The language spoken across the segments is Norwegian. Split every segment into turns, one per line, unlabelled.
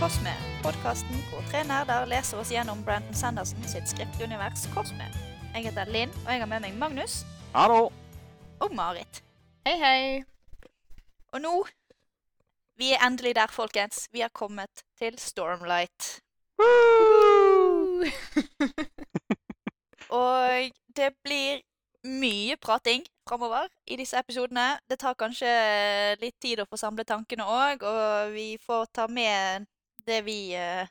Cosme, podkasten hvor tre nerder leser oss gjennom Brandon Sanderson sitt skriptunivers Cosme. Jeg heter Linn, og jeg har med meg Magnus
Hallo!
og Marit.
Hei, hei.
Og nå Vi er endelig der, folkens. Vi har kommet til Stormlight. Og det blir mye prating framover i disse episodene. Det tar kanskje litt tid å få samle tankene òg, og vi får ta med det vi eh,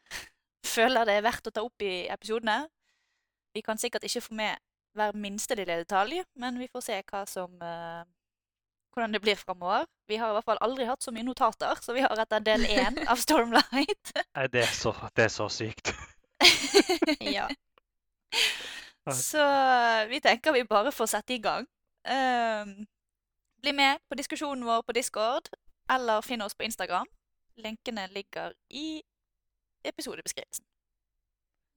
føler det er verdt å ta opp i episodene. Vi kan sikkert ikke få med hver minste lille detalj, men vi får se som eh, hvordan det blir framover. Vi har i hvert fall aldri hatt så mye notater, så vi har etter del én av Stormlight.
Nei, det er så, det er så sykt.
ja. Så vi tenker vi bare får sette i gang. Um, bli med på diskusjonen vår på Discord, eller finn oss på Instagram. Lenkene ligger i episodebeskrivelsen.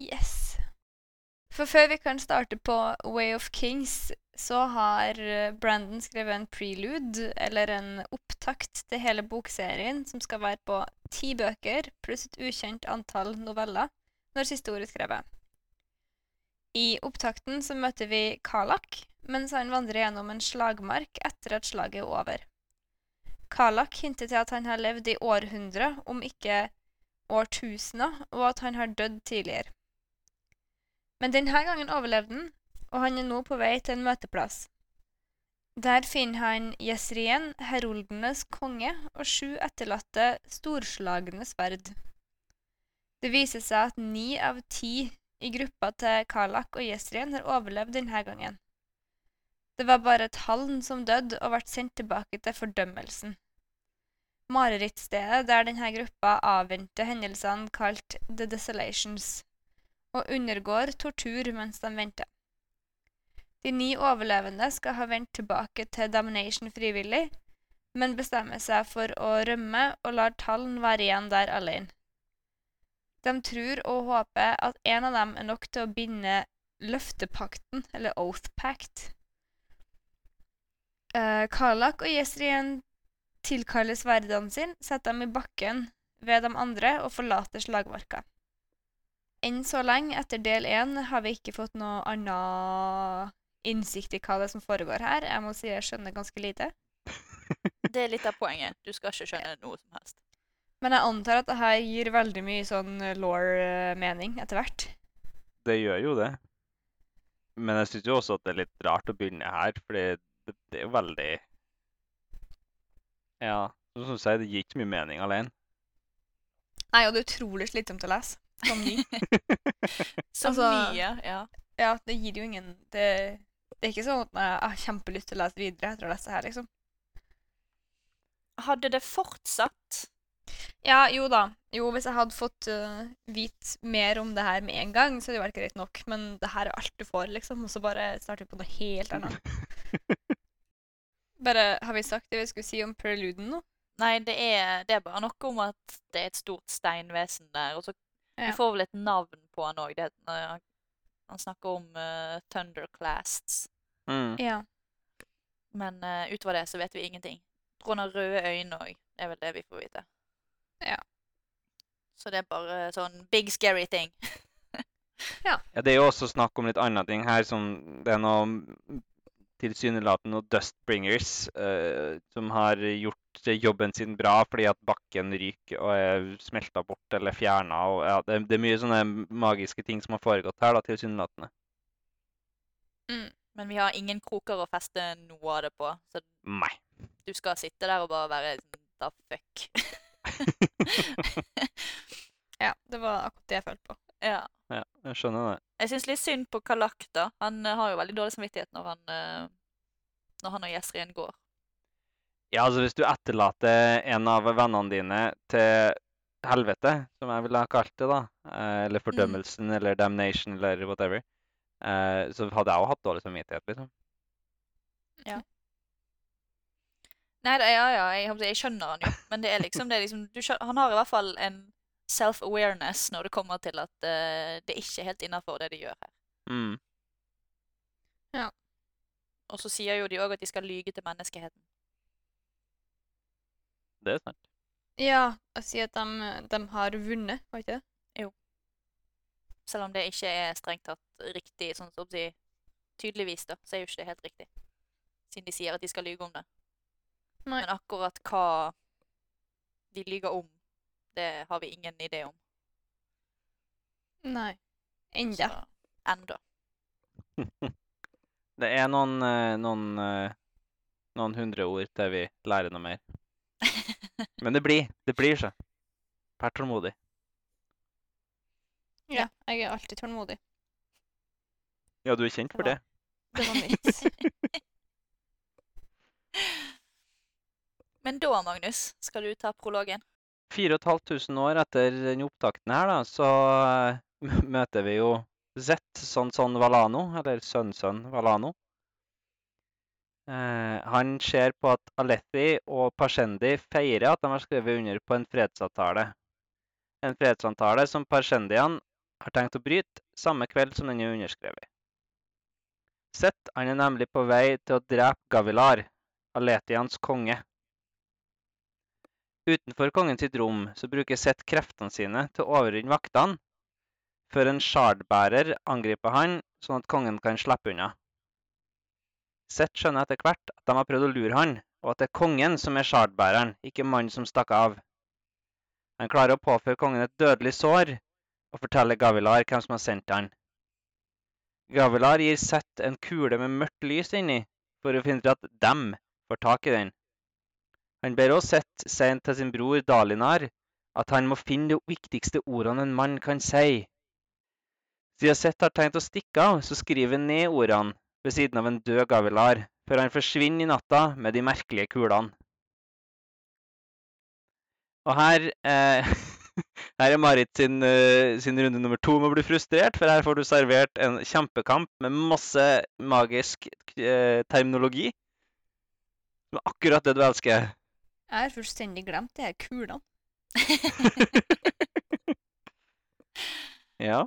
Yes. For før vi kan starte på Way of Kings, så har eh, Brandon skrevet en prelude, eller en opptakt til hele bokserien, som skal være på ti bøker pluss et ukjent antall noveller når siste ord er skrevet. I opptakten så møter vi Kalak mens han vandrer gjennom en slagmark etter at slaget er over. Karlak hinter til at han har levd i århundrer, om ikke årtusener, og at han har dødd tidligere. Men denne gangen overlevde han, og han er nå på vei til en møteplass. Der finner han Jesrien, heroldenes konge, og sju etterlatte storslagne sverd. Det viser seg at ni av ti i gruppa til Kalak og Jesrien har overlevd denne gangen. Det var bare Tallen som døde og ble sendt tilbake til fordømmelsen. Marerittstedet der denne gruppa avventer hendelsene kalt The Desolations, og undergår tortur mens de venter. De ni overlevende skal ha vendt tilbake til Domination frivillig, men bestemmer seg for å rømme og lar Tallen være igjen der alene. De tror og håper at en av dem er nok til å binde løftepakten, eller Oath Pact. Uh, Karlak og Jesrien tilkaller sverdene sine, setter dem i bakken ved de andre og forlater slagmarka. Enn så lenge, etter del én, har vi ikke fått noe annen innsikt i hva det er som foregår her. Jeg må si jeg skjønner ganske lite.
Det er litt av poenget. Du skal ikke skjønne noe som helst.
Men jeg antar at det her gir veldig mye sånn law-mening etter hvert.
Det gjør jo det. Men jeg syns jo også at det er litt rart å begynne her, fordi det, det er jo veldig Ja, sånn som du sier, det gir ikke mye mening alene.
Nei, og det er utrolig slitsomt å lese. Som ny.
Så
Altså-
mye, ja.
ja, det gir jo ingen det, det er ikke sånn at jeg har kjempelyst til å lese videre etter å lese her, liksom.
Hadde det fortsatt
Ja, jo da. Jo, hvis jeg hadde fått uh, vite mer om det her med en gang, så hadde det vært greit nok. Men det her er alt du får, liksom. Og så bare starter vi på noe helt annet. Bare, Har vi sagt det vi skulle si om preluden nå?
Nei, det er, det er bare noe om at det er et stort steinvesen der. Og så
Ja.
Vi får vel et navn på han òg. Han, han snakker om uh, Thunderclasts.
Mm.
Ja.
Men uh, utover det så vet vi ingenting. Han har røde øyne òg. Det er vel det vi får vite.
Ja.
Så det er bare sånn big scary ting.
Ja, det er jo også snakk om litt andre ting her, som det er noe tilsynelatende noen Dustbringers uh, som har gjort jobben sin bra fordi at bakken ryker og er smelta bort eller fjerna. Ja, det, det er mye sånne magiske ting som har foregått her, da, tilsynelatende.
Mm.
Men vi har ingen kroker å feste noe av det på. Så
Nei.
du skal sitte der og bare være sånn da fuck.
ja. Det var akkurat det jeg følte på.
Ja.
Ja, jeg skjønner det.
Jeg syns litt synd på Kalak, da. Han eh, har jo veldig dårlig samvittighet når han, eh, når han og Jesrien går.
Ja, altså Hvis du etterlater en av vennene dine til helvete, som jeg ville ha kalt det, da, eh, eller fordømmelsen eller damnation eller whatever, så hadde jeg òg hatt dårlig samvittighet, liksom.
Ja. Nei, ja, ja, jeg, jeg skjønner han jo, men det er liksom, det er liksom du Han har i hvert fall en self-awareness når det kommer til at uh, det ikke er helt innafor det de gjør her.
Mm.
Og så sier jo de òg at de skal lyge til menneskeheten.
Det er sant.
Ja, å si at de, de har vunnet, var ikke det?
Selv om det ikke er strengt tatt riktig, sånn som de tydeligvis, da, så er jo ikke det helt riktig. Siden de sier at de skal lyge om det.
Nei.
Men akkurat hva de lyver om, det har vi ingen idé om.
Nei. Enda.
Så enda.
Det er noen, eh, noen, eh, noen hundre ord til vi lærer noe mer. Men det blir. Det blir seg. Vær tålmodig.
Ja, jeg er alltid tålmodig.
Ja, du er kjent for det.
Det var mitt.
Men da, Magnus, skal du ta prologen.
4500 år etter den opptakten her, da, så eh, møter vi jo Z, Son Valano, eller Sønn-Sønn Valano. Eh, han ser på at Alethi og Parsendi feirer at de har skrevet under på en fredsavtale. En fredsavtale som parsendiene har tenkt å bryte samme kveld som den er underskrevet. Zet er nemlig på vei til å drepe Gavilar, Aletians konge. Utenfor kongen sitt rom så bruker Seth kreftene sine til å overvinne vaktene, før en shardbærer angriper han, sånn at kongen kan slippe unna. Seth skjønner etter hvert at de har prøvd å lure han, og at det er kongen som er shardbæreren, ikke mannen som stakk av. Han klarer å påføre kongen et dødelig sår, og forteller Gavilar hvem som har sendt han. Gavilar gir Seth en kule med mørkt lys inni, for å finne ut at dem får tak i den. Han ber også Seth si til sin bror Dalinar at han må finne de viktigste ordene en mann kan si. Siden Seth har tenkt å stikke av, så skriver han ned ordene ved siden av en død Gavilar, før han forsvinner i natta med de merkelige kulene. Og her, eh, her er Marit sin, eh, sin runde nummer to med å bli frustrert, for her får du servert en kjempekamp med masse magisk eh, terminologi. Er akkurat det du elsker.
Jeg har fullstendig glemt de her kulene.
Ja.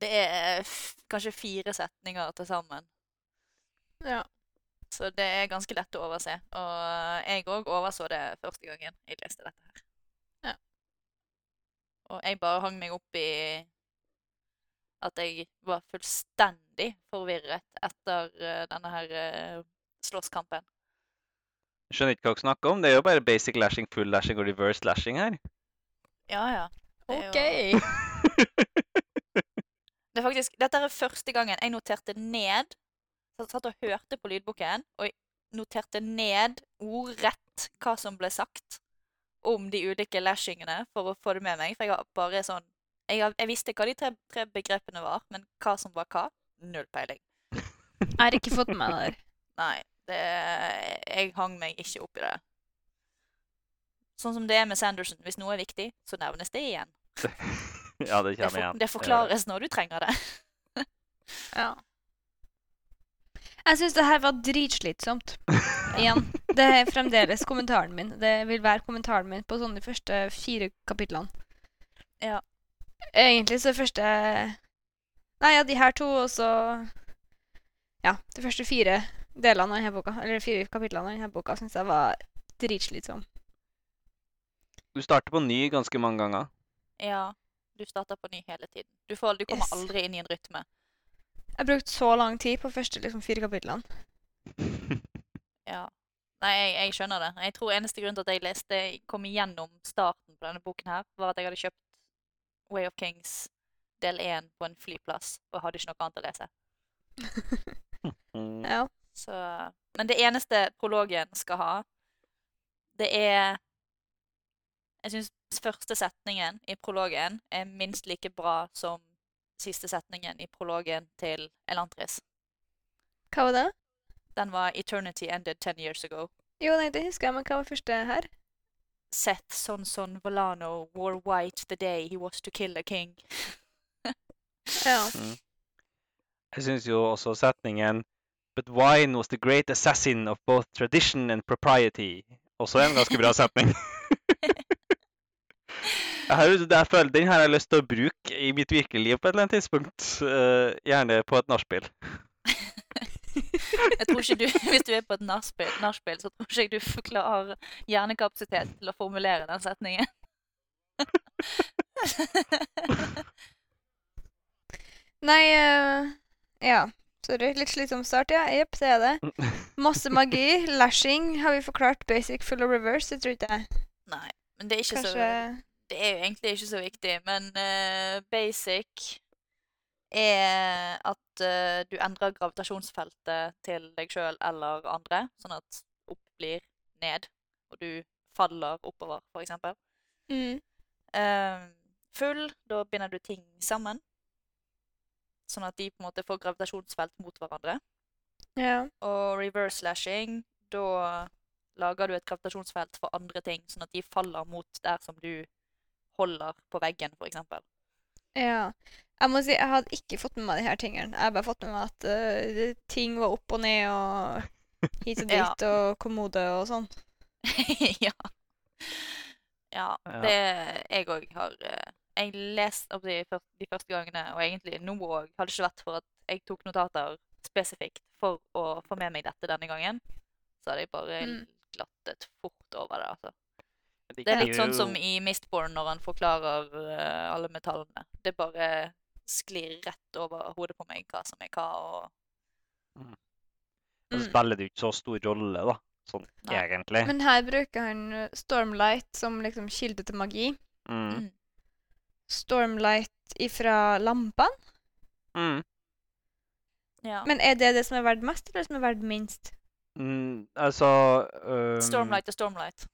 Det er f kanskje fire setninger til sammen.
Ja.
Så det er ganske lett å overse. Og jeg òg overså det første gangen jeg leste dette her.
Ja.
Og jeg bare hang meg opp i at jeg var fullstendig forvirret etter eh, denne her eh, slåsskampen.
Skjønner ikke hva dere snakker om. Det er jo bare basic lashing, full lashing og reverse lashing her.
Ja, ja. Det
OK.
jo- Det er faktisk, dette er første gangen jeg noterte ned Jeg satt og hørte på lydboken, og jeg noterte ned ordrett hva som ble sagt om de ulike lashingene for å få det med meg. For jeg har bare sånn Jeg, har, jeg visste hva de tre, tre begrepene var, men hva som var hva, null peiling.
Jeg har ikke fått med meg det.
Nei, det, jeg hang meg ikke opp i det. Sånn som det er med Sanderson. Hvis noe er viktig, så nevnes det igjen.
ja, det
Det,
kommer igjen.
det forklares når du trenger det.
Ja. Jeg syns det her var dritslitsomt. Igjen. Det er fremdeles kommentaren min. Det vil være kommentaren min på sånn de første fire kapitlene.
Ja.
Egentlig så første Nei, ja, de her to, og så Ja, de første fire delene av denne boka, eller fire kapitlene av denne boka, syns jeg var dritslitsom.
Du starter på ny ganske mange ganger.
Ja, du starter på ny hele tiden. Du, får, du kommer
Yes.
aldri inn i en rytme.
Jeg brukte så lang tid på første liksom, fire kapitlene.
Ja. Nei, jeg, jeg skjønner det. Jeg tror eneste grunn til at jeg leste, kom igjennom starten på denne boken her, var at jeg hadde kjøpt Way of Kings del 1 på en flyplass, og hadde ikke noe annet å lese.
Ja.
Så, men det eneste prologen skal ha, det er Jeg syns første setningen i prologen er minst like bra som siste setningen i prologen til Elantris.
Hva var det?
Den var 'Eternity ended ten years ago'.
Jo, nei, det husker jeg, men hva var første her?
Seth Sonson Volano wore white the day he was to kill a king.
Ja.
Jeg syns jo også setningen But wine was the great assassin of both tradition and propriety. Også en ganske bra setning. jeg, har, jeg føler Den har jeg lyst til å bruke i mitt virkeliv liv på et eller annet tidspunkt. Uh, gjerne på et nachspiel.
Jeg tror ikke du, Hvis du er på et nachspiel, så tror ikke jeg du forklarer hjernekapasitet til å formulere den setningen.
Nei uh, Ja. Sorry. Litt slitsom start, ja. Jepp, det er det. Masse magi. Lashing har vi forklart. Basic, full of reverse. Det tror ikke jeg.
Nei, men det er ikke
Kanskje
så Det er jo egentlig ikke så viktig, men uh, basic er at uh, du endrer gravitasjonsfeltet til deg sjøl eller andre, sånn at opp blir ned, og du faller oppover, eksempel.
mm.
Uh, full, da binder du ting sammen. Sånn at de på en måte får gravitasjonsfelt mot hverandre.
Ja.
Og reverse slashing, da lager du et gravitasjonsfelt for andre ting, sånn at de faller mot der som du holder på veggen, eksempel.
ja. Jeg må si, jeg hadde ikke fått med meg de her tingene. Jeg har bare fått med meg at uh, ting var opp og ned og hit og
Ja.
dit og kommode og sånn.
ja. Ja,
Ja.
det jeg òg har eh, Jeg leste opp de, de første gangene, og egentlig nå òg, hadde det ikke vært for at jeg tok notater spesifikt for å få med meg dette denne gangen, så hadde jeg bare
Mm.
glattet fort over det, altså. Det er litt sånn som i Mistborn når han forklarer uh, alle metallene. Det bare sklir rett over hodet på meg hva som er hva, og
Mm.
så spiller det jo ikke så stor rolle, da. Sånn
Nei.
egentlig.
Men her bruker han Stormlight som liksom kilde til magi.
Mm.
Stormlight ifra lampene.
Mm.
Ja.
Men er det det som er verdt mest, eller det som er verdt minst?
Mm, altså um,
Stormlight og Stormlight.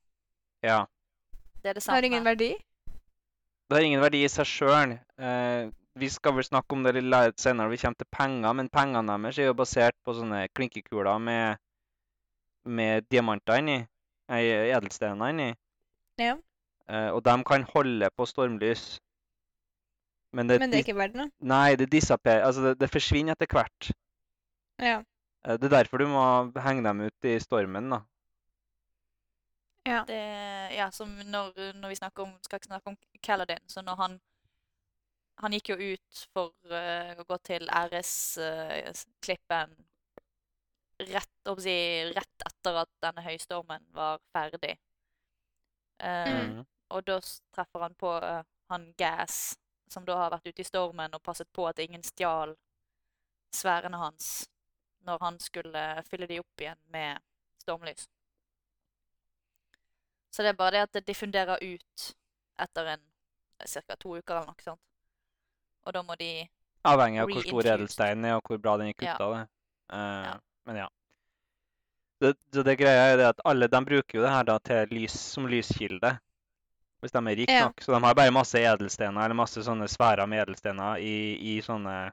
Ja.
Det er det samme.
Har ingen verdi?
Det har ingen verdi i seg sjøl. Eh, vi skal vel snakke om det litt senere når vi kommer til penger, men pengene deres er jo basert på sånne klinkekuler med, med diamanter inni. Edelstener inni.
Ja.
Eh, og de kan holde på stormlys. Men det,
Men det er ikke verdt noe?
Nei, det disappear, Altså, det, det forsvinner etter hvert.
Ja.
Eh, det er derfor du må henge dem ut i stormen, da.
Ja.
Det, ja, som når, når vi snakker om, skal ikke snakke om Kaladin, så når han Han gikk jo ut for uh, å gå til æresklippen rett, si, rett etter at denne høystormen var ferdig. Uh,
Mm.
Og da treffer han på han Gas, som da har vært ute i stormen og passet på at ingen stjal sfærene hans når han skulle fylle de opp igjen med stormlys. Så det er bare det at det diffunderer ut etter en ca. to uker eller noe sånt. Og da må de
Avhengig av hvor stor edelsteinen er, og hvor bra den er
ut
kutta. det. Uh,
Ja.
Men ja. Det, så det greia er det at alle de bruker jo det her da til lys som lyskilde. Hvis de er rike
Ja.
nok. Så de har bare masse edelstener eller masse sånne sfærer med edelstener i, i sånne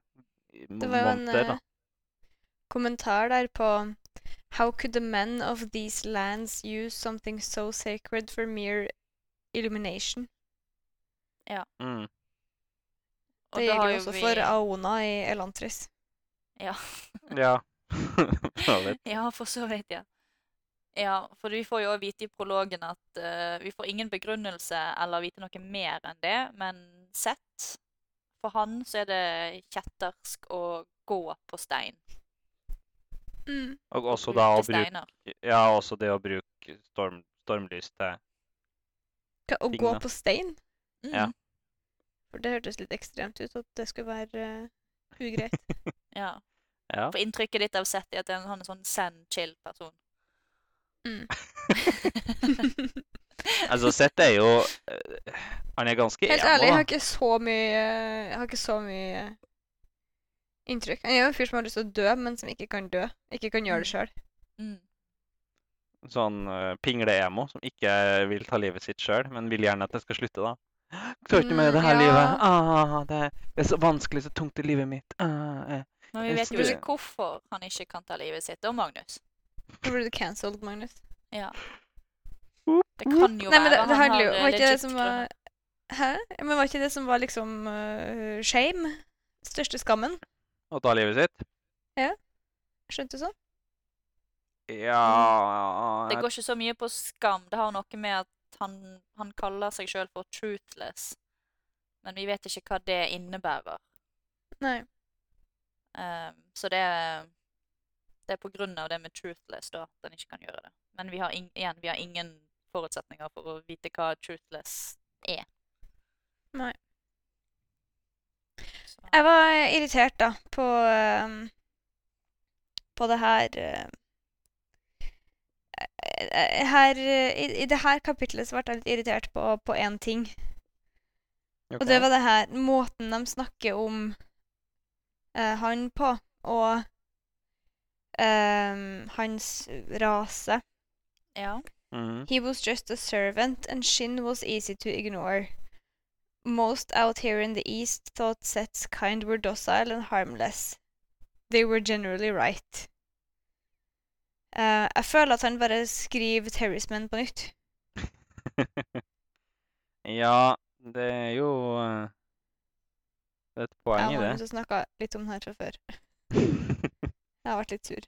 Det var jo en
monter. da.
eh, kommentar der på How could the men of these lands use something so sacred for mere illumination?
Mm.
og
Det
da
gjelder jo også
vi-
for Aona i Elantris.
Ja.
Ja. Ja,
ja, for så vidt, ja. Ja, for vi får jo også vite i prologen at uh, vi får ingen begrunnelse eller vite noe mer enn det, men sett For han så er det kjettersk å gå på stein.
Mm.
Og også da å bruke. Ja, også det å bruke storm, stormlys til
Hva, Å gå på stein?
Mm.
Ja.
For det hørtes litt ekstremt ut, at det skulle være uh, ugreit.
ja.
Ja.
For inntrykket ditt av Sett er at han er en sånn send, chill person.
Mm.
Altså, Seth er jo eh, Han er ganske
Helt
emo,
ærlig, jeg har ikke så mye Jeg har ikke så mye inntrykk. Han er jo en fyr som har lyst til å dø, men som ikke kan dø. Ikke kan gjøre det sjøl.
Mm.
Sånn uh, pingle-emo som ikke vil ta livet sitt sjøl, men vil gjerne at det skal slutte, da. Klarer ikke med
Mm,
det her
ja.
livet. Ah, det, det er så vanskelig, så tungt i livet mitt. Ah, eh.
Men vi vet jo ikke hvorfor han ikke kan ta livet sitt. Og Magnus.
Nå blir du cancelled, Magnus.
Ja. Det kan jo
Nei, men det,
være
det
han
handler jo
har
Var ikke det
legit
som var Hæ? Men var ikke det som var liksom uh, shame? Største skammen?
Å ta livet sitt?
Skjønte du sånn?
Ja
Mm. Det går ikke så mye på skam. Det har noe med at han, han kaller seg sjøl for truthless. Men vi vet ikke hva det innebærer.
Nei.
Ehm, så det det er av det med truthless da, at den ikke kan gjøre det. Men vi har, igjen, vi har ingen forutsetninger for å vite hva truthless er.
Nei.
Så,
Jeg var irritert, da, på På det her eh, her, i, I det her kapitlet så ble jeg litt irritert på, på én ting. Og det var det her Måten de snakker om eh, han på, og ehm, hans rase.
ja.
Mm.
He was just a servant, and Shin was easy to ignore. Most out here in the east thought Set's kind were docile and harmless. They were generally right. Uh, jeg føler at han bare skriver Terrorismen på nytt.
ja, det er jo uh, Det er et poeng i det.
Jeg har snakka litt om den her fra før. Jeg har vært litt sur.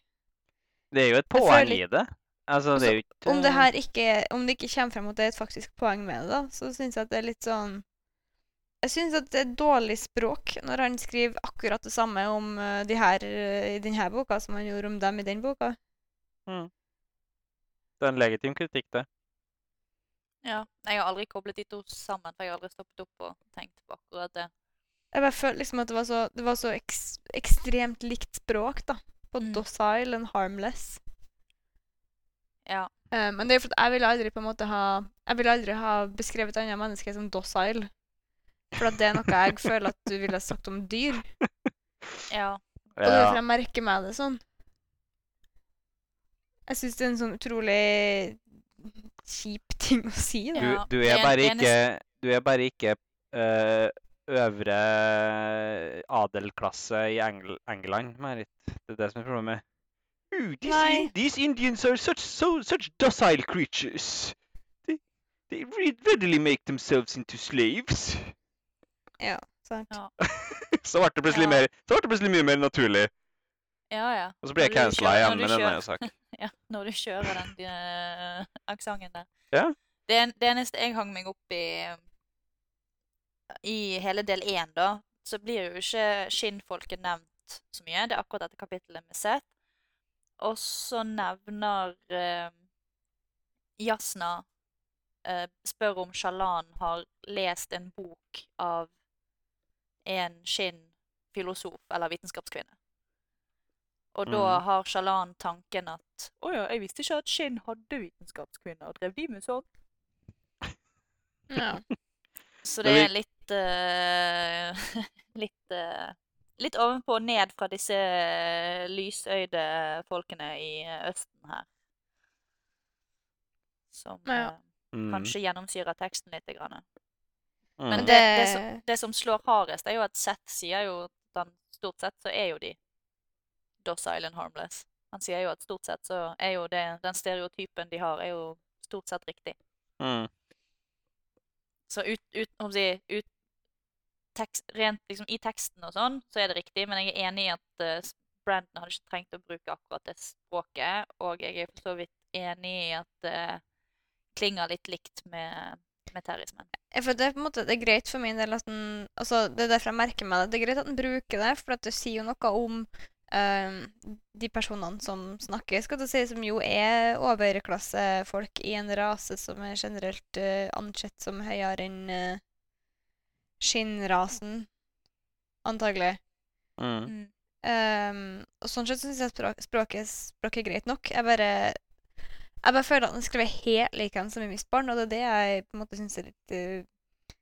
det er jo et poeng
føler
i det. Altså, det er jo ikke
Om det her ikke Om det ikke kommer frem at det er et faktisk poeng med det, da, så syns jeg at det er litt sånn Jeg syns at det er dårlig språk når han skriver akkurat det samme om eh, de her eh, i denne boka som han gjorde om dem i den boka.
Mm. Det er en legitim kritikk, det.
ja. Jeg har aldri koblet de to sammen, for jeg har aldri stoppet opp og tenkt på akkurat det.
Jeg bare følte liksom at det var så, det var så eks, ekstremt likt språk, da. På
Mm.
docile and harmless.
Ja.
Uh, men det er jo for at jeg ville aldri på en måte ha Jeg ville aldri ha beskrevet et annet menneske som docile. For at det er noe jeg føler at du ville sagt om dyr.
Ja.
Og det er derfor jeg merker meg det sånn. Jeg syns det er en sånn utrolig kjip ting å si. Da.
Du, du er bare ikke Du er bare ikke eh, øvre adelklasse i Engl England, Merit. Det er det som er problemet. Ooh, these, in these Indians are such so such docile creatures. They, they re readily make themselves into slaves.
Ja, sant.
Ja.
så ble det plutselig
Ja.
mer Så ble det plutselig mye mer naturlig.
Ja, ja.
Og så blir jeg cancela igjen,
med du
men den
kjører-
jo.
Ja, når du kjører den uh, aksenten der.
Ja.
Det, en- det eneste jeg hang meg opp i i hele del én, da, så blir jo ikke skinnfolket nevnt så mye. Det er akkurat dette kapittelet vi sett. Og så nevner eh, Jasna eh, Spør om Shalan har lest en bok av en skinnfilosof eller vitenskapskvinne. Og da
Mhm.
har Shalan tanken at Å ja, jeg visste ikke at skinn hadde vitenskapskvinner. Drev de med sånn?
Ja.
Så det er litt eh, Litt uh, Litt ovenpå og ned fra disse eh, lysøyde folkene i Østen her. Som
Ja.
Mm.
kanskje gjennomsyrer teksten litt. Grann.
Mm.
Men det, det,
det-
som, det som slår hardest, er jo at Seth sier jo at han stort sett så er jo de docile and harmless. Han sier jo at stort sett så er jo det, den stereotypen de har, er jo stort sett riktig.
Mm.
Så ut, ut, om å si, ut tekst, rent liksom i teksten og sånn, så er det riktig, men jeg er enig i at uh, Brandon hadde ikke trengt å bruke akkurat det språket, og jeg er for så vidt enig i at det klinger litt likt med, med terrorismen.
For det måte det er greit for min del at den altså Det er derfor jeg merker meg det. Det er greit at den bruker det, for det sier jo noe om uh, de personene som snakker, skal det si, som jo er overklassefolk i en rase som er generelt uh, ansett som høyere enn eh, skinnrasen, antagelig.
Mm.
Ehm, og sånn sett syns jeg språk, språket, språket er greit nok. Jeg bare jeg bare føler at den skriver helt likeens som i Mistbarn, og det er det jeg på en måte syns er litt uh,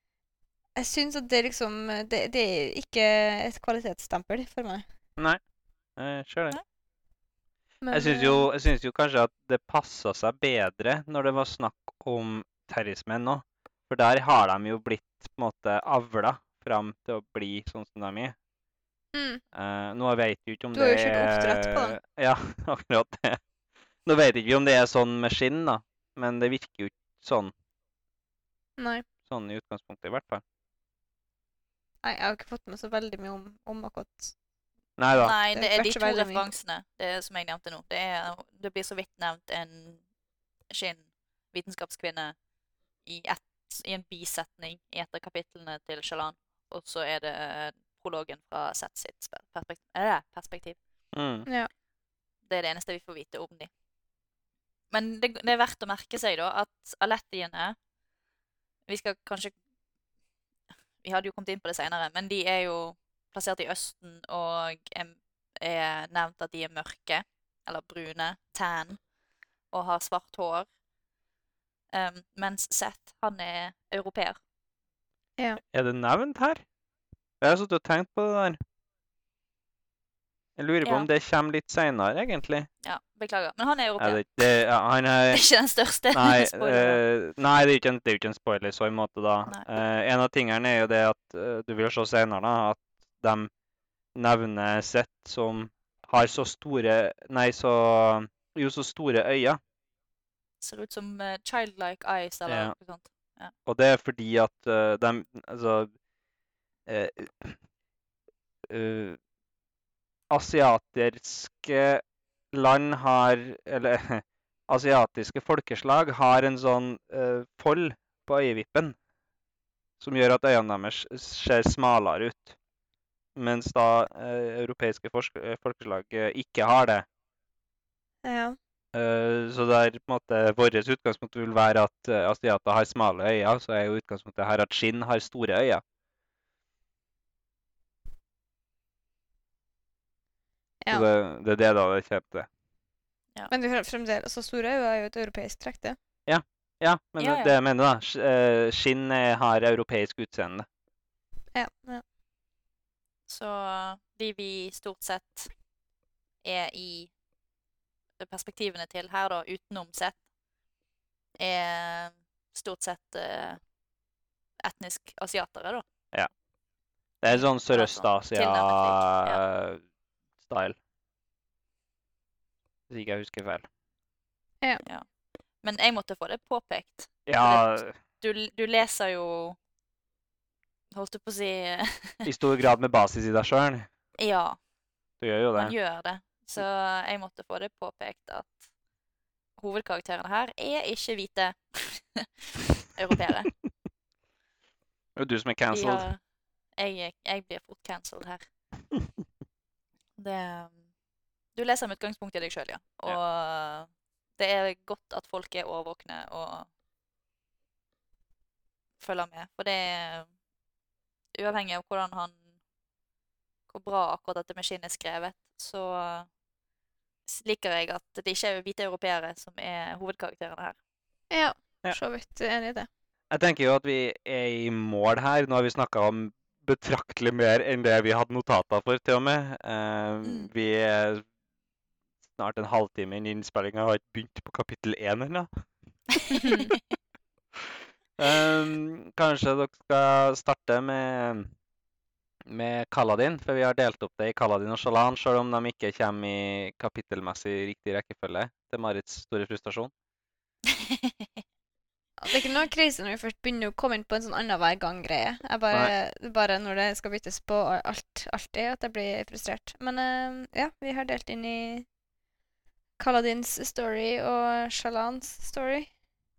Jeg syns at det liksom det, det er ikke et kvalitetsstempel for meg.
Nei, jeg ser det.
Men,
Jeg syns jo, synes jo kanskje at det passa seg bedre når det var snakk om terrorisme nå. For der har de jo blitt på en måte avla fram til å bli sånn som de er.
mm,
Uh, nå vet jeg ikke om det er
Du har jo kjørt oppdrett på dem.
Ja, akkurat det. Nå vet ikke om det er sånn med skinn, da. Men det virker jo ikke sånn,
Nei.
sånn i utgangspunktet, i hvert fall.
Nei, jeg har ikke fått med så veldig mye om, om akkurat
Nei da.
Nei,
Det
det er de to referansene det er som jeg nevnte nå. Det, er, det blir så vidt nevnt en skinn vitenskapskvinne i, ett, i en bisetning i et av kapitlene til Shalan. Og så er det prologen fra Seth sitt perspektiv. Eh, perspektiv.
Mm.
Ja.
Det er det eneste vi får vite om dem. Men det, det er verdt å merke seg da at alettiene Vi skal kanskje Vi hadde jo kommet inn på det seinere, men de er jo plassert i Østen og er, er nevnt at de er mørke, eller brune, tan, og har svart hår. Um, mens Seth, han er europeer.
Er det nevnt her? Jeg har sittet og tenkt på det der. Jeg lurer på
Ja.
om det kommer litt seinere, egentlig.
Ja, beklager. Men han er
Er
europeer.
det, det, ja, han
Det
er
ikke den største
Nei, eh, nei det, er ikke jo ikke en spoiler i så måte, da. Eh, en av tingene er jo det at uh, du vil se senere, da, at de nevner Seth som har så store Nei, så Jo, så store øyne.
Ser ut som eh, childlike eyes eller
Ja.
noe sånt.
Og det er fordi at uh, de Altså uh, uh, Asiatiske land har Eller asiatiske folkeslag har en sånn eh, fold på øyevippen som gjør at øynene deres ser smalere ut. Mens da eh, europeiske eh, folkeslag eh, ikke har det.
Ja.
Eh, Så det er på en måte vårt utgangspunkt vil være at eh, asiater har smale øyne, så er jo utgangspunktet her at skinn har store øyne.
ja.
Så det, det er det da det kommer til.
Men du er fremdeles så store øyne er jo et europeisk trekk, det.
Ja, men
Ja, ja.
det jeg mener da, eh, skinn har europeisk utseende.
Ja. ja.
Så de vi stort sett er i perspektivene til her, da, utenom sett, er stort sett eh, etnisk asiatere, da. Ja.
Det er sånn
ja.
Sørøst-Asia-style. Hvis ikke jeg husker feil.
ja, Men jeg måtte få det påpekt.
Ja,
Du, du leser jo Holdt jeg på å si
i stor grad med basis i deg sjøl.
Ja,
Du gjør jo det.
man gjør det. Så jeg måtte få det påpekt at hovedkarakterene her er ikke hvite europeere.
Det er jo du som er cancelled.
jeg, jeg blir fort cancelled her. Det Du leser med utgangspunkt i deg sjøl, ja. Og det er godt at folk er årvåkne og følger med. For det er Uavhengig av hvordan han Hvor bra akkurat dette med skinn er skrevet, så liker jeg at det ikke er hvite europeere som er hovedkarakterene her.
Ja, for så vidt enig i det.
Jeg tenker jo at vi er i mål her. Nå har vi snakka om betraktelig mer enn det vi hadde notater for, til og med. Eh,
Mm.
Vi er snart en halvtime inn i innspillinga og har ikke begynt på kapittel én ennå. Um, kanskje dere skal starte med, med Kaladin, for vi har delt opp det i Kaladin og Shalan, selv om de ikke kommer i kapittelmessig riktig rekkefølge. Til Marits store frustrasjon.
Det er ikke noe krise når vi først begynner å komme inn på en sånn annenhver gang-greie. Bare, det er bare når det skal byttes på alt, alltid, at jeg blir frustrert. Men uh, ja, vi har delt inn i Kaladins story og Shalans story.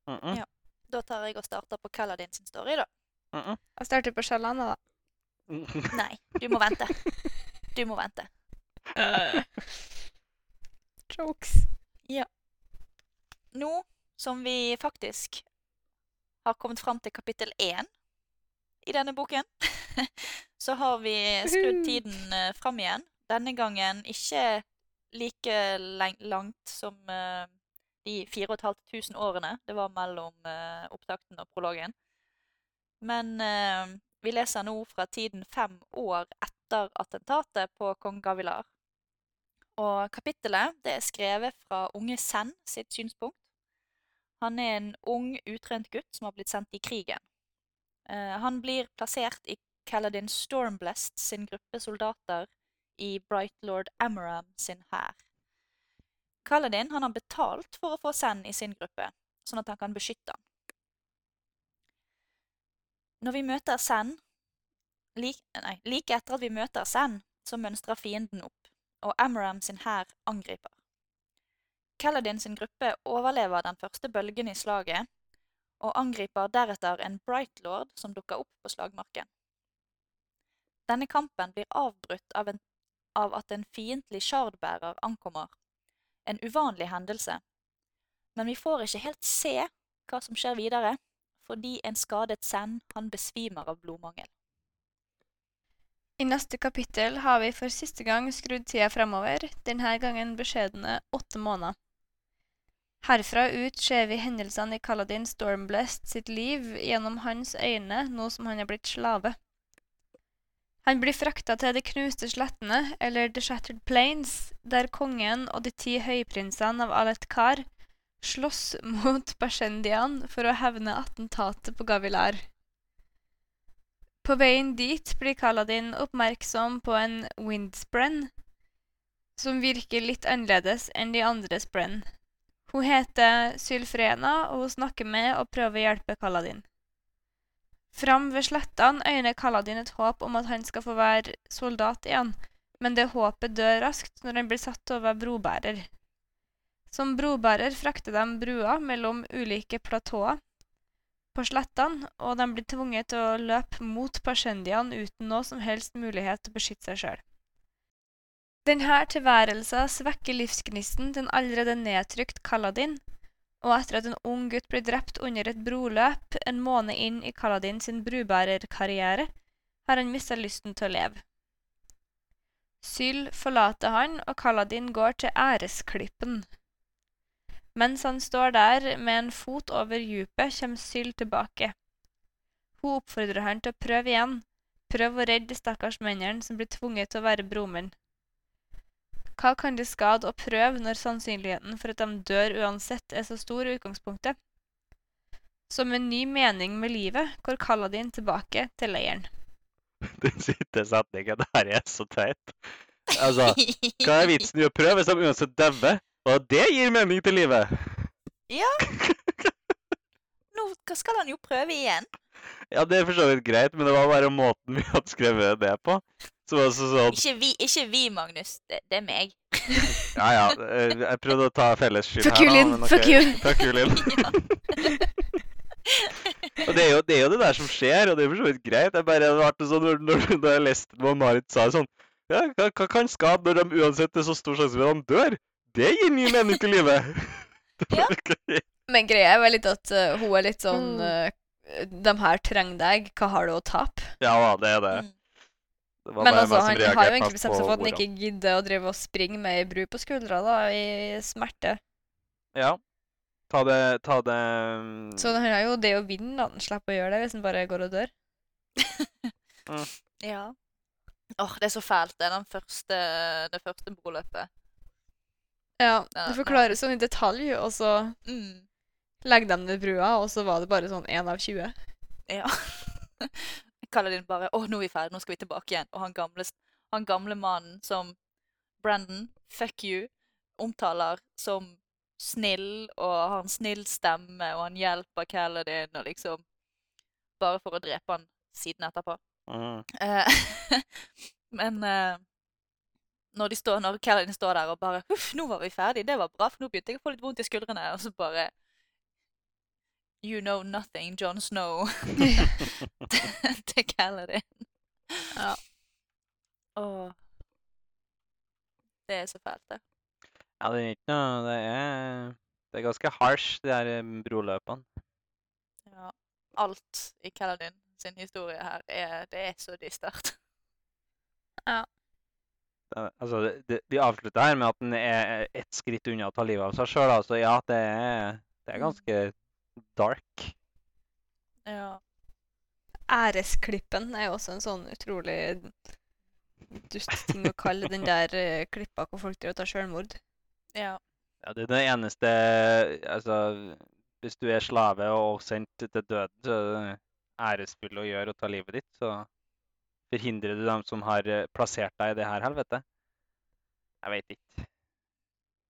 Mm -mm,
Ja. Da tar jeg og starter på Kaladins story, da.
mm -mm.
Jeg starter på Shalan, da.
Nei, du må vente. Du må vente.
Jokes. Ja.
Nå som vi faktisk har kommet fram til kapittel én i denne boken, så har vi skrudd tiden eh, fram igjen. Denne gangen ikke like langt som eh, de 4500 årene det var mellom eh, opptakten og prologen. Men vi leser nå fra tiden fem år etter attentatet på kong Gavilar. Og kapittelet er skrevet fra unge Sen sitt synspunkt. Han er en ung, utrent gutt som har blitt sendt i krigen. Eh, han blir plassert i Kaladin Stormblest sin gruppe soldater i Bright Lord Amaram sin hær. Kaladin har betalt for å få Sen i sin gruppe, sånn at han kan beskytte han. Når vi møter Zen like, nei, like etter at vi møter Zen, så mønstrer fienden opp, og Amram sin hær angriper. Kaladin sin gruppe overlever den første bølgen i slaget, og angriper deretter en Brightlord som dukker opp på slagmarken. Denne kampen blir avbrutt av, en, av at en fiendtlig shardbærer ankommer, en uvanlig hendelse. Men vi får ikke helt se hva som skjer videre, fordi en skadet Zen han besvimer av blodmangel.
I neste kapittel har vi for siste gang skrudd tida fremover, denne gangen beskjedne åtte måneder. Herfra ut ser vi hendelsene i Kaladin Stormblest sitt liv gjennom hans øyne nå som han er blitt slave. Han blir frakta til de knuste slettene, eller The Shattered Plains, der kongen og de ti høyprinsene av Alet Slåss mot Bashendian for å hevne attentatet på Gavilar. På veien dit blir Kaladin oppmerksom på en windsprenn som virker litt annerledes enn de andre sprenn. Hun heter Sylfrena, og hun snakker med og prøver å hjelpe Kaladin. Fram ved slettene øyner Kaladin et håp om at han skal få være soldat igjen, men det håpet dør raskt når han blir satt til å være brobærer. Som brobærer frakter de brua mellom ulike platåer på slettene, og de blir tvunget til å løpe mot Pasjendian uten noe som helst mulighet til å beskytte seg sjøl. Denne tilværelsen svekker livsgnisten til en allerede nedtrykt Kaladin, og etter at en ung gutt blir drept under et broløp en måned inn i Kaladin sin brubærerkarriere, har han mista lysten til å leve. Syl forlater han, og Kaladin går til Æresklippen. Mens han står der med en fot over djupet, kommer Syl tilbake. Hun oppfordrer han til å prøve igjen, prøve å redde de stakkars mennene som blir tvunget til å være bromenn. Hva kan det skade å prøve når sannsynligheten for at de dør uansett er så stor i utgangspunktet? Som en ny mening med livet går Kaladin tilbake til leiren.
Den siste setningen der er så teit. Altså, hva er vitsen i å prøve hvis de uansett dauer? Og det gir mening til livet.
Ja. Nå skal han jo prøve igjen.
Ja, det er for så vidt greit, men det var bare måten vi hadde skrevet det på. Så var sånn
Ikke vi, ikke vi Magnus. Det, det, er meg.
Ja, ja. eh, Jeg prøvde å ta felles skyld
her. you, Linn.
men ok.
Fuck you.
Linn. Og det er, jo, det er jo det der som skjer, og det er for så vidt greit. Jeg bare, det ble sånn, når, når, når jeg leste hva Marit sa sånn ja, hva, hva kan skade når de uansett er så stor sjanse for at de dør? Det gir ny mening til livet.
Ja.
Men greia er vel litt at uh, hun er litt sånn
Mm.
uh, De her trenger deg, hva har du å tape?
ja det er det.
Mm.
det
Men altså, han har jo egentlig bestemt seg for at han ikke gidder å drive og springe med ei bru på skuldra, da, i smerte.
Ja. Ta det, ta det mm,
Så han har jo det å vinne, da. Han slipper å gjøre det hvis han bare går og dør.
Ja. Åh, det er så fælt, det. Den første, det første broløpet.
Ja, det forklares sånn i detalj, og så
Mm.
legger de ned brua, og så var det bare sånn én av 20.
Ja. Kaladin bare 'Å, nå er vi ferdige, nå skal vi tilbake igjen'. Og han gamle, han gamle mannen som Brandon, fuck you, omtaler som snill, og har en snill stemme, og han hjelper Kaladin, og liksom Bare for å drepe han siden etterpå.
mm.
Eh, men eh, når, de står, når Kaladin står der og bare 'Huff, nå var vi ferdig, Det var bra, for nå begynte jeg å få litt vondt i skuldrene.' Og så bare You know nothing, John Snow. til Kaladin.
Ja.
Åh. Det er så fælt, det.
Ja, det er ikke noe Det er, det er ganske harsh, de der eh, broløpene.
Ja. Alt i Caroline sin historie her, er, det er så dystert.
Det- Altså, det- det, de avslutter her med at den er ett skritt unna å ta livet av seg sjøl. Altså, ja, det er, det er ganske dark.
Ja.
Æresklippen er jo også en sånn utrolig dust ting å kalle den der eh, klippa hvor folk driver og tar sjølmord.
Ja.
Ja, det er det eneste Altså, hvis du er slave og sendt til døden, så er det æresfulle å gjøre å ta livet ditt, så forhindrer du dem som har eh, plassert deg i det her helvete. Jeg vet ikke.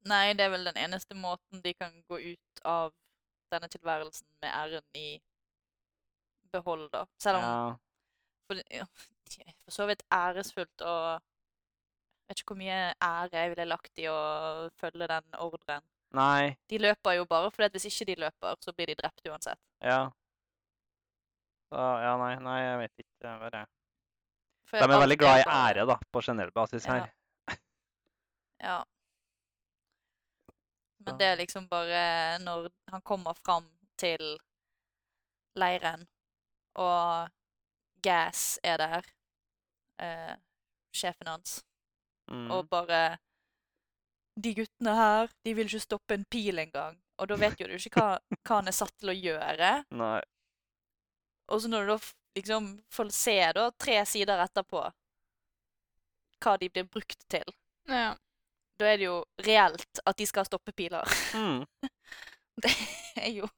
Nei, det er vel den eneste måten de kan gå ut av denne tilværelsen med æren i behold, da. Selv om
Ja,
for, ja, for så vidt æresfullt og Jeg vet ikke hvor mye ære jeg ville lagt i å følge den ordren.
nei,
De løper jo bare fordi at hvis ikke de løper, så blir de drept uansett.
ja. Så, ja, nei, nei, jeg vet ikke. Det er
For
De er veldig glad i ære, da, på generell basis her.
Ja. Ja. Men det er liksom bare når han kommer fram til leiren, og Gas er der, eh, sjefen hans,
Mm.
og bare De guttene her, de vil ikke stoppe en pil engang. Og da vet jo du ikke hva, hva han er satt til å gjøre.
Nei.
Og så når du da liksom får se da tre sider etterpå hva de blir brukt til,
Ja.
da er det jo reelt at de skal stoppe piler.
Mm.
Det er jo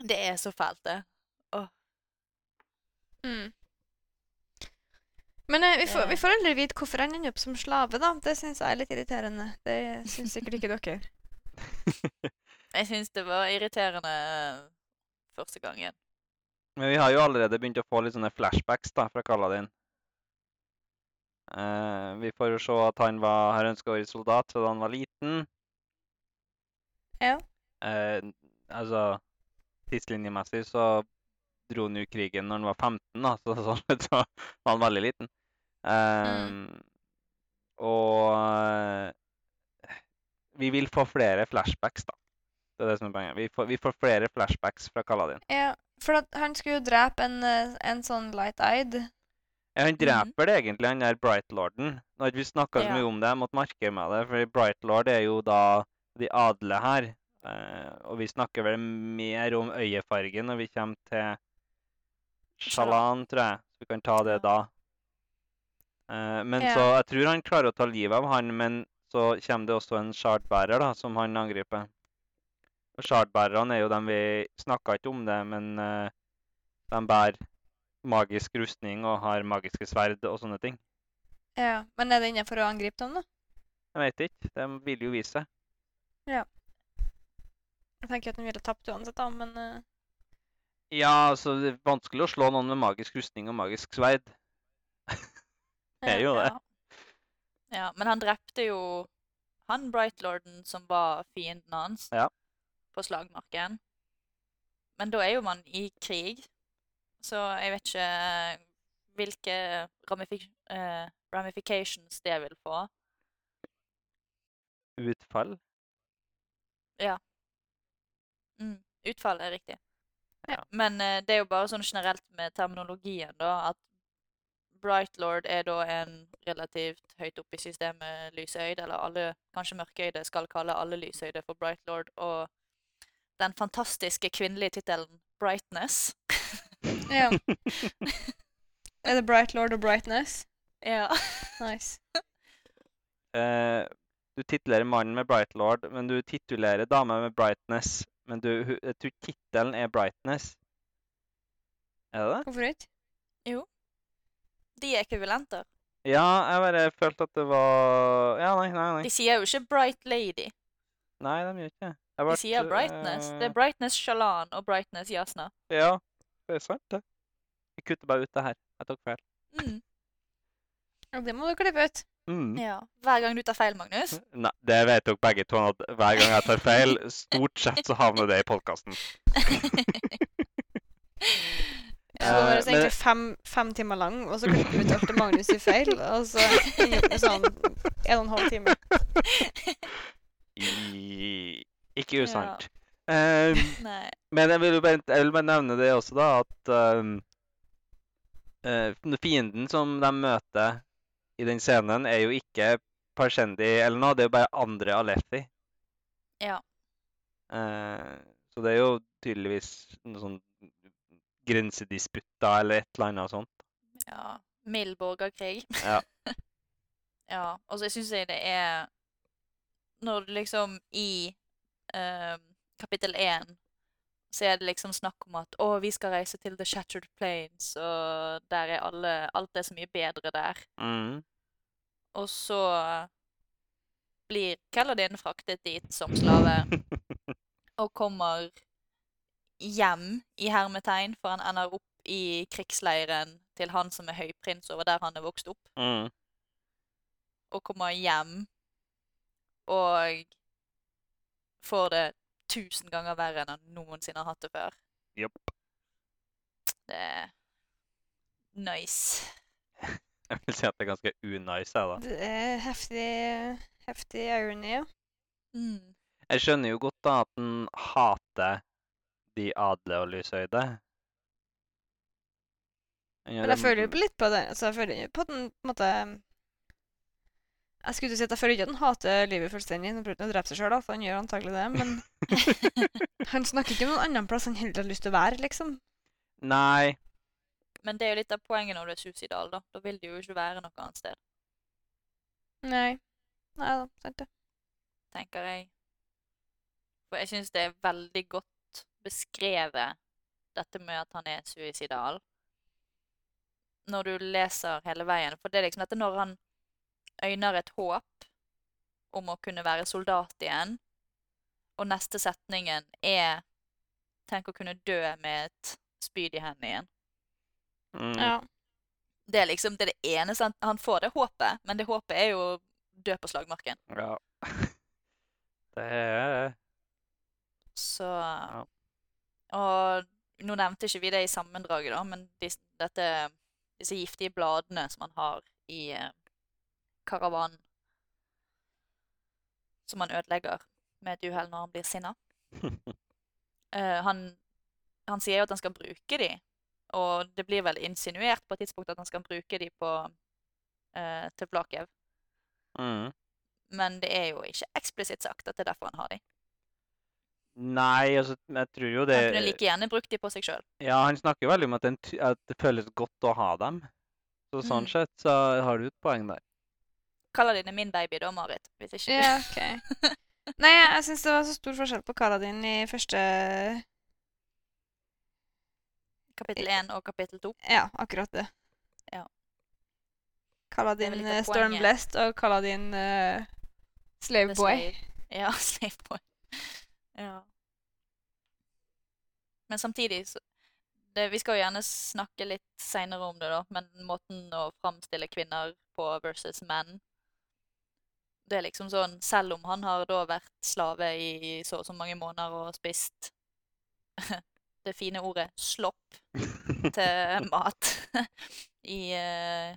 Det er så fælt, det.
Mm. Men eh, vi, får, vi får aldri vite hvorfor han ender opp som slave, da. Det syns jeg er litt irriterende. Det syns sikkert ikke dere.
Jeg syns det var irriterende første gangen.
Men vi har jo allerede begynt å få litt sånne flashbacks da, fra Kaladin. Uh, vi får jo se at han var, være soldat da han var liten.
Ja.
Uh, altså Tidslinjemessig så dro han jo krigen når han var 15, da, så sånn sett så var han veldig liten. Eh, Og eh, vi vil få flere flashbacks, da. Det er det som er poenget. Vi får, vi får flere flashbacks fra Kaladin.
Ja, for han skulle jo drepe en, eh, en sånn light-eyed.
Ja, han
Mhm.
dreper det egentlig, han der Brightlorden. Nå har vi snakka så mye om det, jeg måtte markere meg det, for Bright Lord er jo da de adle her. Eh, og vi snakker vel mer om øyefargen når vi kommer til Shalan, tror jeg. Så vi kan ta det da. Eh, men så Jeg tror han klarer å ta livet av han, men så kommer det også en shardbærer da, som han angriper. Og shardbærerne er jo dem vi snakka ikke om det, men uh, de bærer magisk rustning og har magiske sverd og sånne ting.
Ja, Men er det innenfor å angripe dem, da?
Jeg vet ikke. De vil jo vise seg. Ja.
Jeg tenker at de ville tapt uansett, da, men uh...
Ja, altså det er vanskelig å slå noen med magisk rustning og magisk sverd. Det er jo det.
Ja. ja, men han drepte jo han Brightlorden som var fienden hans,
Ja.
På slagmarken. Men da er jo man i krig, så jeg vet ikke hvilke ramifi uh, ramifications det vil få.
Utfall.
Mm, utfall er riktig.
Ja.
Men uh, det er jo bare sånn generelt med terminologien, da, at Brightlord er da en relativt høyt oppe i systemet lyshøyde, eller alle, kanskje mørkeøyde skal kalle alle lyshøyde for Brightlord, og den fantastiske kvinnelige tittelen Brightness.
Ja. er det Bright Lord og Brightness?
Ja.
Nice.
Uh, du titulerer mannen med Bright Lord, men du titulerer dama med Brightness. Men du, jeg tror tittelen er Brightness. Er det det?
Hvorfor ikke?
De er ekvivalenter.
Ja, jeg bare følte at det var Ja, nei, nei. Nei,
De sier jo ikke Bright Lady.
nei de gjør ikke det. Jeg
De sier Brightness. Det er
eh,
Brightness Shalan og Brightness Jasna.
Ja, det er sant, det. Jeg kutter bare ut det her. Jeg tok feil.
Mm.
Ja, det må du klippe ut.
Mm.
Ja. Hver gang du tar feil, Magnus.
Nei, det vet dere begge to, at hver gang jeg tar feil, stort sett så havner det i podkasten.
Så var det
Eh,
egentlig fem, fem timer lang, og så klipper vi ut alt det Magnus i feil, og så sånn en og en halv time.
I... Ikke usant. Ja.
Um,
men jeg vil jo bare, jeg vil bare nevne det også, da, at um, uh, fienden som de møter i den scenen, er jo ikke Parshendi eller noe, det er jo bare andre Alethi.
Ja.
Uh, så det er jo tydeligvis noe sånn grensedisputter eller et eller annet sånt.
Ja. Mild borgerkrig.
Ja.
ja. Og så syns jeg det er Når du liksom i eh, kapittel én så er det liksom snakk om at å, vi skal reise til The Shattered Plains, og der er alle Alt er så mye bedre der.
Mm.
Og så blir Kelladin fraktet dit som slave, og kommer hjem i hermetegn, for han ender opp i krigsleiren til han som er høyprins over der han er vokst opp,
Mm.
og kommer hjem og får det tusen ganger verre enn han noensinne har hatt det før.
Jopp.
Det er nice.
Jeg vil si at det er ganske unice, jeg, da.
Det er heftig, heftig irony, ja.
Mm.
Jeg skjønner jo godt da at han hater de adle og lysøyde.
Men jeg føler jo litt på det. Altså, jeg føler jo på den på en måte Jeg skulle si at jeg føler ikke at han hater livet fullstendig. Han prøver å drepe seg sjøl, så han gjør antagelig det. Men han snakker ikke om noen annen plass han heller har lyst til å være, liksom.
Nei,
Men det er jo litt av poenget når du er suicidal, da. Da vil du jo ikke være noe annet sted,
Nei. Nei da, sant det.
tenker jeg. For jeg syns det er veldig godt beskrevet, dette med at han er suicidal. Når du leser hele veien. For det er liksom dette når han øyner et håp om å kunne være soldat igjen, og neste setningen er Tenk å kunne dø med et spyd i hendene igjen.
mm,
Ja.
Det er liksom det, er det eneste han, han får, det håpet. Men det håpet er jo å dø på slagmarken.
ja. Det er
Så ja. Og nå nevnte ikke vi det i sammendraget, da, men disse, dette, disse giftige bladene som han har i eh, karavanen Som han ødelegger med et uhell når han blir sinna. Uh, han, han sier jo at han skal bruke de, og det blir vel insinuert på et tidspunkt at han skal bruke de på uh, til flakev.
mm.
Men det er jo ikke eksplisitt sagt at det er derfor han har de.
Nei, altså, jeg tror jo det
Han kunne like gjerne brukt de på seg sjøl.
Ja, han snakker jo veldig om at, at det føles godt å ha dem. Så sånn
Mm.
sett så har du et poeng der.
Kaller er min baby da, Marit? Hvis ikke
Ja, OK. Nei, jeg, syns det var så stor forskjell på Kaladin i første
kapittel 1 og kapittel 2.
Ja, akkurat det.
Ja.
Kaladin
det poenget.
Stormblessed og Kaladin uh, Slave Boy.
slave. Ja, slave boy. Ja. Men samtidig så det, Vi skal jo gjerne snakke litt seinere om det, da, men måten å framstille kvinner på versus menn Det er liksom sånn Selv om han har da vært slave i så og så mange måneder og spist det fine ordet 'slopp' til mat i, eh,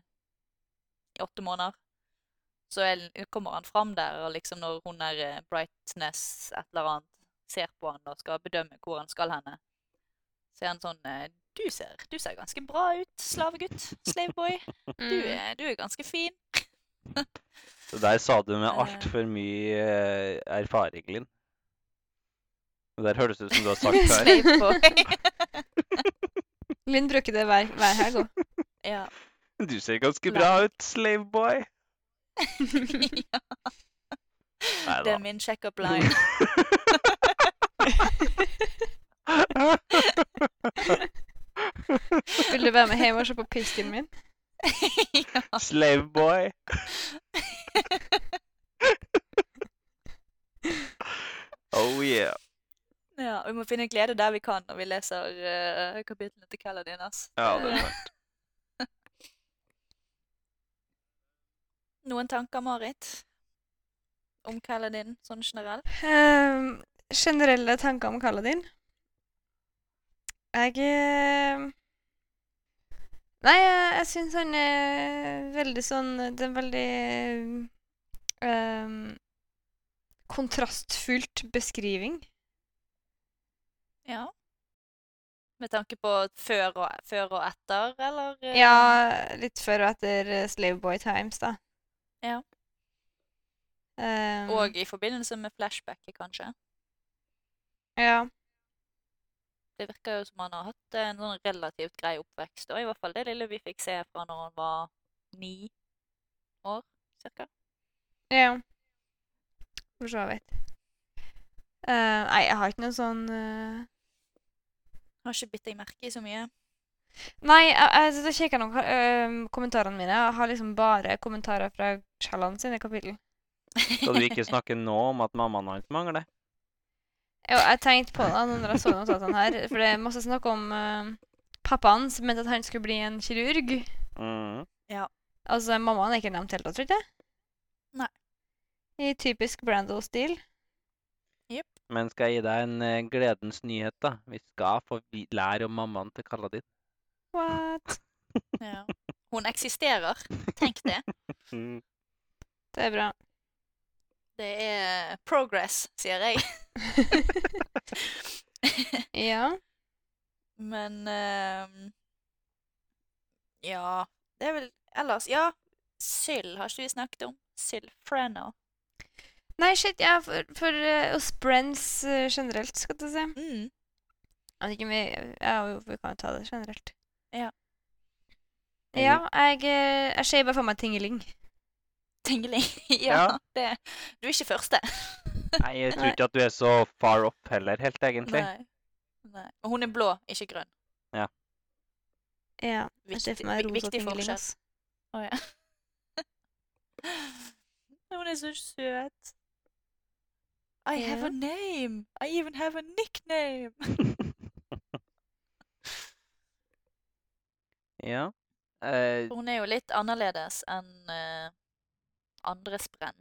i åtte måneder. Så er, kommer han fram der, og liksom når hun er eh, Brightness et eller annet ser på han og skal bedømme hvor han skal henne, så er han sånn eh, du ser, du ser ganske bra ut, slavegutt. Slaveboy. Du,
Mm.
er- du er ganske fin.
Så der sa du med altfor mye eh, erfaring, Linn. Og Der høres det ut som du har sagt før.
Linn bruker det hver, hver helg òg.
ja.
Du ser ganske bra ut, slaveboy.
ja. Det er min check-up line.
Vil du være med hjem og se på pisken min?
ja.
Slaveboy. Oh yeah.
ja. Vi må finne glede der vi kan når vi leser uh, kapitlene til Kaladin. Altså.
Ja, det er sant.
Noen tanker, Marit? Om Kaladin sånn generelt?
Um, generelle tanker om Kaladin? Jeg eh, Nei, jeg, jeg syns han er veldig sånn Det er veldig um, kontrastfullt beskriving.
Ja. Med tanke på før og, før og etter, eller? eh,
Ja, litt før og etter eh, Slaveboy Times, da.
Ja.
Um,
Og i forbindelse med flashbacket, kanskje?
Ja.
Det virker jo som han har hatt en sånn relativt grei oppvekst, og i hvert fall det lille vi fikk se fra når han var ni år, cirka.
Ja. For så vidt. Uh, nei, jeg har ikke noe sånn uh...
Har ikke bitt deg merke i så mye.
Nei, jeg, jeg, jeg kikker noen uh, kommentarene mine. Jeg har liksom bare kommentarer fra Shallan sine kapittel.
Skal du ikke snakke nå om at mammaen hans mangler?
Jo, jeg tenkte på det når jeg så notatene her, for det er masse snakk om uh, pappaen som mente at han skulle bli en kirurg.
Mm.
Altså, mammaen er ikke nevnt helt, tror jeg.
Nei.
I typisk Brando-stil.
Men skal jeg gi deg en uh, gledens nyhet, da? Vi skal få lære om mammaen til Kaladin.
What?
Ja. Hun eksisterer. Tenk det.
Mm.
Det er bra.
Det er progress, sier jeg.
ja.
Men ehm, Ja, det er vel ellers Ja, Syl har ikke vi snakket om. Syl Frenno.
Nei, shit, ja, for, for uh, oss Brens uh, generelt, skal du si.
Mm.
Ikke vi Ja, vi kan jo ta det generelt.
Ja.
Ja, jeg, jeg ser bare for meg Tingeling.
Tingeling. ja,
Ja.
det Du er ikke første.
Nei, jeg tror ikke at du er så far off heller, helt egentlig.
Nei. Nei. Og hun er blå, ikke grønn.
Ja. Jeg
Viktig,
for meg
vik-
rosa
viktig forskjell.
ass.
Å ja. Hun er så søt. I have
Ja.
a name. I even have a nickname.
ja. Eh,
Hun er jo litt annerledes enn eh, andre brenn.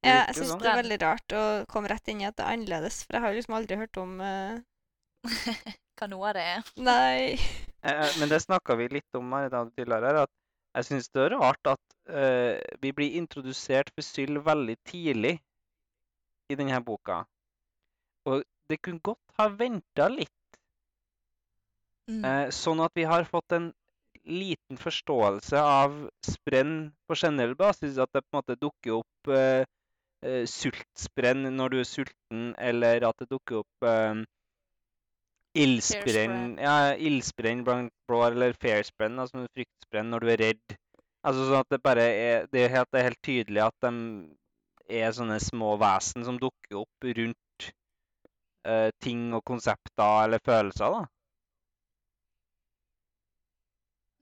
Ja, jeg syns det er veldig rart å komme rett inn i at det er annerledes, for jeg har jo liksom aldri hørt om uh...
Hva noe av det er.
Nei.
Eh, Men det snakka vi litt om her i dag tidligere, at jeg syns det er rart at uh, vi blir introdusert for Syl veldig tidlig i denne boka. Og det kunne godt ha venta litt,
Mm.
eh, sånn at vi har fått en liten forståelse av sprenn på generell basis. At det på en måte dukker opp eh, eh, sultsprenn når du er sulten, eller at det dukker opp eh, Ildsprenn ja, ildsprenn blant blå, eller fairsprenn, altså fryktsprenn når du er redd. Altså sånn at det bare er Det er helt, det er helt tydelig at de er sånne små vesen som dukker opp rundt eh, ting og konsepter eller følelser, da.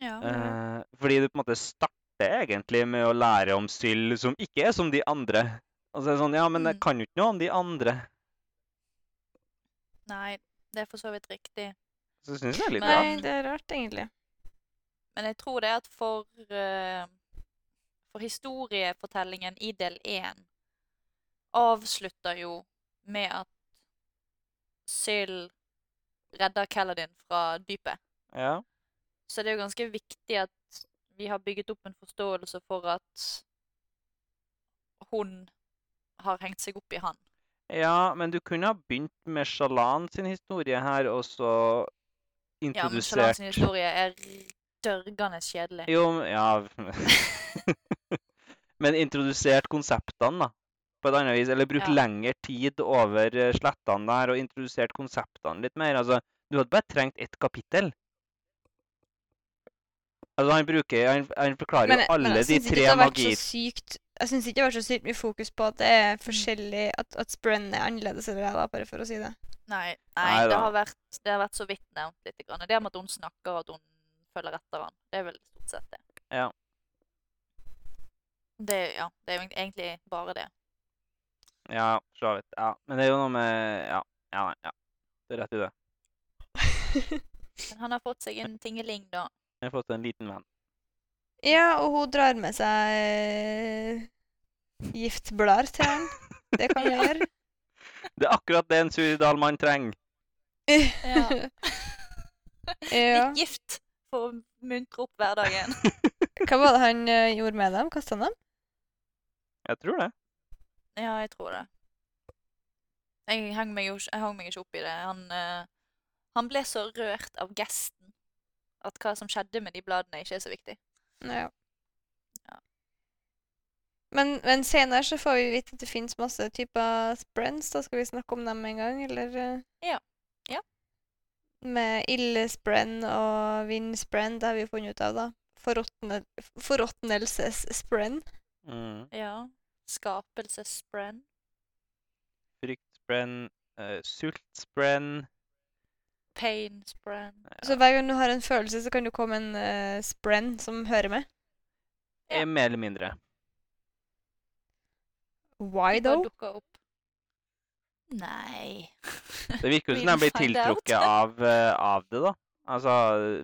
Ja.
Eh, fordi du på en måte starter egentlig med å lære om sild som ikke er som de andre. Og så er det sånn Ja, men jeg
Mm.
kan jo ikke noe om de andre.
Nei, det er for så vidt riktig.
Så jeg det er litt
Nei,
rart.
Nei, det er rart, egentlig.
Men jeg tror det er at for uh, For historiefortellingen i del én avslutter jo med at Syl redder Kaladin fra dypet.
Ja.
Så det er jo ganske viktig at vi har bygget opp en forståelse for at hun har hengt seg opp i han.
ja, men du kunne ha begynt med Shalan sin historie her, og så introdusert
Ja, men Shalan sin historie er dørgende kjedelig.
Jo, ja Men introdusert konseptene, da. På et annet vis. Eller brukt
Ja.
lengre tid over eh, slettene der og introdusert konseptene litt mer. Altså, du hadde bare trengt ett kapittel. Altså, han bruker Han, han forklarer
Men,
jo alle
men
de tre
magiene. sykt Jeg syns ikke det har vært så sykt mye fokus på at det er forskjellig At, at sprenn er annerledes eller da, bare for å si det.
Nei,
Nei
nei det, har vært, det har vært så vidt nevnt litt. Grann. Det med at hun snakker og at hun følger etter han. Det er vel stort sett det.
Ja.
Det, ja, det er jo egentlig bare det.
Ja, for så vidt. Ja. Men det er jo noe med Ja, ja, nei, ja. Det er rett i det.
Men han har fått seg en tingeling, da.
Jeg har fått en liten venn.
ja, og hun drar med seg eh, giftblader til han. Det kan hun gjøre.
Det er akkurat det en suicidal mann trenger.
Ja.
ja.
Litt gift for å muntre opp hverdagen.
Hva var det han eh, gjorde med dem? Kasta han dem?
Jeg tror det.
Ja, jeg tror det. Jeg hang meg jo jeg hang meg ikke opp i det. Han, eh, han ble så rørt av gesten at hva som skjedde med de bladene, ikke er så viktig.
Ja.
Ja.
Men, men senere så får vi vite at det fins masse typer sprens. Da skal vi snakke om dem en gang, eller? eh?
Ja. Ja.
Med ildsprenn og vindsprenn, det har vi funnet ut av, da. Forråtne- Forråtnelsessprenn.
Mm.
Ja. Skapelsessprenn.
Fryktsprenn, uh, sultsprenn
Painsprenn.
Så hver gang du har en følelse, så kan du komme en uh, sprenn som hører med.
Ja.
eh, Mer eller mindre.
Why though?
Nei.
Det virker jo som de blir tiltrukket av, uh, av det, da. Altså,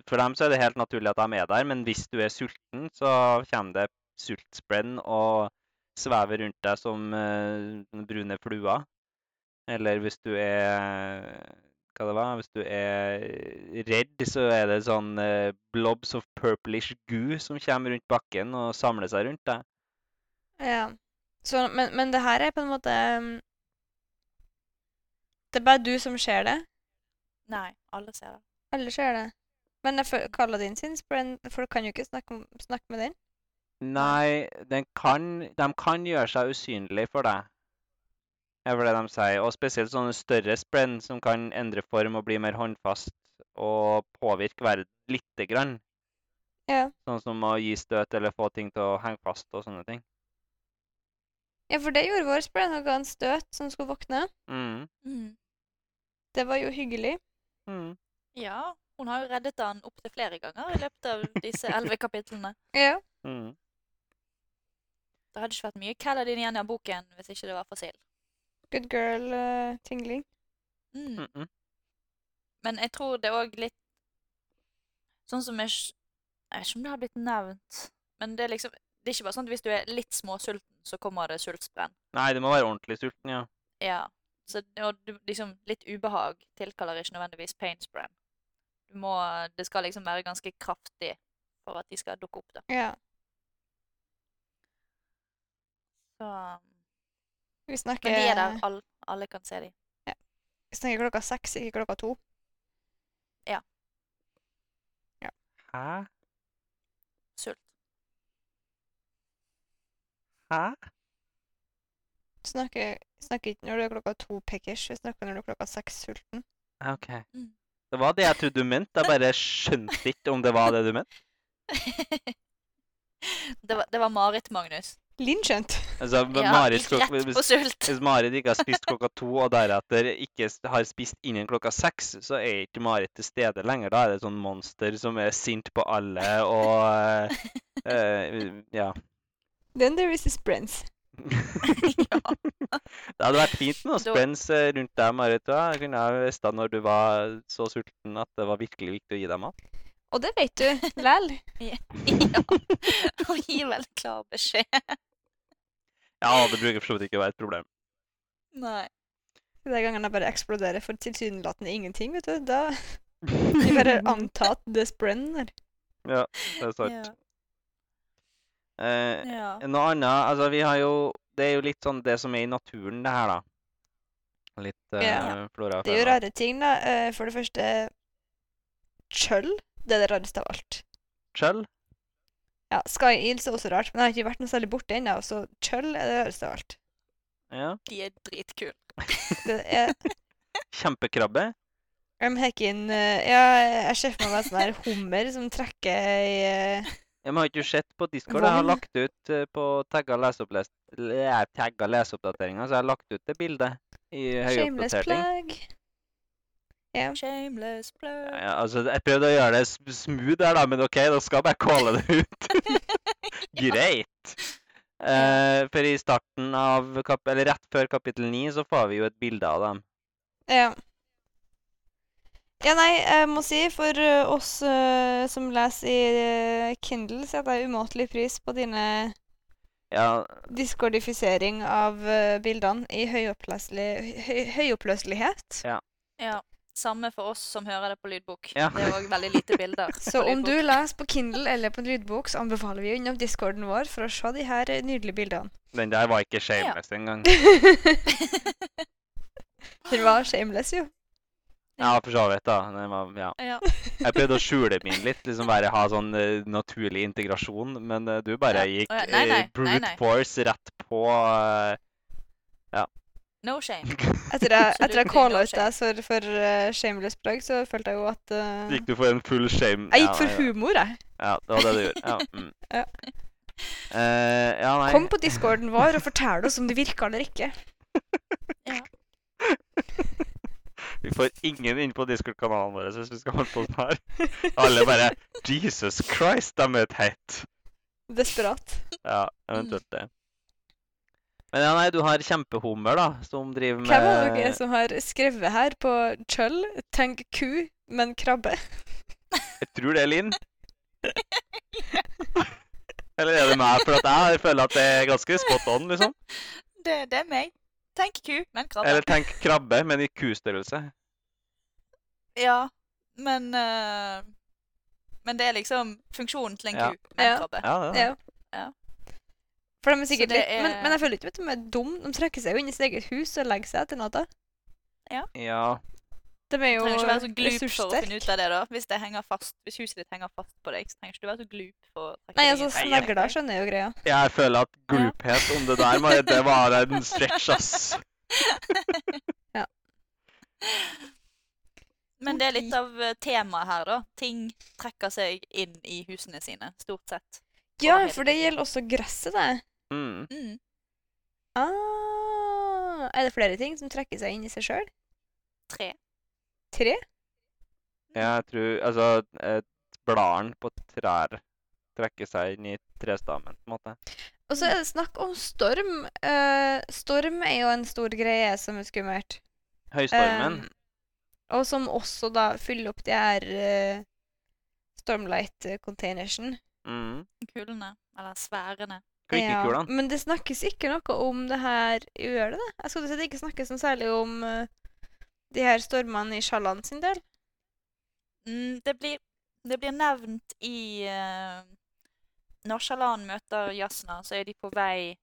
for dem så er det helt naturlig at de er der, men hvis du er sulten, så kommer det sultsprenn og svever rundt deg som uh, brune flua. Eller hvis du er Hva det var? Hvis du er redd, så er det sånn eh, blobs of purplish goo som kommer rundt bakken og samler seg rundt deg.
Ja. Så, men, men det her er på en måte um, Det er bare du som ser det.
Nei, alle ser det.
Alle ser det. Men jeg kaller din sin for folk kan jo ikke snakke, snakke med den.
Nei, den kan, de kan gjøre seg usynlig for deg. Det for det de sier. Og spesielt sånne større sprenn som kan endre form og bli mer håndfast og påvirke verden lite grann.
Ja.
Sånn som å gi støt eller få ting til å henge fast og sånne ting.
ja, for det gjorde vår sprenn og ga en støt som skulle våkne.
Mm.
Mm.
Det var jo hyggelig.
Mm.
Ja, hun har jo reddet han opptil flere ganger i løpet av disse elleve kapitlene.
Ja.
Mm.
Det hadde ikke vært mye Kaladin igjen av boken hvis ikke det var for Sild.
Good girl uh, tingling.
Mm.
Mm -mm.
Men jeg tror det òg litt Sånn som jeg Jeg vet ikke om det har blitt nevnt, men det er liksom Det er ikke bare sånn at hvis du er litt småsulten, så kommer det sultsprenn.
Nei, det må være ordentlig sulten, ja.
Ja. Så og du, liksom, litt ubehag tilkaller ikke nødvendigvis pain spren. Du må Det skal liksom være ganske kraftig for at de skal dukke opp, da.
Ja.
Så
Vi snakker,
Men de er der, all, alle kan se dem.
vi snakker klokka seks, ikke klokka to. Ja.
Hæ?
Sult.
Hæ?
Snakker, snakker ikke når det er klokka to pickers, vi snakker når det er klokka seks sulten.
OK.
Mm.
Det var det jeg trodde du mente. Jeg bare skjønte ikke om det var det du mente.
det, var, det var Marit, Magnus.
Linn skjønt.
Altså,
Ja,
Marit hvis- Hvis Marit ikke har spist klokka to, og deretter ikke har spist innen klokka seks, så er ikke Marit til stede lenger. Da er det et sånn monster som er sint på alle og uh, eh, Ja.
Then there is a sprints.
ja.
Det hadde vært fint med noe sprens eh, rundt deg, Marit. Da. Jeg kunne ha visst når du var så sulten at det var virkelig viktig å gi deg mat.
Og det vet du, vel?
ja. Og gi vel klar beskjed.
Ja, det bruker for så vidt ikke å være et problem.
Nei.
De gangene jeg bare eksploderer for tilsynelatende ingenting, vet du, da Vi bare antar at det sprenner.
Ja, det er sant.
Ja.
Eh,
ja.
Noe annet Altså, vi har jo Det er jo litt sånn det som er i naturen, det her, da. Litt eh,
Ja.
flora og
Det er jo rare ting, da. Eh, For det første Kjøll. Det er det rareste av alt.
Kjøll?
Ja, Sky Eels er også rart, men jeg har ikke vært noe særlig borte ennå, så kjøll er det rareste av alt.
Ja.
De er dritkule.
Det er
Kjempekrabbe?
Um, hacking uh, Ja, jeg ser for meg en sånn her hummer som trekker i eh,
Jeg har ikke sett på Discord. Jeg har lagt ut eh, på tagga leseoppdateringa, så jeg har lagt ut det bildet i
Shameless
høyoppdatering.
Ja.
Shameless plug.
Ja, altså, jeg prøvde å gjøre det smooth der, da, men OK, da skal jeg bare calle det ut. Greit. Uh, for i starten av kap Eller rett før kapittel 9 så får vi jo et bilde av dem.
Ja. Ja, nei, jeg må si for eh, oss uh, som leser i uh, Kindle, setter jeg umåtelig pris på dine
Ja,
diskordifisering av bildene i høyoppløselighet. høy, høyoppløselighet.
Ja. Samme for oss som hører det på lydbok.
Ja.
Det er òg veldig lite bilder.
Så om du leser på Kindle eller på en lydbok, så anbefaler vi innom discorden vår for å se de her eh, nydelige bildene.
den der var ikke shameless engang.
Den var shameless, jo.
Ja, for så vidt, da. Den var, ja.
Ja.
Jeg prøvde å skjule min litt, liksom bare ha sånn uh, naturlig integrasjon, men uh, du bare
Ja.
gikk
uh, nei, nei,
brute
nei, nei.
force rett på eh,
No shame.
Etter jeg, etter jeg calla ut deg for, for eh, shameless plug, så følte jeg jo at uh,
Gikk du for en full shame?
Jeg gikk for
ja,
humor, jeg.
Ja, det var det du gjorde. Ja. Mm.
Ja.
Uh, ja, nei.
Kom på discorden vår og fortell oss om det virker eller ikke.
Ja.
Vi får ingen inn på Discord-kanalen vår hvis vi skal holde på sånn her. Alle bare Jesus Christ, de er teit.
Desperat.
Ja, eventuelt det. Men ja, nei, du har kjempehummer, da, som driver med
Hvem av dere som har skrevet her på kjøll, tenk ku, men krabbe?
Jeg tror det er Linn. Eller er det meg? For at jeg føler at det er ganske spot on, liksom.
Det, det er meg. Tenk ku, men krabbe.
Eller tenk krabbe, men i kustørrelse.
Ja, men uh, Men det er liksom funksjonen til en
Ja.
ku, men
Ja.
krabbe.
Ja, det er det.
Ja.
Ja.
For de er sikkert litt, men,
er-
men jeg føler ikke at de er dumme. De trekker seg jo inn i sitt eget hus og legger seg etter natta.
Ja.
De er jo
trenger ikke være så glup for å
ressurssterke.
finne ut av det, da. Hvis, det fast, hvis huset ditt henger fast på deg, så trenger ikke du være så glup for å trekke
Nei, altså,
inn.
skjønner jeg-
snegler skjønner jo greia.
Jeg føler at gluphet om det der, Marit, det var en stretch, ass. ja.
Men det er litt av eh, temaet her, da. Ting trekker seg inn i husene sine, stort sett.
Ja, for det gjelder også gresset, det.
Mm.
Mm.
Ah, er det flere ting som trekker seg inn i seg sjøl?
Tre.
Tre?
Jeg tror Altså, bladene på trær trekker seg inn i trestammen, på en måte.
Og så er det snakk om storm. Uh, storm er jo en stor greie som er skummelt.
Høystormen.
Um, og som også da fyller opp de her uh, Stormlight-containersen.
Mm.
Kulene. Eller sfærene.
Klikkekulene.
men det snakkes ikke noe om det her Gjør det det? Jeg skulle si det ikke snakkes noe særlig om uh, de her stormene i Sjalland sin del.
Mm, det, blir, det blir nevnt i uh, Når Shalan møter Jasna, så er de på vei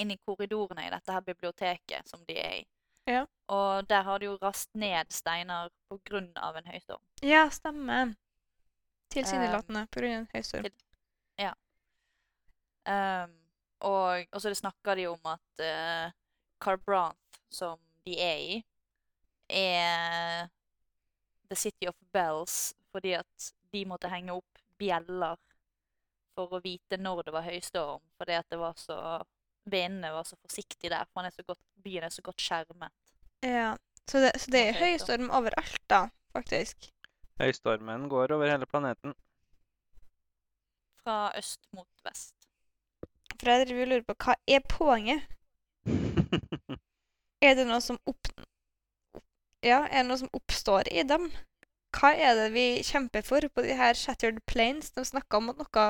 inn i korridorene i dette her biblioteket som de er i.
Ja.
Og der har de jo rast ned steiner av en høystorm.
Ja, stemmer. Tilsynelatende på grunn av en høystorm.
til- Um, og, og så det snakker de om at uh, Carbranth, som de er i, er The City of Bells fordi at de måtte henge opp bjeller for å vite når det var høystorm, fordi at det var så Vindene var så forsiktige der, for er så godt, byen er så godt skjermet.
Ja. Så det, så det er høystorm overalt, da, faktisk.
Høystormen går over hele planeten.
Fra øst mot vest.
For jeg driver og lurer på hva er poenget? Er det noe som opp... Ja, er det noe som oppstår i dem? Hva er det vi kjemper for på de her Shattered Plains? De snakker om at noe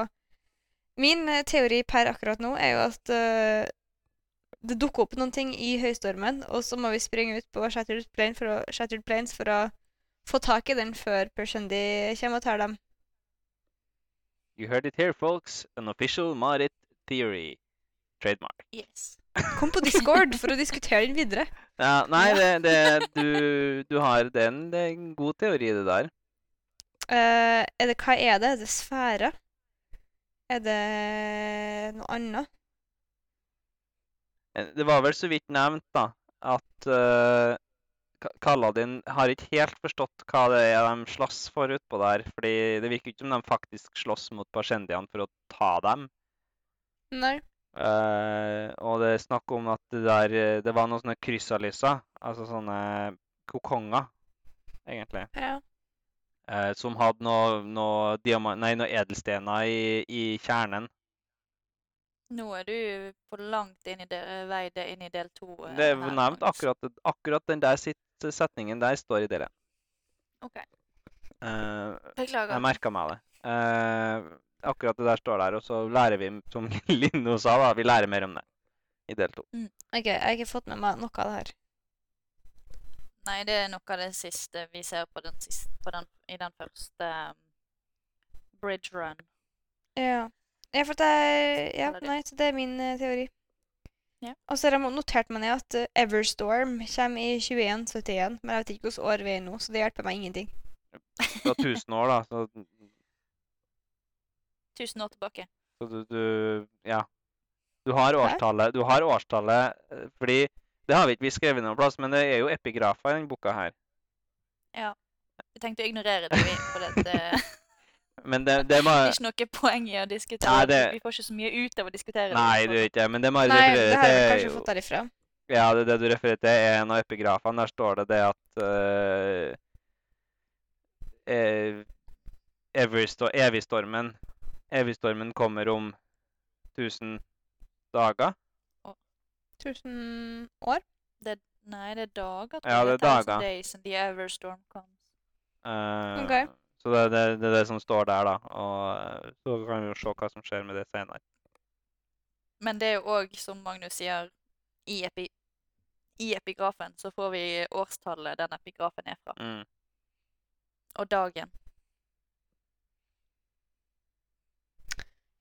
Min eh, teori per akkurat nå er jo at uh, det dukker opp noen ting i høystormen, og så må vi springe ut på Shattered, Plane for å, Shattered Plains for å få tak i den før Pershundi kommer og tar dem.
You heard it here, folks. An official Marit theory. Trademark.
Yes.
Kom på Discord for å diskutere den videre.
Ja, nei, det, det du, du har er, det er en god teori, det der.
Uh, er det, hva er det? Er det sfære? Er det noe annet?
Eh, Det var vel så vidt nevnt, da, at uh, Kaladin har ikke helt forstått hva det er de slåss for utpå der. fordi det virker ikke som de faktisk slåss mot Pashendian for å ta dem.
Nei.
Uh, og det er snakk om at det der eh, Det var noen sånne kryssaliser, altså sånne kokonger, egentlig.
Ja.
Uh, som hadde noe, noe, nei, noe edelstener i, i kjernen.
Nå er du for langt inn i det, vei det- inn i del to.
Det er nevnt akkurat, akkurat den der sitt, setningen der står i del én.
Ok.
Uh,
Beklager.
jeg merka meg det. Eh, akkurat det der står der, og så lærer vi, som Lino sa, da, vi lærer mer om det i del to.
Ok, jeg har ikke fått med meg noe av det her.
Nei, det er noe av det siste vi ser på, den siste, på den, i den første um, bridge run.
Ja. Ja, for det er Ja, nei, så det er min uh, teori.
Ja.
Og så har jeg notert meg ned at uh, Everstorm kommer i 2171, men jeg vet ikke hvilket år vi er i nå, så det hjelper meg ingenting.
Det var 1000 år, da. Så,
Tusen år tilbake.
så du, du Ja. Du har årstallet, du har årstallet eh, fordi Det har vi ikke vi skrevet noen plass, men det er jo epigrafer i denne boka her. Ja.
Vi tenkte å ignorere det, vi. For det, det
Men det, det må
er ikke noe poeng i å diskutere.
Nei, det-
Vi får ikke så mye ut av å diskutere det.
Nei, du gjør ikke. Men det må jeg
Nei, det har
vi
kanskje
er
fått
jo-
derifra.
Ja, det, det du refererer til, er en av epigrafene. Der står det det at uh, uh, Eversto Evigstormen kommer om 1000 dager.
1000 år?
Det, nei, det er dager.
Ja, det er dager.
Days and the Everstorm comes.
Uh,
okay.
Så det, det, det er det som står der, da. Og eh, så kan vi jo se hva som skjer med det senere.
Men det er jo òg, som Magnus sier, i, epi, i epigrafen så får vi årstallet den epigrafen er fra.
Mm.
Og dagen.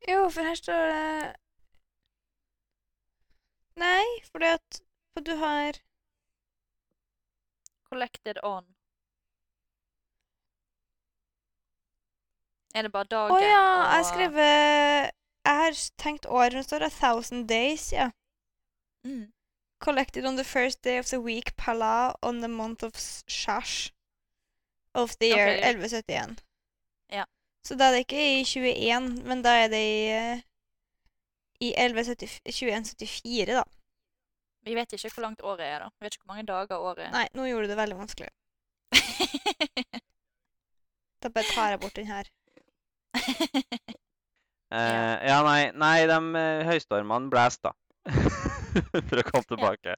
Jo, for her står det Nei, fordi at for du har
Collected on. Er det bare
Å
dagen
ja, jeg har
og-
skrevet Jeg har tenkt året det står A Thousand Days, ja.
mm.
Collected on the first day of the week Pala on the month of Shash of the year
okay.
1171.
Ja.
Så da er det ikke i 21, men da er det i, eh, i 1170 2174, da.
Vi vet ikke hvor langt året er, da. Vi vet ikke hvor mange dager året er.
Nei, nå gjorde du det veldig vanskelig. Da bare tar jeg bort den her.
uh, ja, nei, nei de eh, høystormene blæs, da. For å komme tilbake.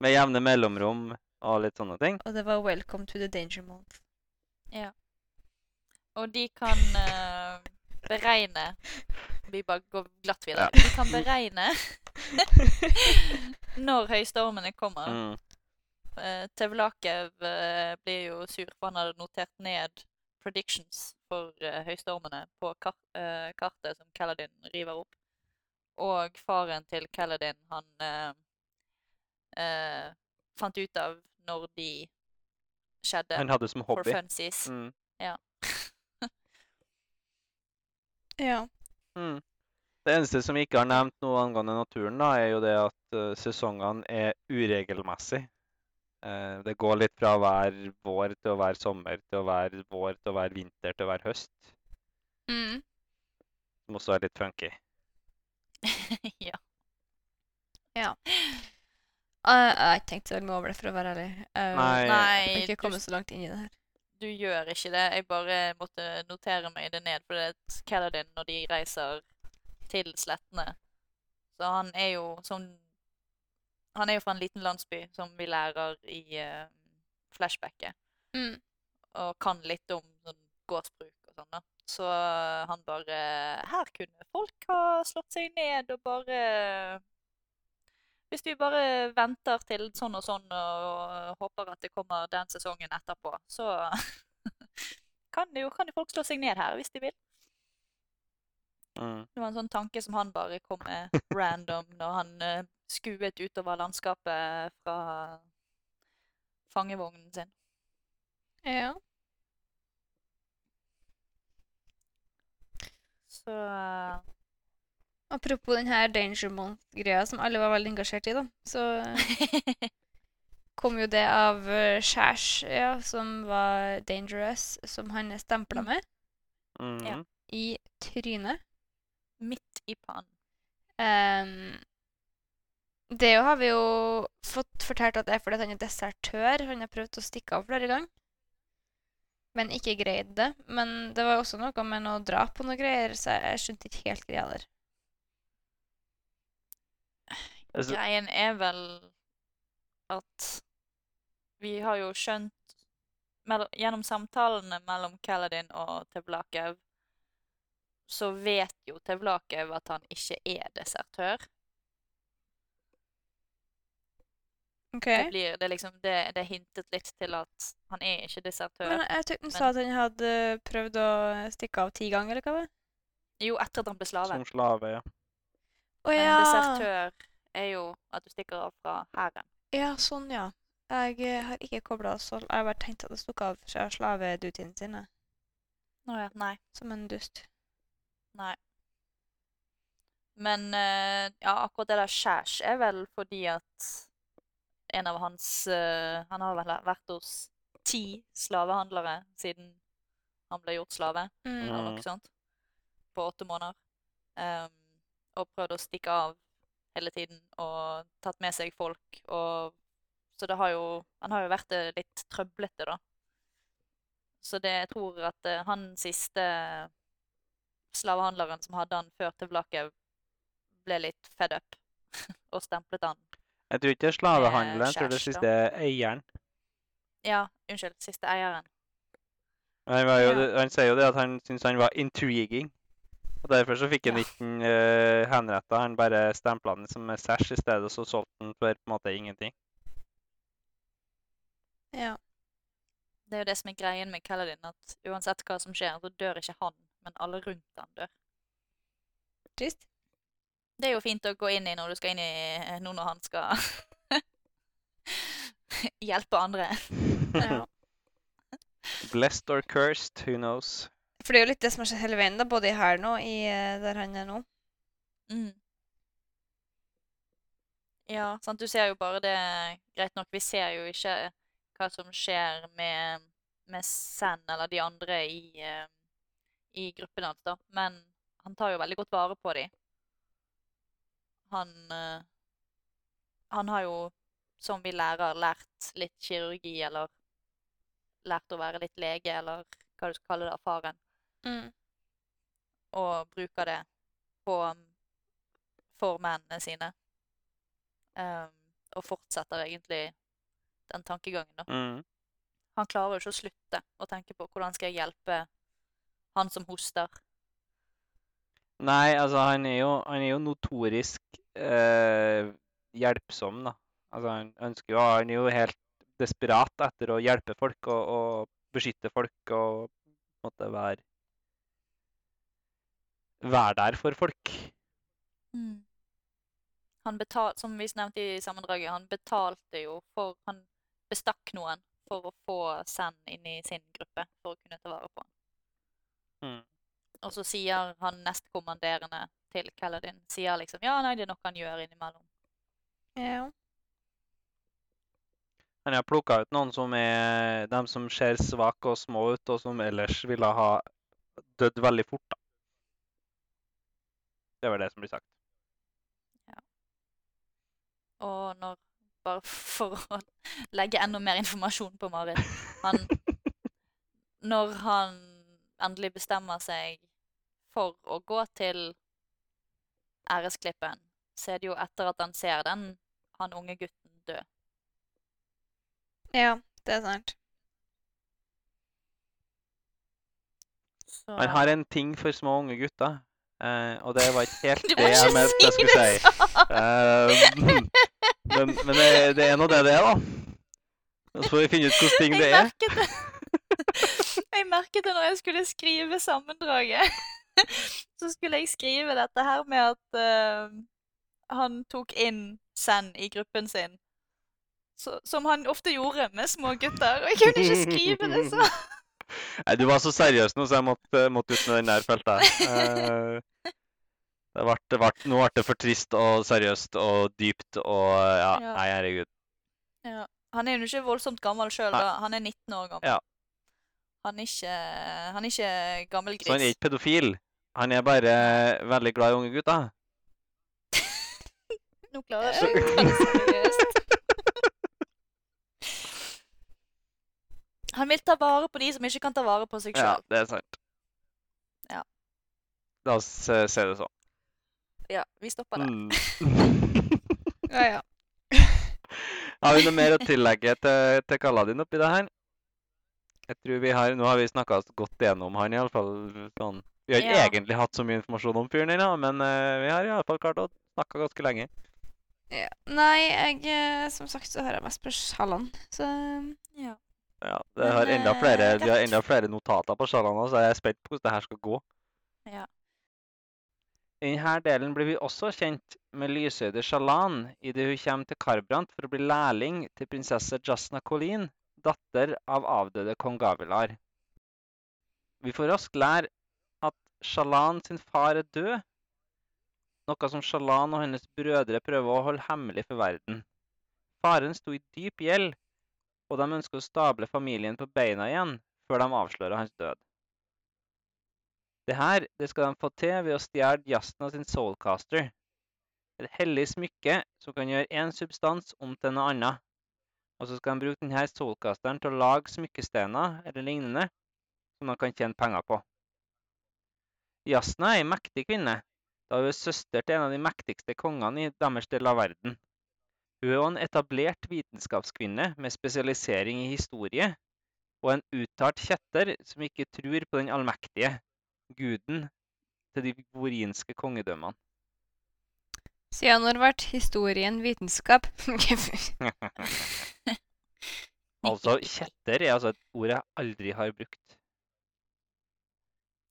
Med jevne mellomrom og litt sånne ting.
Og det var 'Welcome to the Danger Month'.
Og de kan eh, beregne Vi bare går glatt videre. De kan beregne når høystormene kommer.
Mm.
Uh, Tevlakev uh, blir jo sur, for han hadde notert ned predictions for uh, høystormene på kar eh, kartet som Kaladin river opp. Og faren til Kaladin, han fant ut av når de skjedde.
Han hadde som
for funsies.
Mm.
Ja.
Mm. Det eneste som vi ikke har nevnt noe angående naturen, da, er jo det at uh, sesongene er uregelmessige. Uh, det går litt fra å være vår til å være sommer, til å være vår til å være vinter, til å være høst.
Mm.
Som også er litt funky.
ja.
Ja. Jeg jeg har ikke tenkt så veldig mye over det, for å være ærlig. Jeg
Nei.
jeg
Nei,
har ikke
komme
kommet så langt inn i det her.
Du gjør ikke det. Jeg bare måtte notere meg det ned, for det er Caladin når de reiser til slettene. Så han er jo som Han er jo fra en liten landsby, som vi lærer i uh, flashbacket.
Mm.
og kan litt om sånn gårdsbruk og sånn. da. Så han bare Her kunne folk ha slått seg ned og bare Hvis vi bare venter til sånn og sånn og håper at det kommer den sesongen etterpå, så kan, det jo, kan jo folk slå seg ned her hvis de vil.
Mm.
Det var en sånn tanke som han bare kom med random når han eh, skuet utover landskapet fra fangevognen sin.
Ja.
Så eh,
Apropos den her Danger Month-greia som alle var veldig engasjert i, da, så eh, kom jo det av uh, Shash, ja, som var dangerous, som han er stempla med
Mm.
Ja.
i trynet.
midt i pannen.
Um, det jo har vi jo fått fortalt at det er fordi han er desertør. Han har prøvd å stikke av flere ganger, men ikke greid det. Men det var også noe med noe drap og noe greier, så jeg skjønte ikke helt greia der.
Altså,
Greien er vel at vi har jo skjønt Gjennom samtalene mellom Kaladin og Tevlakev så vet jo Tevlakev at han ikke er desertør.
Ok.
Det blir det liksom det, det hintet litt til at han er ikke desertør.
Men jeg tykte han sa at han hadde prøvd å stikke av ti ganger, eller hva?
Jo, etter at han ble slave.
som slave, ja.
Å
Men
ja.
desertør er jo at du stikker av fra hæren.
Ja, sånn, ja. Jeg eh, har ikke kobla så Jeg har bare tenkt at det stukket av fra slavedutiene sine,
Nå ja, nei.
som en dust.
Nei. Men eh, ja, akkurat det der skjærs er vel fordi at en av hans eh, Han har vel vært hos ti slavehandlere siden han ble gjort slave,
Mm.
eller
Mm.
noe sånt, på åtte måneder. Um, og prøvd å stikke av hele tiden og tatt med seg folk. Og, så det har jo Han har jo vært eh, litt trøblete, da. Så det jeg tror at eh, han siste slavehandleren som hadde han før Tevlakev, ble litt fed up og stemplet han.
Jeg tror ikke det er slavehandelen, jeg tror det siste er eieren.
Ja, unnskyld, siste eieren.
Han, jo,
Ja.
han sier jo det at han syntes han var intriguing. Og Derfor så fikk han
Ja.
ikke den uh, henretta. Han bare stempla den som sæsj i stedet, og så solgte han for på en måte ingenting.
Ja.
Det er jo det som er greien med Kaladin, at uansett hva som skjer, så dør ikke han, men alle rundt han dør.
Trist.
Det er jo fint å gå inn i når du skal inn i nå når han skal hjelpe andre.
Ja.
Blessed or cursed, who knows?
For det er jo litt det som har skjedd hele veien, da, både her nå og eh, der han er nå.
Mm. Ja, sant. Du ser jo bare det Greit nok, vi ser jo ikke hva som skjer med, med Sen eller de andre i, eh, i gruppen hans, da. Men han tar jo veldig godt vare på dem. Han eh, Han har jo, som vi lærer, lært litt kirurgi, eller lært å være litt lege, eller hva du skal kalle det, erfaren.
Mm.
og bruker det på, for mennene sine. Um, og fortsetter egentlig den tankegangen. da.
Mm.
Han klarer jo ikke å slutte å tenke på hvordan skal jeg hjelpe han som hoster.
Nei, altså han er jo, han er jo notorisk eh, hjelpsom, da. Altså han ønsker jo Han er jo helt desperat etter å hjelpe folk og, og beskytte folk og måtte være Være der for folk.
Han betalte, som vi nevnte i sammendraget, han betalte jo for Han bestakk noen for å få Sen inn i sin gruppe for å kunne ta vare på han.
Mm.
Og så sier han nestkommanderende til Kaladin sier liksom ja, nei, det er noe han gjør innimellom.
Ja.
Men jeg plukka ut noen som er dem som ser svake og små ut, og som ellers ville ha dødd veldig fort. da. Det var det som ble sagt.
Og når Bare for å legge enda mer informasjon på Marit han, Når han endelig bestemmer seg for å gå til æresklippen, så er det jo etter at han ser den han unge gutten dø.
ja, det er sant.
Så
Han har en ting for små unge gutter, eh, og det var ikke helt det jeg mente jeg skulle si. Uh, men men det, det er nå det det er, da. Så får vi finne ut hvordan ting det
jeg
er.
merket det. jeg merket det når jeg skulle skrive sammendraget. Så skulle jeg skrive dette her med at uh, han tok inn Zen i gruppen sin. Så, som han ofte gjorde med små gutter. Og jeg kunne ikke skrive det så.
Nei, du var så seriøs nå, så jeg måtte, måtte ut med den der, følte jeg. Eh, det ble, det ble, nå ble det for trist og seriøst og dypt og ja,
Ja.
nei, herregud.
Ja. Han er jo ikke voldsomt gammel sjøl. Han er 19 år gammel.
Ja.
Han er ikke, han er ikke gammel
Så han er ikke pedofil. Han er bare veldig glad i unge gutter.
Nå klarer jeg ikke å ta det seriøst. Han vil ta vare på de som ikke kan ta vare på seg
Ja, det er sant.
Ja.
La oss se, se det sånn.
Ja, vi stopper der.
Mm.
Ja, ja.
Har vi noe mer å tillegge til, til Kaladin oppi det her? Jeg tror vi har, Nå har vi snakka godt gjennom han, iallfall. Sånn. Vi har ikke
Ja.
egentlig hatt så mye informasjon om fyren ennå, men uh, vi har iallfall klart å snakke ganske lenge.
ja. Nei, jeg eh, Som sagt så hører jeg mest på Halland, så
Ja.
Ja, det
Men,
har enda
eh,
flere, vi har enda flere notater på Shalana, så jeg er spent på hvordan det her skal gå.
Ja.
I denne delen blir vi også kjent med lysøyde Shalan idet hun kommer til Karbrant for å bli lærling til prinsesse Jasna Colleen, datter av avdøde kong Gavilar. Vi får raskt lære at Shalan sin far er død, noe som Shalan og hennes brødre prøver å holde hemmelig for verden. Faren sto i dyp gjeld, og de ønsker å stable familien på beina igjen før de avslører hans død. Det her det skal de få til ved å stjele Jasna sin Soulcaster. Et hellig smykke som kan gjøre én substans om til noe annet. Og så skal de bruke denne Soulcasteren til å lage smykkesteiner eller lignende som de kan tjene penger på. Jasna er ei mektig kvinne, da hun er søster til en av de mektigste kongene i deres del av verden. Hun er en etablert vitenskapskvinne med spesialisering i historie, og en uttalt kjetter som ikke tror på den allmektige, guden til de vorinske kongedømmene.
Siden når ble historien vitenskap?
altså, kjetter er altså et ord jeg aldri har brukt.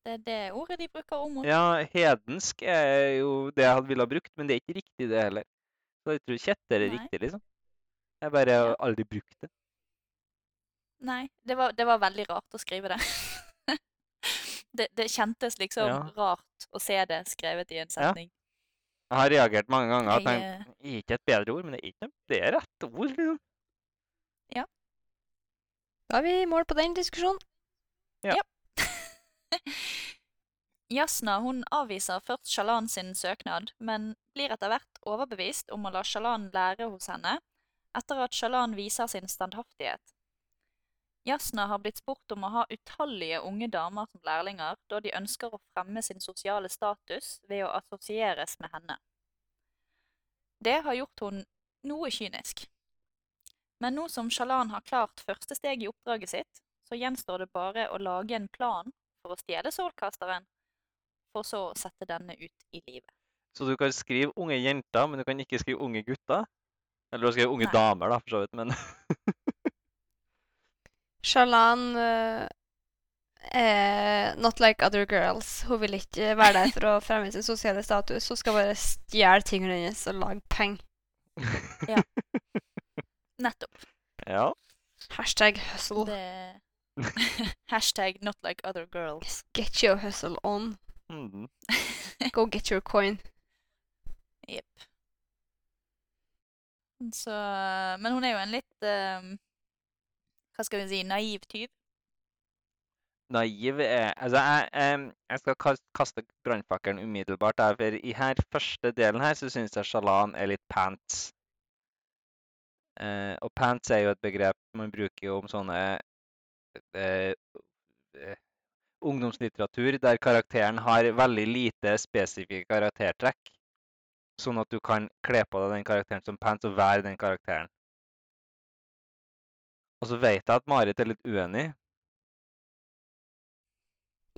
Det er det ordet de bruker om henne.
Ja, hedensk er jo det jeg ville ha brukt, men det er ikke riktig det heller. Så jeg tror kjetter er
Nei.
riktig, liksom. Jeg bare har
bare
aldri brukt det.
Nei, det var, det var veldig rart å skrive det. det. Det kjentes liksom
Ja.
rart å se det skrevet i en setning.
Jeg har reagert mange ganger og
Jeg,
tenkt ikke et bedre ord, men det er ikke det er rett ord. liksom.
Da er vi i mål på den diskusjonen.
Jasna hun avviser først Shalan sin søknad, men blir etter hvert overbevist om å la Shalan lære hos henne, etter at Shalan viser sin standhaftighet. Jasna har blitt spurt om å ha utallige unge damer som lærlinger, da de ønsker å fremme sin sosiale status ved å assosieres med henne. Det har gjort hun noe kynisk. Men nå som Shalan har klart første steg i oppdraget sitt, så gjenstår det bare å lage en plan for å stjele Soulcasteren, for så å sette denne ut i livet.
Så du kan skrive unge jenter, men du kan ikke skrive unge gutter. Eller du kan skrive unge
Nei.
damer, da, for så vidt, men
Shalan eh, er not like other girls. Hun vil ikke være der for å fremme sin sosiale status. Hun skal bare stjele tingene hennes og lage penger.
Nettopp.
Ja.
Hashtag hustle.
Det Hashtag not like other girls.
Get your hustle on.
Mhm.
Go get your coin.
Jepp. Så Men hun er jo en litt um, Hva skal vi si naiv tyv.
Naiv er Altså, jeg, em, jeg skal kaste brannfakkelen umiddelbart. Der, for i her første delen her så syns jeg Shalan er litt pants. Uh, og pants er jo et begrep man bruker jo om sånne uh, eh, ungdomslitteratur der karakteren har veldig lite spesifikke karaktertrekk. Sånn at du kan kle på deg den karakteren som pants og være den karakteren. Og så vet jeg at Marit er litt uenig.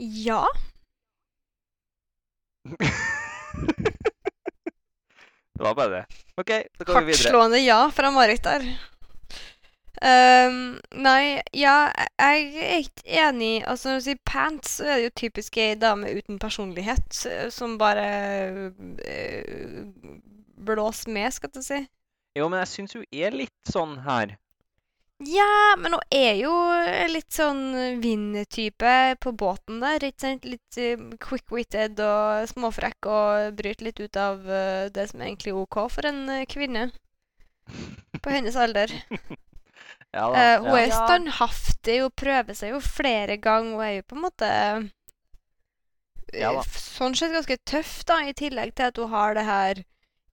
Ja.
det var bare det. OK, så går vi videre.
Hardtslående ja fra Marit der. Ehm, nei, ja, jeg er ikke enig. Altså, når du sier pants, så er det jo typisk ei dame uten personlighet eh, som bare uh, blåser med, skal jeg si.
Jo, men jeg syns hun er litt sånn her.
Ja, men hun er jo litt sånn vinnertype på båten der, ikke sant? Litt eh, quick-witted og småfrekk og bryter litt ut av eh, det som er egentlig OK for en eh, kvinne på hennes alder.
Ja da.
Eh, hun
ja.
er
Ja.
standhaftig, hun prøver seg jo flere ganger. Hun er jo på en måte eh,
Ja da.
Sånn sett ganske tøff, da, i tillegg til at hun har det her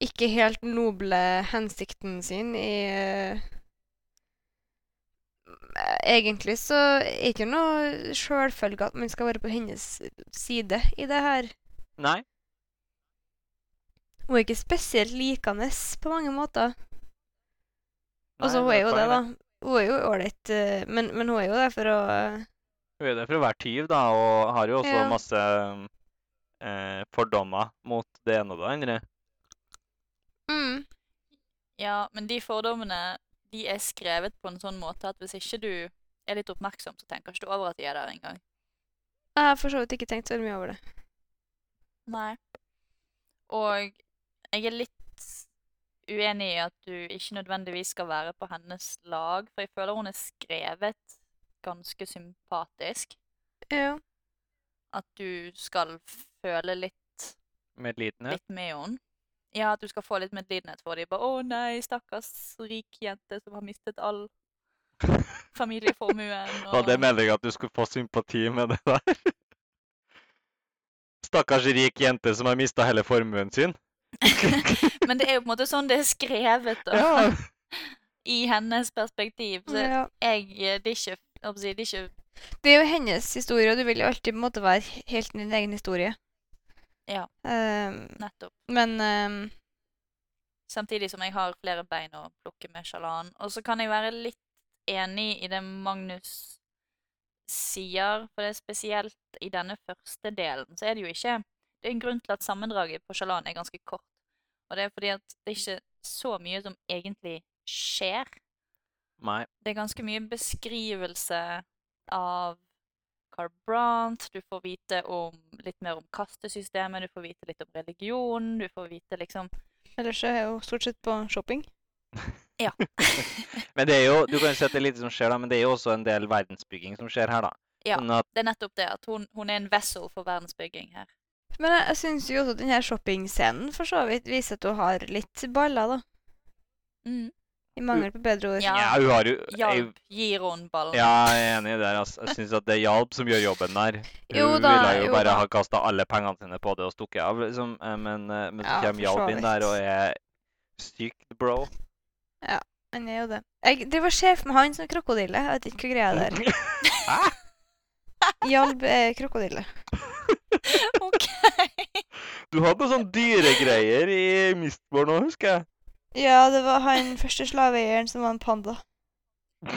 ikke helt noble hensikten sin i uh, Egentlig så er det ikke noe sjølfølge at man skal være på hennes side i det her.
Nei.
Hun er ikke spesielt likende på mange måter. Altså, hun er jo det, da. Hun er jo ålreit, eh, men, men hun er jo der for å
Hun er der for å være tyv, da, og har jo også
Ja.
masse eh, fordommer mot det ene og det andre.
mm,
Ja, men de fordommene de er skrevet på en sånn måte at hvis ikke du er litt oppmerksom, så tenker ikke du over at de er der engang.
Jeg har for så vidt ikke tenkt så mye over det.
Nei. Og jeg er litt uenig i at du ikke nødvendigvis skal være på hennes lag, for jeg føler hun er skrevet ganske sympatisk.
Ja.
At du skal føle litt,
Medlidenhet.
litt med henne. Ja, at du skal få litt medlidenhet for dem. Bare 'Å nei, stakkars rik jente som har mistet all familieformuen'.
Var det meningen at du skulle få sympati med det der? Stakkars rik jente som har mista hele formuen sin.
Men det er jo på en måte sånn det er skrevet, og
Ja.
I hennes perspektiv. Så
ja.
jeg Det er ikke Det er ikke
Det er jo hennes historie, og du vil jo alltid måte være helt din egen historie.
Ja.
Um,
nettopp.
men um...
Samtidig som jeg har flere bein å plukke med Sjalan. Og så kan jeg være litt enig i det Magnus sier, for det er spesielt i denne første delen, så er det jo ikke Det er en grunn til at sammendraget på Sjalan er ganske kort. Og det er fordi at det er ikke så mye som egentlig skjer.
Nei.
Det er ganske mye beskrivelse av Carl Brandt, du får vite om, litt mer om kastesystemet, du får vite litt om religion, du får vite liksom
Ellers er jeg jo stort sett på shopping.
Ja.
Men det er jo, du kan jo si at det er lite som skjer, da, men det er jo også en del verdensbygging som skjer her, da.
Ja.
Sånn at,
Det er nettopp det, at hun, hun er en vessel for verdensbygging her.
Men jeg, jeg syns jo også at denne shoppingscenen for så vidt viser at hun har litt baller, da.
Mm.
I mangel på bedre ord.
Ja.
ja, hun har jo
Hjalp gir hun ballen.
Ja, jeg er enig i det. Altså. Jeg syns at det er Hjalp som gjør jobben der. Hun
Jo da,
ville jo
jo
bare
da.
ha kasta alle pengene sine på det og stukket av, liksom. Eh, Men, eh, men så
Ja,
kommer
Hjelp
Hjalp inn der og er sykt bro.
Ja, Han er jo det. Jeg driver og ser for meg han som krokodille. Jeg vet ikke hva greia er der. Hjalp er krokodille.
OK.
Du hadde noen sånne dyregreier i Mistborn òg, husker jeg.
Ja, det var han første slaveeieren som var en panda.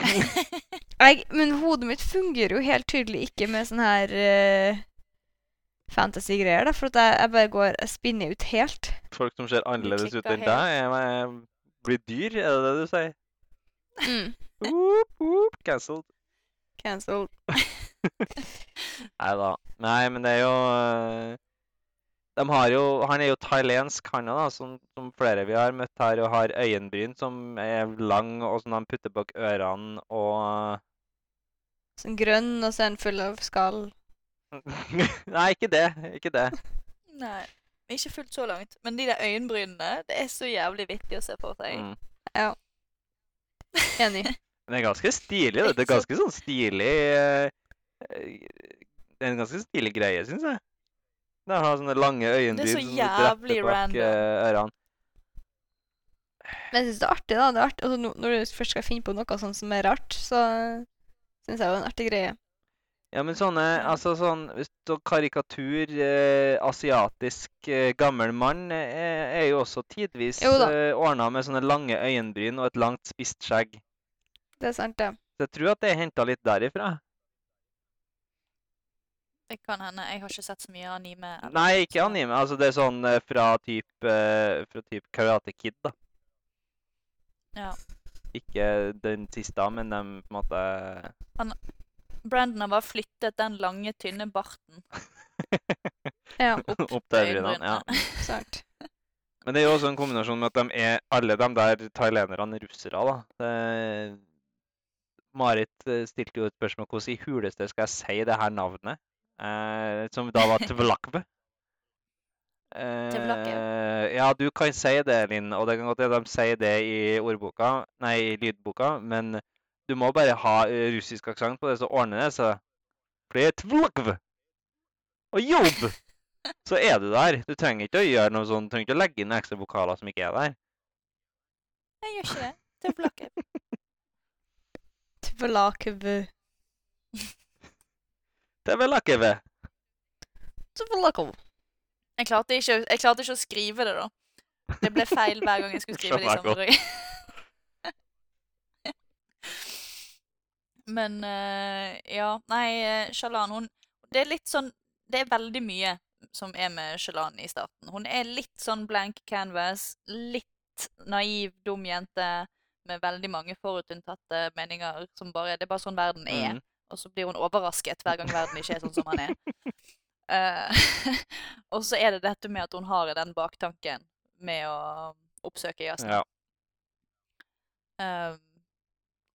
Jeg, men hodet mitt fungerer jo helt tydelig ikke med sånne her uh, fantasy-greier, da. For jeg, jeg bare går Jeg spinner ut helt.
Folk som ser annerledes ut enn deg, blir dyr, er det det du sier?
Mm.
oop, oop, cancelled.
Cancelled.
Nei da. Nei, men det er jo øh, De har jo Han er jo thailensk, han òg, som, som flere vi har møtt her, og har øyenbryn som er lang, og som de putter bak ørene, og
Sånn grønn, og så er den full av skall.
Nei, ikke det. Ikke det.
Nei, ikke fullt så langt. Men de der øyenbrynene, det er så jævlig vittig å se på seg.
Mm.
Enig.
Men det er ganske stilig. Det, det er ganske sånn stilig øh, Det er en ganske stilig greie, syns jeg. Det er sånne lange øyenbryn
Det
som så
jævlig
bak ørene.
Men jeg syns det er artig, da. Det er artig. Altså, når du først skal finne på noe sånt som er rart, så syns jeg det er en artig greie.
Ja, men sånne Altså sånn hvis du Karikatur, eh, asiatisk eh, gammel mann, eh, er jo også tidvis
Jo
eh, ordna med sånne lange øyenbryn og et langt, spist skjegg.
Det er sant, det.
Så jeg tror at det er henta litt derifra.
Det kan hende. Jeg har ikke sett så mye anime. eller
Nei, ikke anime. Altså det er sånn eh, fra type eh, fra type Karate Kid, da.
Ja.
Ikke den siste, men den på en måte
Brandon har bare flyttet den lange, tynne barten.
Ja,
Opp til øyebrynene. Ja.
sant.
Men det er jo også en kombinasjon med at de er, alle de der thailanderne er russere, da. Det, Marit eh, stilte jo et spørsmål hvordan i huleste skal jeg si det her navnet, eh, som da var Tvlakve. Eh, ja, du kan si det, Linn, og det kan godt hende de sier det i ordboka, nei, i lydboka, men du må bare ha eh, russisk aksent på det, så ordner det seg. For det er Tvlakv! Og jobb! så er du der. Du trenger ikke å gjøre noe sånt, du trenger ikke å legge inn ekstra vokaler som ikke er der.
Jeg gjør ikke det. Tvlakv.
Tvlakv.
Det er vel ved.
Tvlakev.
Jeg klarte, ikke, jeg klarte ikke å skrive det, da. Det ble feil hver gang jeg skulle skrive det i samme. Men uh, ja, nei, eh, Shalan, hun Det er litt sånn Det er veldig mye som er med Shalan i starten. Hun er litt sånn blank canvas, litt naiv, dum jente med veldig mange forutinntatte meninger som bare Det er bare sånn verden er.
Mm.
Og så blir hun overrasket hver gang verden ikke er sånn som han er. Uh, og så er det dette med at hun har den baktanken med å oppsøke Yasin.
Ja.
Uh,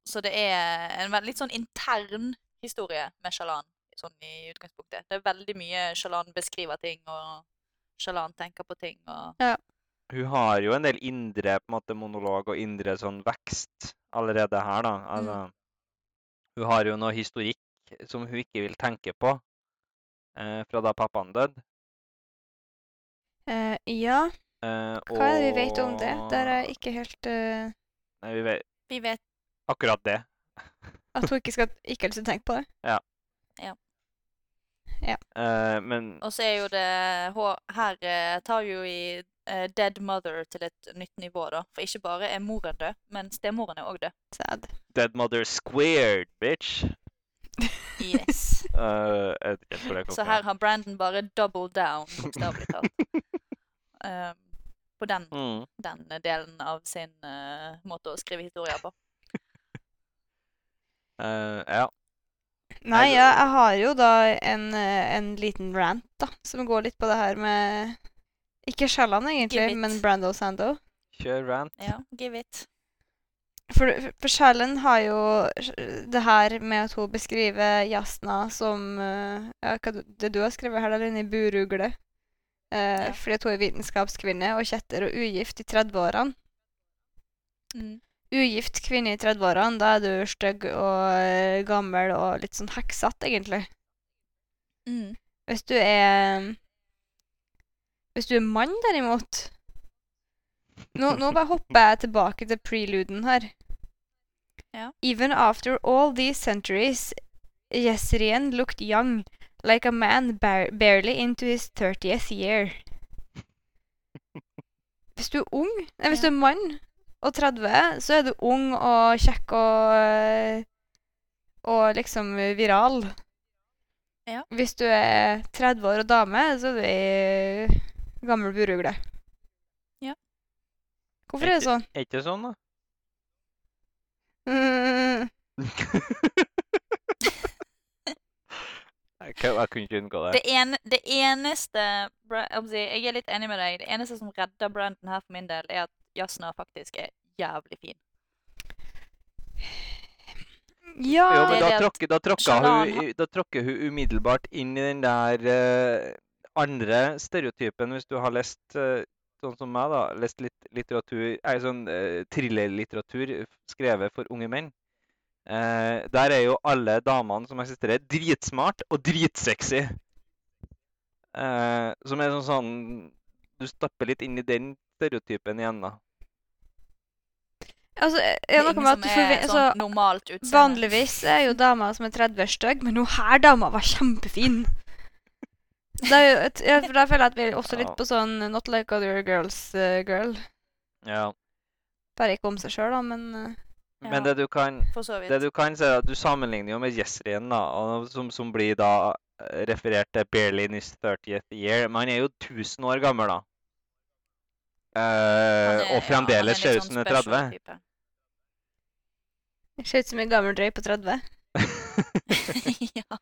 så det er en veld- litt sånn intern historie med Shalan, sånn i utgangspunktet. Det er veldig mye Shalan beskriver ting, og Shalan tenker på ting, og
Hun har jo en del indre på en måte, monolog og indre sånn vekst allerede her, da. Altså, Hun har jo noe historikk som hun ikke vil tenke på eh, fra da pappaen døde.
Eh, ja,
Eh,
hva er det vi vet om det?
og-
Der er jeg ikke helt uh...
Nei, vi vet
vi vet
akkurat det.
At hun ikke skal ikke helst tenke på det? Ja. på det.
Uh, men
Og så er jo det Her eh, tar jo i eh, Dead Mother til et nytt nivå, da. For ikke bare er moren død, men stemoren er òg død.
Sad.
Dead Mother Squared, bitch.
Yes.
uh, jeg jeg
Så her har Brandon bare double down, bokstavelig talt. Um, på den,
Mm.
den delen av sin uh, måte å skrive historier på.
Eh, ja.
Nei, ja, jeg har jo da en, eh, en liten rant, da, som går litt på det her med Ikke Shallan, egentlig, men Brando Sando.
Kjør rant.
Ja, give it.
For, for Shallan har jo det her med at hun beskriver Jasna som eh, ja, hva Det du har skrevet her, Linn, i burugle. Eh,
Ja.
Fordi at hun er vitenskapskvinne og kjetter og ugift i 30-årene.
Mm.
Ugift kvinne i 30-årene, da er du stygg og eh, gammel og litt sånn heksete, egentlig.
Mm.
Hvis du er Hvis du er mann, derimot Nå, nå bare hopper jeg tilbake til preluden her.
Ja.
Even after all these centuries, Yesrien looked young, like a man bar barely into his 30th year. Hvis du er ung, nei, hvis
Ja.
du er mann og 30, så er du ung og kjekk og eh, og liksom viral.
Ja.
Hvis du er 30 år og dame, så er du ei gammel burugle.
Ja.
Hvorfor er det sånn?
Er ikke sånn, da?
Mm,
jeg, jeg kunne ikke unngå det.
Det, en, det eneste jeg Jeg er litt enig med deg. Det eneste som redder Brandon her for min del, er at Jasna faktisk er jævlig fin.
ja
Jo, men da tråkker, da, tråkker hun, da tråkker hun umiddelbart inn i den der uh, andre stereotypen, hvis du har lest uh, sånn som meg, da, lest litt litteratur, er sånn uh, thrillerlitteratur skrevet for unge menn. Uh, der er jo alle damene som eksisterer, dritsmart og dritsexy. Uh, som er sånn sånn Du stapper litt inn i den stereotypen igjen, da.
Altså, er
er
noe med at
som
du
er
forve-
sånn
altså,
normalt utseende.
Vanligvis er jo damer som er 30 stygg, men hun her dama var kjempefin. Det er jo et, ja, for Da føler jeg at vi er også litt på sånn Not like other girls uh, girl.
Ja.
Bare ikke om seg sjøl, da, men eh,
Ja,
Men det du kan
for så vidt.
Det du kan se, er at du sammenligner jo med Jezrien, da, som, som blir da eh, referert til barely in his 30th year. Men han er jo 1000 år gammel, da. Eh,
er-
og fremdeles ser ut
er
som hun er
sånn
30.
type.
det ser ut som en gammel drøy på 30.
ja.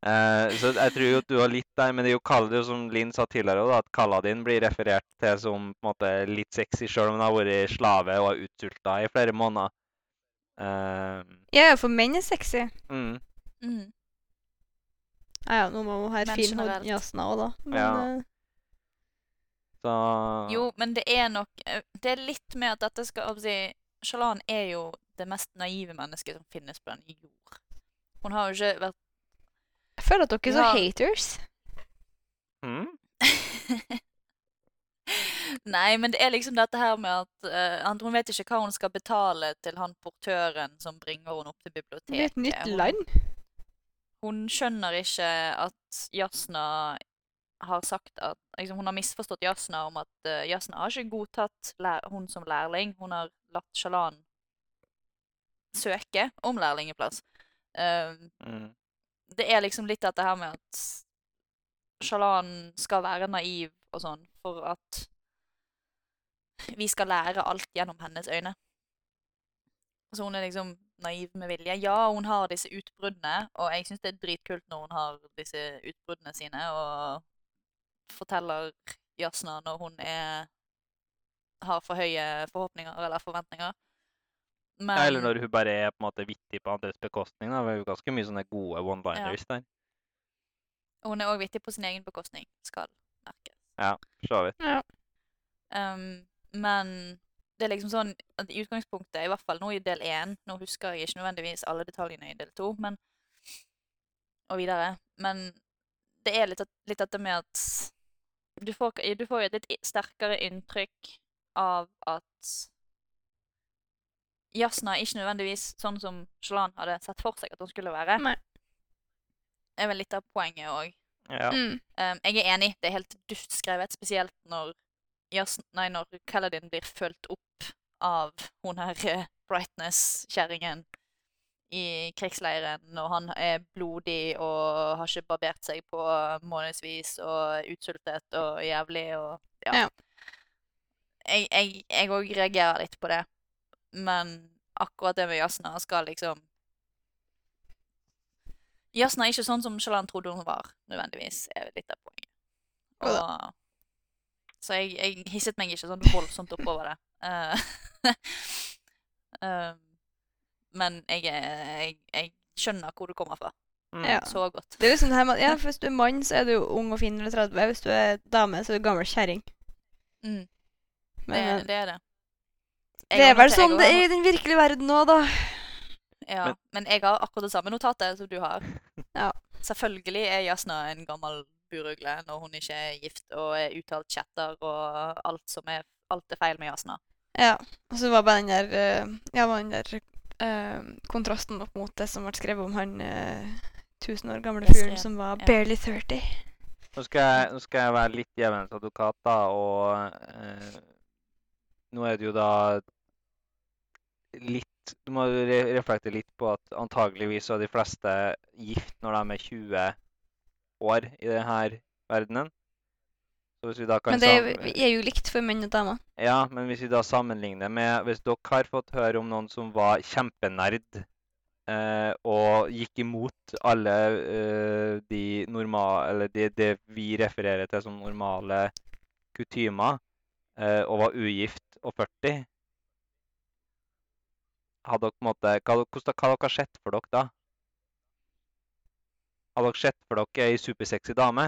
Uh, så jeg tror jo at du har litt der, men det er jo Kalle, det som Linn sa tidligere, da, at kalla din blir referert til som på en måte litt sexy, sjøl om hun har vært slave og er utsulta i flere måneder. Uh,
Ja, ja, for menn er sexy.
mm.
Mm.
Ja, ja, nå må hun ha
Men
fin
i
Jasna òg, da. Men,
Ja. Så
Jo, men det er nok eh, Det er litt med at dette skal si, Shalan er jo det mest naive mennesket som finnes på den jord. Hun har jo ikke vært
jeg føler at dere er så
har...
haters.
mm.
Nei, men det er liksom dette her med at uh, Hun vet ikke hva hun skal betale til han portøren som bringer henne opp til biblioteket.
Det er et nytt
Hun-
land.
Hun skjønner ikke at Jasna har sagt at liksom, Hun har misforstått Jasna om at uh, Jasna har ikke godtatt hun som lærling. Hun har latt Shalan søke om lærlingeplass. Uh,
Mm.
det er liksom litt dette her med at Shalan skal være naiv og sånn for at vi skal lære alt gjennom hennes øyne. Så hun er liksom naiv med vilje. Ja, hun har disse utbruddene, og jeg syns det er dritkult når hun har disse utbruddene sine og forteller Jasna når hun er har for høye forhåpninger eller forventninger. Men
Ja, Eller når hun bare er på en måte vittig på andres bekostning. da. Det er jo ganske mye sånne gode one-liners der.
hun er òg vittig på sin egen bekostning, skal merkes.
Ja, for så vidt.
Ja.
Um, men det er liksom sånn at i utgangspunktet, i hvert fall nå i del én Nå husker jeg ikke nødvendigvis alle detaljene i del to, men og videre. Men det er litt, at- litt dette med at du får, du får et litt sterkere inntrykk av at Jasna er ikke nødvendigvis sånn som Shalan hadde sett for seg at hun skulle være.
Nei.
Det er vel litt av poenget òg.
Ja.
Mm.
Um, jeg er enig, det er helt dust skrevet, spesielt når, Jas nei, når Kaladin blir følt opp av hun her eh, Brightness-kjerringen i krigsleiren, og han er blodig og har ikke barbert seg på månedsvis og utsultet og jævlig og ja.
Ja.
Jeg òg reagerer litt på det, men akkurat det med Jasna skal liksom Jasna er ikke sånn som Shalan trodde hun var, nødvendigvis, er litt av poenget. Og, så jeg, jeg, hisset meg ikke sånn voldsomt oppover det. Uh, uh, men jeg, jeg, jeg, skjønner hvor du kommer fra.
Mm. Ja.
Så godt.
Det er liksom det her ja, Hvis du er mann, så er du ung og fin eller 30. Hvis du er dame, så er du gammel kjerring.
Mm. Det, det, er det.
Jeg det er vel sånn det er i den virkelige verden òg, da.
Ja, men, men, jeg har akkurat det samme notatet som du har.
Ja.
Selvfølgelig er Jasna en gammel burugle når hun ikke er gift og er uttalt chatter og alt som er, alt er feil med Jasna.
Ja, og så var bare den der, uh, ja, den der kontrasten opp mot det som ble skrevet om han uh, år gamle fyren som var ja. barely 30.
Nå skal, jeg, nå skal jeg være litt djevelens advokat, da, og nå er det jo da litt Du må re reflektere litt på at antageligvis er de fleste gift når de er 20 år i denne verdenen.
Men det er, jo likt for menn og damer.
Ja, men hvis vi da sammenligner med Hvis dere har fått høre om noen som var kjempenerd eh, og gikk imot alle eh, de normale Eller det, de vi refererer til som normale kutymer, eh, og var ugift og 40 hadde dere måte, hva, hvordan, hva dere sett for dere da? Hadde dere sett for dere ei supersexy dame?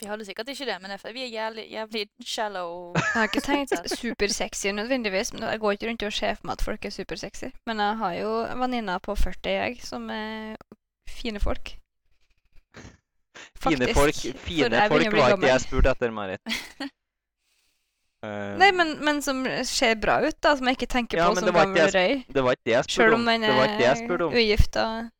Vi hadde sikkert ikke det, men vi er jævlig, jævlig shallow.
Jeg har ikke tenkt supersexy nødvendigvis. men Jeg går ikke rundt og ser for meg at folk er supersexy. Men jeg har jo venninner på 40 jeg, som er fine folk.
Faktisk. Fine folk, fine folk var ikke jeg spurte etter, Marit.
Uh, Nei, men, men, som ser bra ut, da. Som jeg ikke tenker ja, på som gammel røy.
Det var ikke det jeg spurte om. Selv om
den er ugift og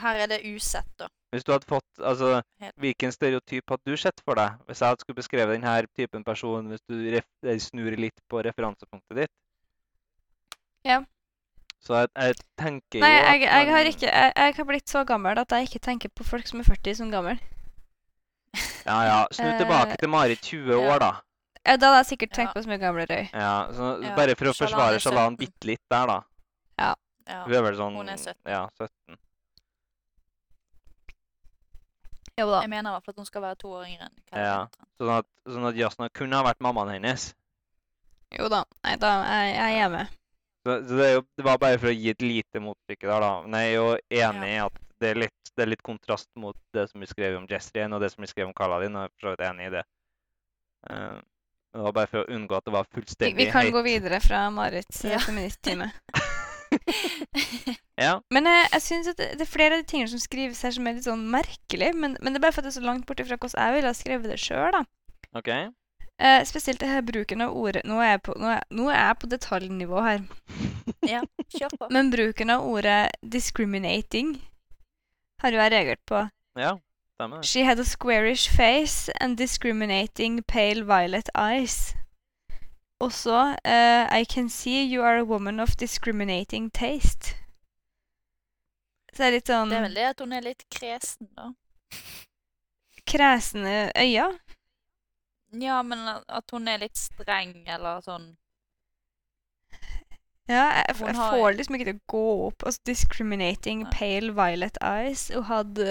Her er det usett, da.
Hvis du hadde fått, altså, Hvilken stereotyp hadde du sett for deg hvis jeg skulle beskrevet denne typen person, hvis du eh, snur litt på referansepunktet ditt?
Ja.
Så jeg, jeg tenker
Nei, jo at jeg, jeg, har ikke, jeg, jeg, har blitt så gammel at jeg ikke tenker på folk som er 40 som gammel.
Ja, ja. Snu tilbake til Marit 20 år, da.
Ja, Da hadde jeg sikkert tenkt ja. på som mye gamle røy.
Ja, så ja. Bare for å forsvare Shalan bitte litt der, da.
Ja.
ja. Hun er vel sånn
Hun er 17.
Ja, 17.
Jo da.
Jeg mener i hvert fall at hun skal være to år yngre enn
Karen. Ja. Sånn at, sånn at Jasna kunne ha vært mammaen hennes.
Jo da. Nei, da jeg, jeg er med.
Så, så det, jo, det, var bare for å gi et lite motstykke der, da. Men jeg er jo enig i at det er, litt, det er, litt, kontrast mot det som vi skrev om Jessrien, og det som vi skrev om Kaladin. Og jeg er for så vidt enig i det. Uh, det var bare for å unngå at det var fullstendig
Vi, vi kan gå videre fra Marits ja. feministtime.
ja.
Men jeg, jeg synes at det, det, er flere av de tingene som skrives her, som er litt sånn merkelig. Men, men det er bare for at det er så langt borte fra hvordan jeg ville ha skrevet det sjøl, da.
Okay.
Eh, spesielt det her bruken av ordet Nå er jeg på, nå er, nå er jeg på detaljnivå her.
ja, kjør på.
Men bruken av ordet 'discriminating' har jo jeg reagert på.
Ja.
Stemmer She had a squarish face and discriminating pale violet eyes. Også uh, I can see you are a woman of discriminating taste. Så det er litt sånn
Det er vel det at hun er litt kresen, da.
Kresne øyne?
Ja, men at hun er litt streng, eller sånn
Ja, jeg, jeg har... får liksom ikke til å gå opp. Altså, discriminating ja. pale violet eyes. Hun hadde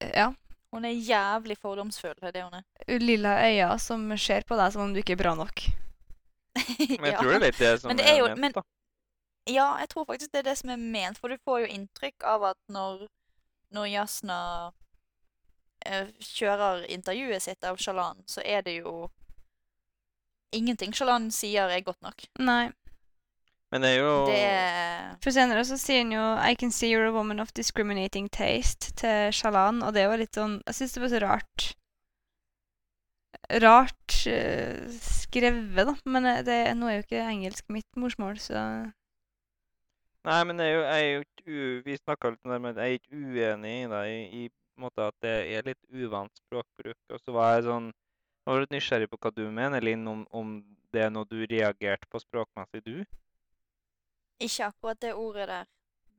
ja.
Hun er jævlig fordomsfull, det er det hun er.
Lilla øyne som ser på deg som om du ikke er bra nok.
men jeg tror det er litt det som men det er, jo, ment, men, da.
Ja, jeg tror faktisk det er det som er ment. For du får jo inntrykk av at når, når Jasna eh, kjører intervjuet sitt av Shalan, så er det jo Ingenting Shalan sier, er godt nok.
Nei.
Men det er jo
det... For senere så sier han jo 'I can see you're a woman of discriminating taste' til Shalan, og det er jo litt sånn Jeg syns det var så rart Rart uh, skrevet, da. Men eh, det, nå er jo ikke engelsk mitt morsmål, så
Nei, men jeg er jo, jeg er jo ikke Vi snakka litt om det, men jeg er ikke uenig i deg i, i måte at det er litt uvant språkbruk. Og så var jeg sånn jeg var litt nysgjerrig på hva du mener, Linn, om, om det er noe du reagerte på språkmessig, du?
Ikke akkurat det ordet der.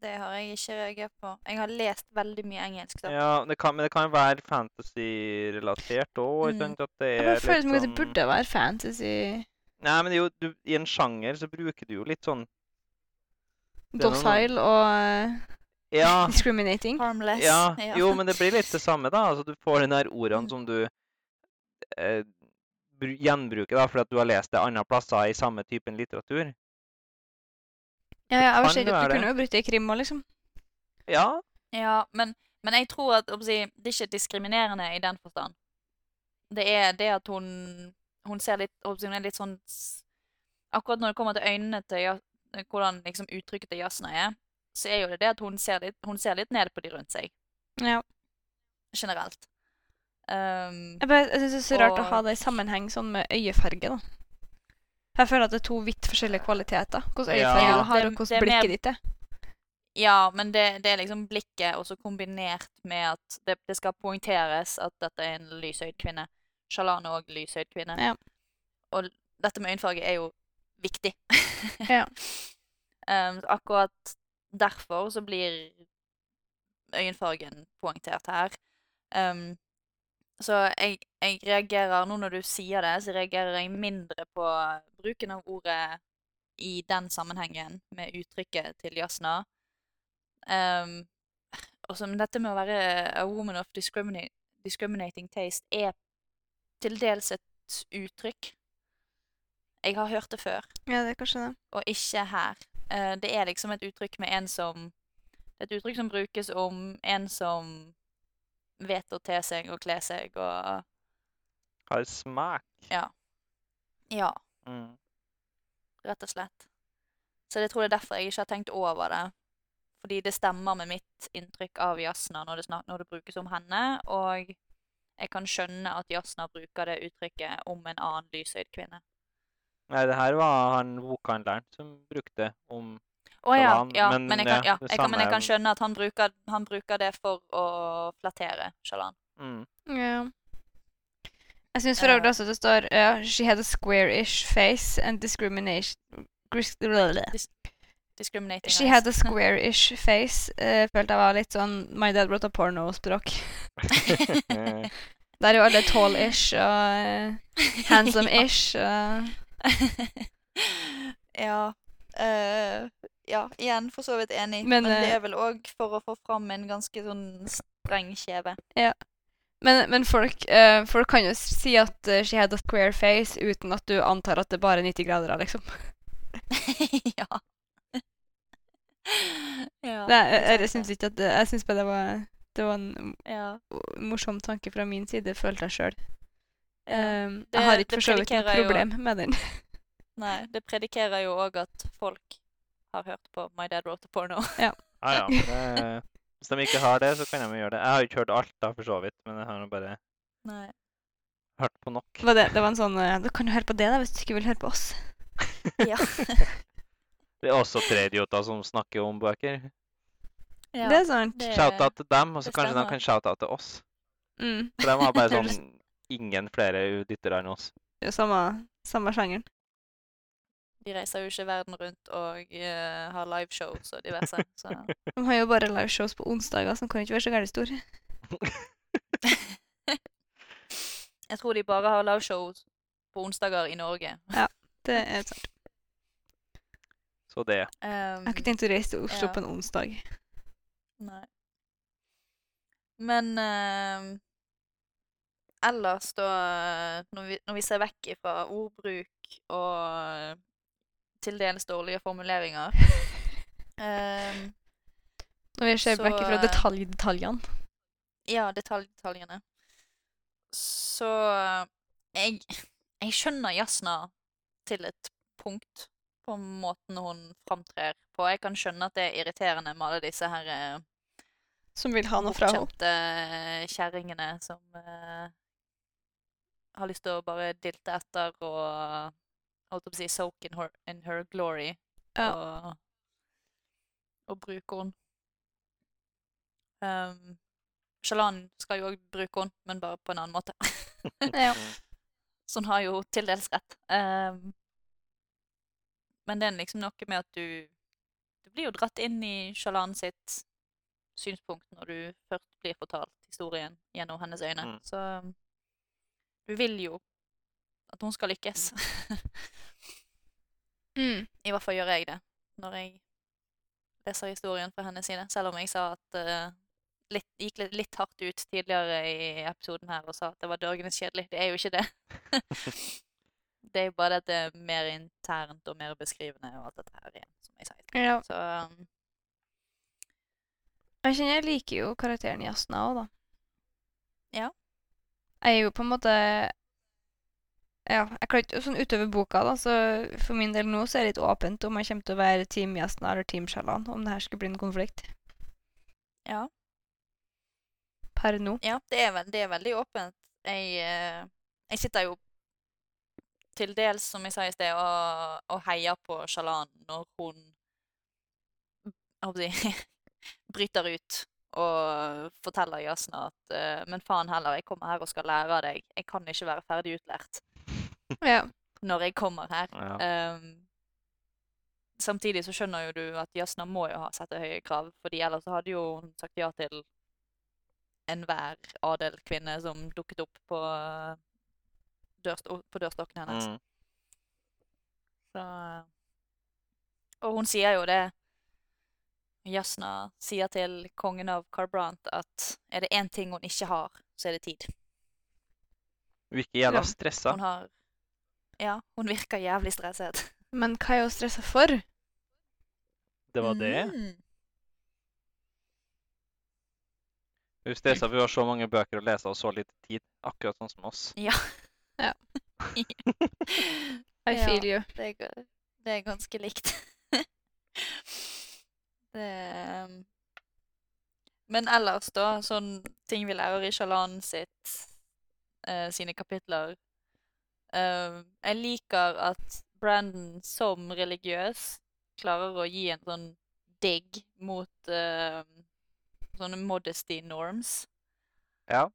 Det har jeg ikke reagert på. Jeg har lest veldig mye engelsk. da.
Ja, det kan, Men det kan være fantasy-relatert òg. Mm.
At det er jeg føler som sånn... det burde være fantasy.
Nei, men jo, du, i en sjanger så bruker du jo litt sånn Docile noen...
Docile og
Ja.
discriminating.
Harmless.
Ja, jo, men det blir litt det samme, da. Altså, du får de der ordene
Mm.
som du eh, bru- gjenbruker da, fordi at du har lest det andre plasser i samme typen litteratur.
Ja, ja, jeg var
Kan det
Du
det?
kunne jo brukt det i krim òg, liksom.
Ja.
Ja, men, men jeg tror at si, det er ikke diskriminerende i den forstand. Det er det at hun, hun ser litt si, Hun er litt sånn Akkurat når det kommer til øynene til Ja- hvordan liksom uttrykket til Jasna er, så er jo det det at hun ser litt, hun ser litt ned på de rundt seg.
Ja.
Generelt. Um,
Jeg, bare- jeg syns det er så rart å ha det i sammenheng sånn med øyefarge, da. Jeg føler at det er to vidt forskjellige kvaliteter. Hvordan
Ja.
øyefarge
Ja,
du har, og hvordan blikket ditt er.
Ja, men det, det er liksom blikket også kombinert med at det, det skal poengteres at dette er en lyshøyd kvinne. Shalan er òg lyshøyd kvinne.
Ja.
Og dette med øyenfarge er jo viktig.
Ja.
um, akkurat derfor så blir øyenfargen poengtert her. Um, så jeg, jeg reagerer Nå når du sier det, så reagerer jeg mindre på bruken av ordet i den sammenhengen med uttrykket til Jasna. Um, og som dette med å være a woman of discriminating taste er til dels et uttrykk. Jeg har hørt det før,
Ja, det er kanskje det.
og ikke her. Uh, det er liksom et uttrykk med en som et uttrykk som brukes om en som vet å te seg og kle seg og
Har smak.
Ja. Ja,
Mm.
rett og slett. Så jeg tror det er derfor jeg ikke har tenkt over det. Fordi det stemmer med mitt inntrykk av Jasna når når det brukes om henne, og jeg kan skjønne at Jasna bruker det uttrykket om en annen lyshøyd kvinne.
Nei, det her var han bokhandleren som brukte om
Å ja, ja,
men
men, jeg kan,
ja,
jeg kan, men jeg kan skjønne at han bruker, han bruker det for å flattere Shalan.
mm.
Ja. Jeg syns for øvrig
Eh.
også det står uh, She had a square-ish face and discrimination
Discriminating
She
eyes.
had a square-ish face. Uh, følte jeg var litt sånn My dad brought a porno-språk. Der er jo alle tall-ish og uh, handsome-ish. og
ja. eh, ja, igjen for så vidt enig.
Men,
Men, det
eh,
er vel òg for å få fram en ganske sånn streng kjeve.
Men, men folk, uh, folk kan jo si at uh, she had a queer face uten at du antar at det bare er 90 grader, liksom.
ja. ja.
Nei, jeg
sant
jeg syns ikke at det, Jeg syns bare det var, det var en
Ja.
morsom tanke fra min side, følte jeg sjøl.
ja.
Um, jeg har ikke for så vidt noe
problem jo-
med den.
Nei, det predikerer jo òg at folk har hørt på My Dad Wrote a Porno.
Ja, ja. Det, hvis de ikke har det, så kan de jo gjøre det. Jeg har jo ikke hørt alt, da, for så vidt, men jeg har bare
Nei.
hørt på nok.
Var det, det var en sånn eh, Du kan jo høre på det da, hvis du ikke vil høre på oss.
Ja.
Det er også tre idioter som snakker om bøker.
ja.
Det er sant.
Shout-out til dem, og så kanskje de kan shout-out til oss.
Mm.
For de har bare sånn ingen flere lyttere enn oss.
Det er samme, samme sjangeren.
De reiser jo ikke verden rundt og uh, har liveshows og diverse. Så
De har jo bare liveshows på onsdager, så de kan jo ikke være så gærent store.
jeg tror de bare har liveshows på onsdager i Norge.
ja, Det er sant.
Så det.
Um,
Jeg har ikke tenkt å reise til Oslo
Ja.
på en onsdag.
Nei. Men uh, ellers, da når vi, når vi ser vekk fra ordbruk og til dels dårlige formuleringer eh,
Når vi ser vekk fra
eh,
detalj-detaljene.
Ja, detalj-detaljene. Så jeg, jeg skjønner Jasna til et punkt på måten hun framtrer på. Jeg kan skjønne at det er irriterende med alle disse her eh,
Som vil ha noe fra henne.
kjerringene som eh, har lyst til å bare dilte etter og holdt på å si soak in her, in her glory.
Ja.
Og, og bruke henne. Um, Shalan skal jo òg bruke henne, men bare på en annen måte.
Ja.
Så hun har jo til dels rett. Um, men det er liksom noe med at du Du blir jo dratt inn i Shalan sitt synspunkt når du først blir fortalt historien gjennom hennes øyne.
Mm.
Så um, du vil jo at hun skal lykkes.
Mm.
I hvert fall gjør jeg det når jeg leser historien fra hennes side. Selv om jeg sa at uh, litt, gikk litt, litt, hardt ut tidligere i episoden her og sa at det var dørgende kjedelig. Det er jo ikke det. det er jo bare at det er mer internt og mer beskrivende og alt dette her igjen, som jeg sa.
Ja.
Så um,
Jeg kjenner jeg liker jo karakteren Jasna òg, da.
Ja.
Jeg er jo på en måte Ja, jeg ikke Sånn utover boka, da, så for min del nå så er det litt åpent om jeg kommer til å være Team Jasna eller Team Shalan, om det her skulle bli en konflikt.
ja.
Per nå.
Ja, det er, veld, det er veldig åpent. Jeg, eh, jeg sitter jo til dels, som jeg sa i sted, og, og heier på Shalan når hun håper bryter ut og forteller Jasna at eh, Men faen heller, jeg kommer her og skal lære av deg. Jeg kan ikke være ferdig utlært
Ja.
når jeg kommer her.
Ja.
Um, samtidig så skjønner jo du at Jasna må jo ha sette høye krav, fordi ellers så hadde jo hun sagt ja til enhver adelkvinne som dukket opp på, dørsto på dørstokken hennes.
Mm.
Så, og hun sier jo det Jasna sier til kongen av Carbrant at er det én ting hun ikke har, så er det tid.
Virker jævla stressa.
Hun har Ja, hun virker jævlig stresset.
Men hva er hun stressa for?
Det var det.
Mm.
Hun stressa for hun har så mange bøker å lese og så lite tid. Akkurat sånn som oss.
I
Ja.
feel you.
Det er, det er ganske likt. det um, Men ellers, da, sånn ting vi lærer i Shalan sitt eh, sine kapitler eh, Jeg liker at Brandon som religiøs klarer å gi en sånn digg mot uh, sånne modesty norms.
Ja.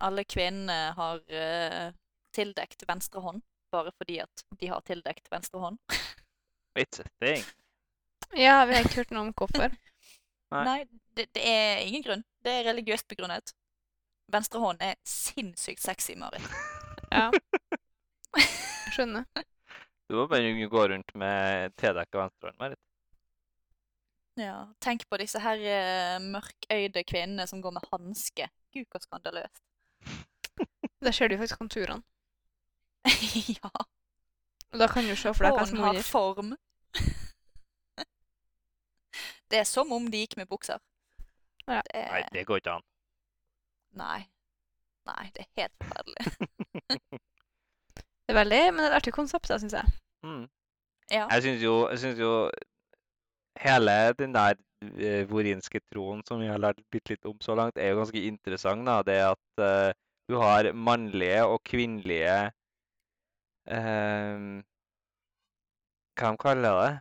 Alle kvinnene har uh, tildekt venstre hånd bare fordi at de har tildekt venstre hånd.
It's a thing.
Ja, vi har ikke hørt noe om hvorfor.
Nei.
Nei, det, det er ingen grunn. Det er religiøst begrunnet. Venstre hånd er sinnssykt sexy, Marit.
Ja. Skjønner.
Du må bare gå rundt med tedekka venstrehånd, Marit.
Ja, tenk på disse her eh, mørkøyde kvinnene som går med hanske. Gud, så skandaløst.
Der ser du faktisk konturene.
ja.
Og da kan du se for deg hva som
Hånden
er
har
under.
form. det er som om de gikk med bukser.
Ja.
Det er,
Nei, det går ikke an.
nei. Nei, det er helt forferdelig.
Det er veldig, men det er et artig konsept, syns jeg.
Mm.
Ja.
Jeg syns jo, jo hele den der eh, vorinske troen som vi har lært bitte litt om så langt, er jo ganske interessant. da. Det at uh, du har mannlige og kvinnelige uh, Hva de kaller det?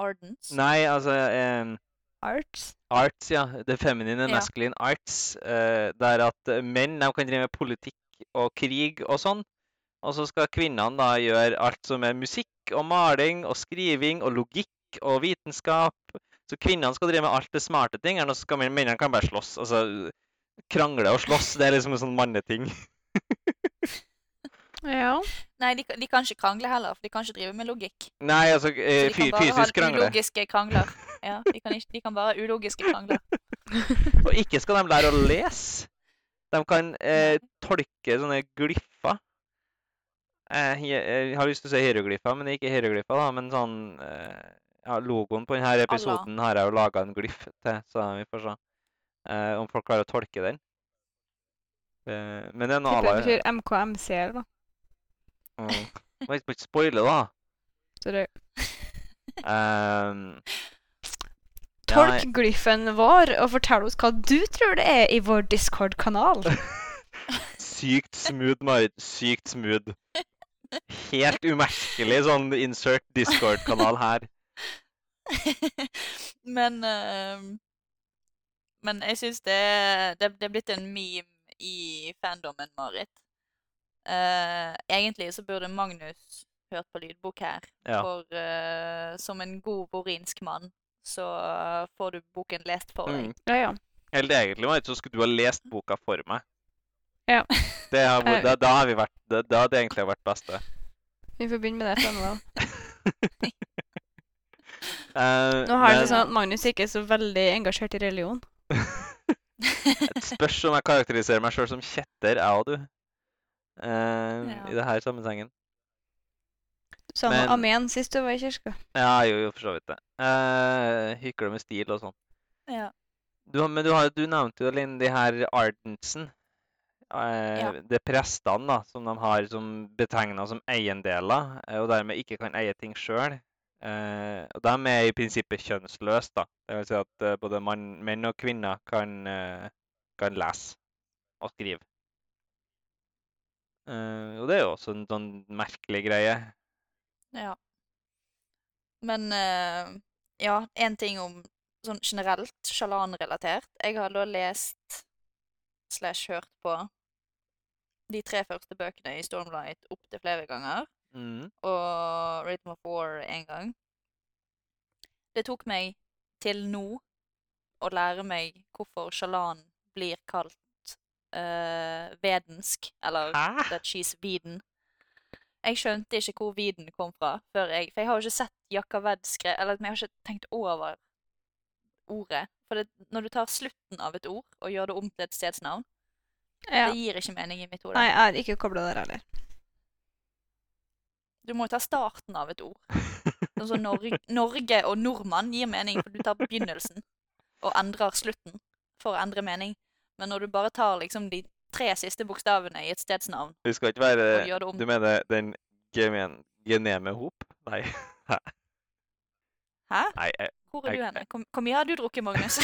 Ardens.
Nei, altså eh,
Arts.
Arts, ja. The feminine
Ja.
masculine arts. Uh, der at eh, menn de kan drive med politikk og krig og sånn. Og så skal kvinnene da gjøre alt som er musikk og maling og skriving og logikk og vitenskap. Så kvinnene skal drive med alt det smarte tingene, og så skal mennene kan bare slåss. Altså krangle og slåss, det er liksom en sånn manneting.
Ja.
Nei, de, de kan ikke krangle heller, for de kan ikke drive med logikk.
Nei, altså
fysisk
eh,
de
fy-
kan bare
fysisk
ha
krangle.
ulogiske krangler. Ja, de kan, ikke, de kan bare ha ulogiske krangler.
Og ikke skal de lære å lese. De kan eh, tolke sånne glyffer. Eh, jeg, jeg har lyst til å si hieroglyffer, men ikke hieroglyffer. da, Men sånn eh, ja, Logoen på denne episoden har jeg jo laga en glyff til, så vi får se eh, om folk klarer å tolke den. Eh, men det er noe
Allah. det betyr MKMC, eller da.
Mm. Må ikke spoile, da.
Sorry. det
Tolk ja,
Tolk glyfen vår, og fortell oss hva du tror det er i vår Discord-kanal.
Sykt smooth, Marit. Sykt smooth. Helt umerkelig sånn insert Discord-kanal her.
men uh, Men jeg syns det, det, det er blitt en meme i fandomen, Marit. Eh, egentlig så burde Magnus hørt på lydbok her.
Ja.
For uh, som en god vorinsk mann, så får du boken lest for deg.
Mm.
Ja, ja.
Helt egentlig, Marit, så skulle du ha lest boka for meg.
Ja.
Det har,
Eh.
da, da har vi vært Da da hadde det egentlig vært beste.
Vi får begynne med det. Da.
Eh,
Nå har det
men-
sånn at Magnus ikke er så veldig engasjert i religion.
Et spørs om jeg karakteriserer meg sjøl som kjetter, jeg og du. Eh,
Ja.
I det her sammenhengen.
Du sa
Men-
noe amen sist du var i kirka.
Ja, jo, jo, for så vidt det. Uh, hykler med stil og sånn.
Ja.
Du, men du, har, du nevnte jo Linn, de her Ardensen. Eh,
Ja.
Det er prestene da, som de har som betegna som eiendeler, eh, og dermed ikke kan eie ting sjøl. Eh, og de er i prinsippet kjønnsløse. da. Det vil si at eh, både mann, menn og kvinner kan, eh, kan lese og skrive. Eh, og det er jo også en sånn merkelig greie.
Ja. Men uh, ja, én ting om sånn generelt sjalanrelatert. Jeg har da lest slash hørt på de tre første bøkene i Stormlight opptil flere ganger.
Mm.
Og Rhythm of War én gang. Det tok meg til nå å lære meg hvorfor sjalan blir kalt eh, vedensk, eller
Hæ?
that she's Viden. Jeg skjønte ikke hvor Viden kom fra før jeg For jeg har jo ikke sett Jakaved skrevet Eller jeg har ikke tenkt over ordet. For det, når du tar slutten av et ord og gjør det om til et stedsnavn,
Ja.
det gir ikke mening i mitt hode.
Nei, jeg har ikke kobla der heller.
Du må jo ta starten av et ord. Som Norge, Norge og nordmann gir mening, for du tar begynnelsen og endrer slutten for å endre mening. Men når du bare tar liksom de tre siste bokstavene i et stedsnavn
Du skal ikke være
om
Du mener den gemen, geneme hop? Nei.
Hæ?
Nei, jeg,
Hvor er
Jeg-
du henne? Hvor hvor mye har du drukket, Magnus?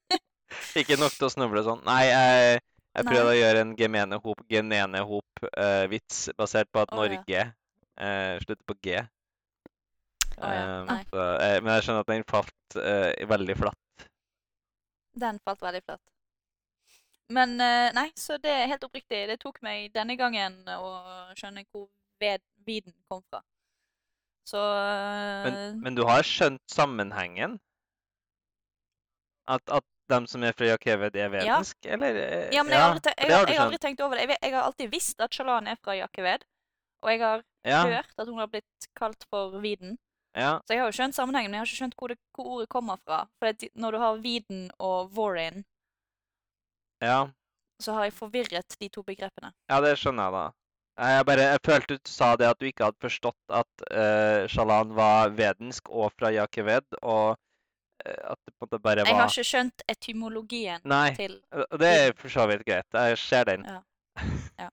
ikke nok til å snuble sånn. Nei, jeg, jeg
Nei.
prøvde å gjøre en gemene hop, genene hop-vits basert på at
Å, ja.
Norge eh, slutter på G.
Oh, ja.
Um, så, eh, men jeg skjønner at den falt eh, veldig flatt.
Den falt veldig flatt. Men eh, nei, så det er helt oppriktig. Det tok meg denne gangen å skjønne hvor ved, viden kom fra. Så
Men,
eh,
men du har skjønt sammenhengen? At, at de som er fra Jakeved, er
Ja.
vedensk, eller? eh,
Ja, men jeg har aldri, jeg, har- jeg har aldri tenkt over det. Jeg, jeg har alltid visst at Shalan er fra Jakeved. Og jeg har
Ja,
hørt at hun har blitt kalt for Viden.
ja.
Så jeg har jo skjønt sammenhengen, men jeg har ikke skjønt hvor, det, hvor ordet kommer fra. For når du har Viden og Vorin,
ja.
så har jeg forvirret de to begrepene.
Ja, det skjønner jeg da. Jeg, bare, jeg følte du sa det at du ikke hadde forstått at uh, Shalan var vedensk og fra Jakeved, og uh, at det på en måte bare var
Jeg har ikke skjønt etymologien
Nei,
til
Nei, det er for så vidt greit. Jeg ser den.
Ja. Ja.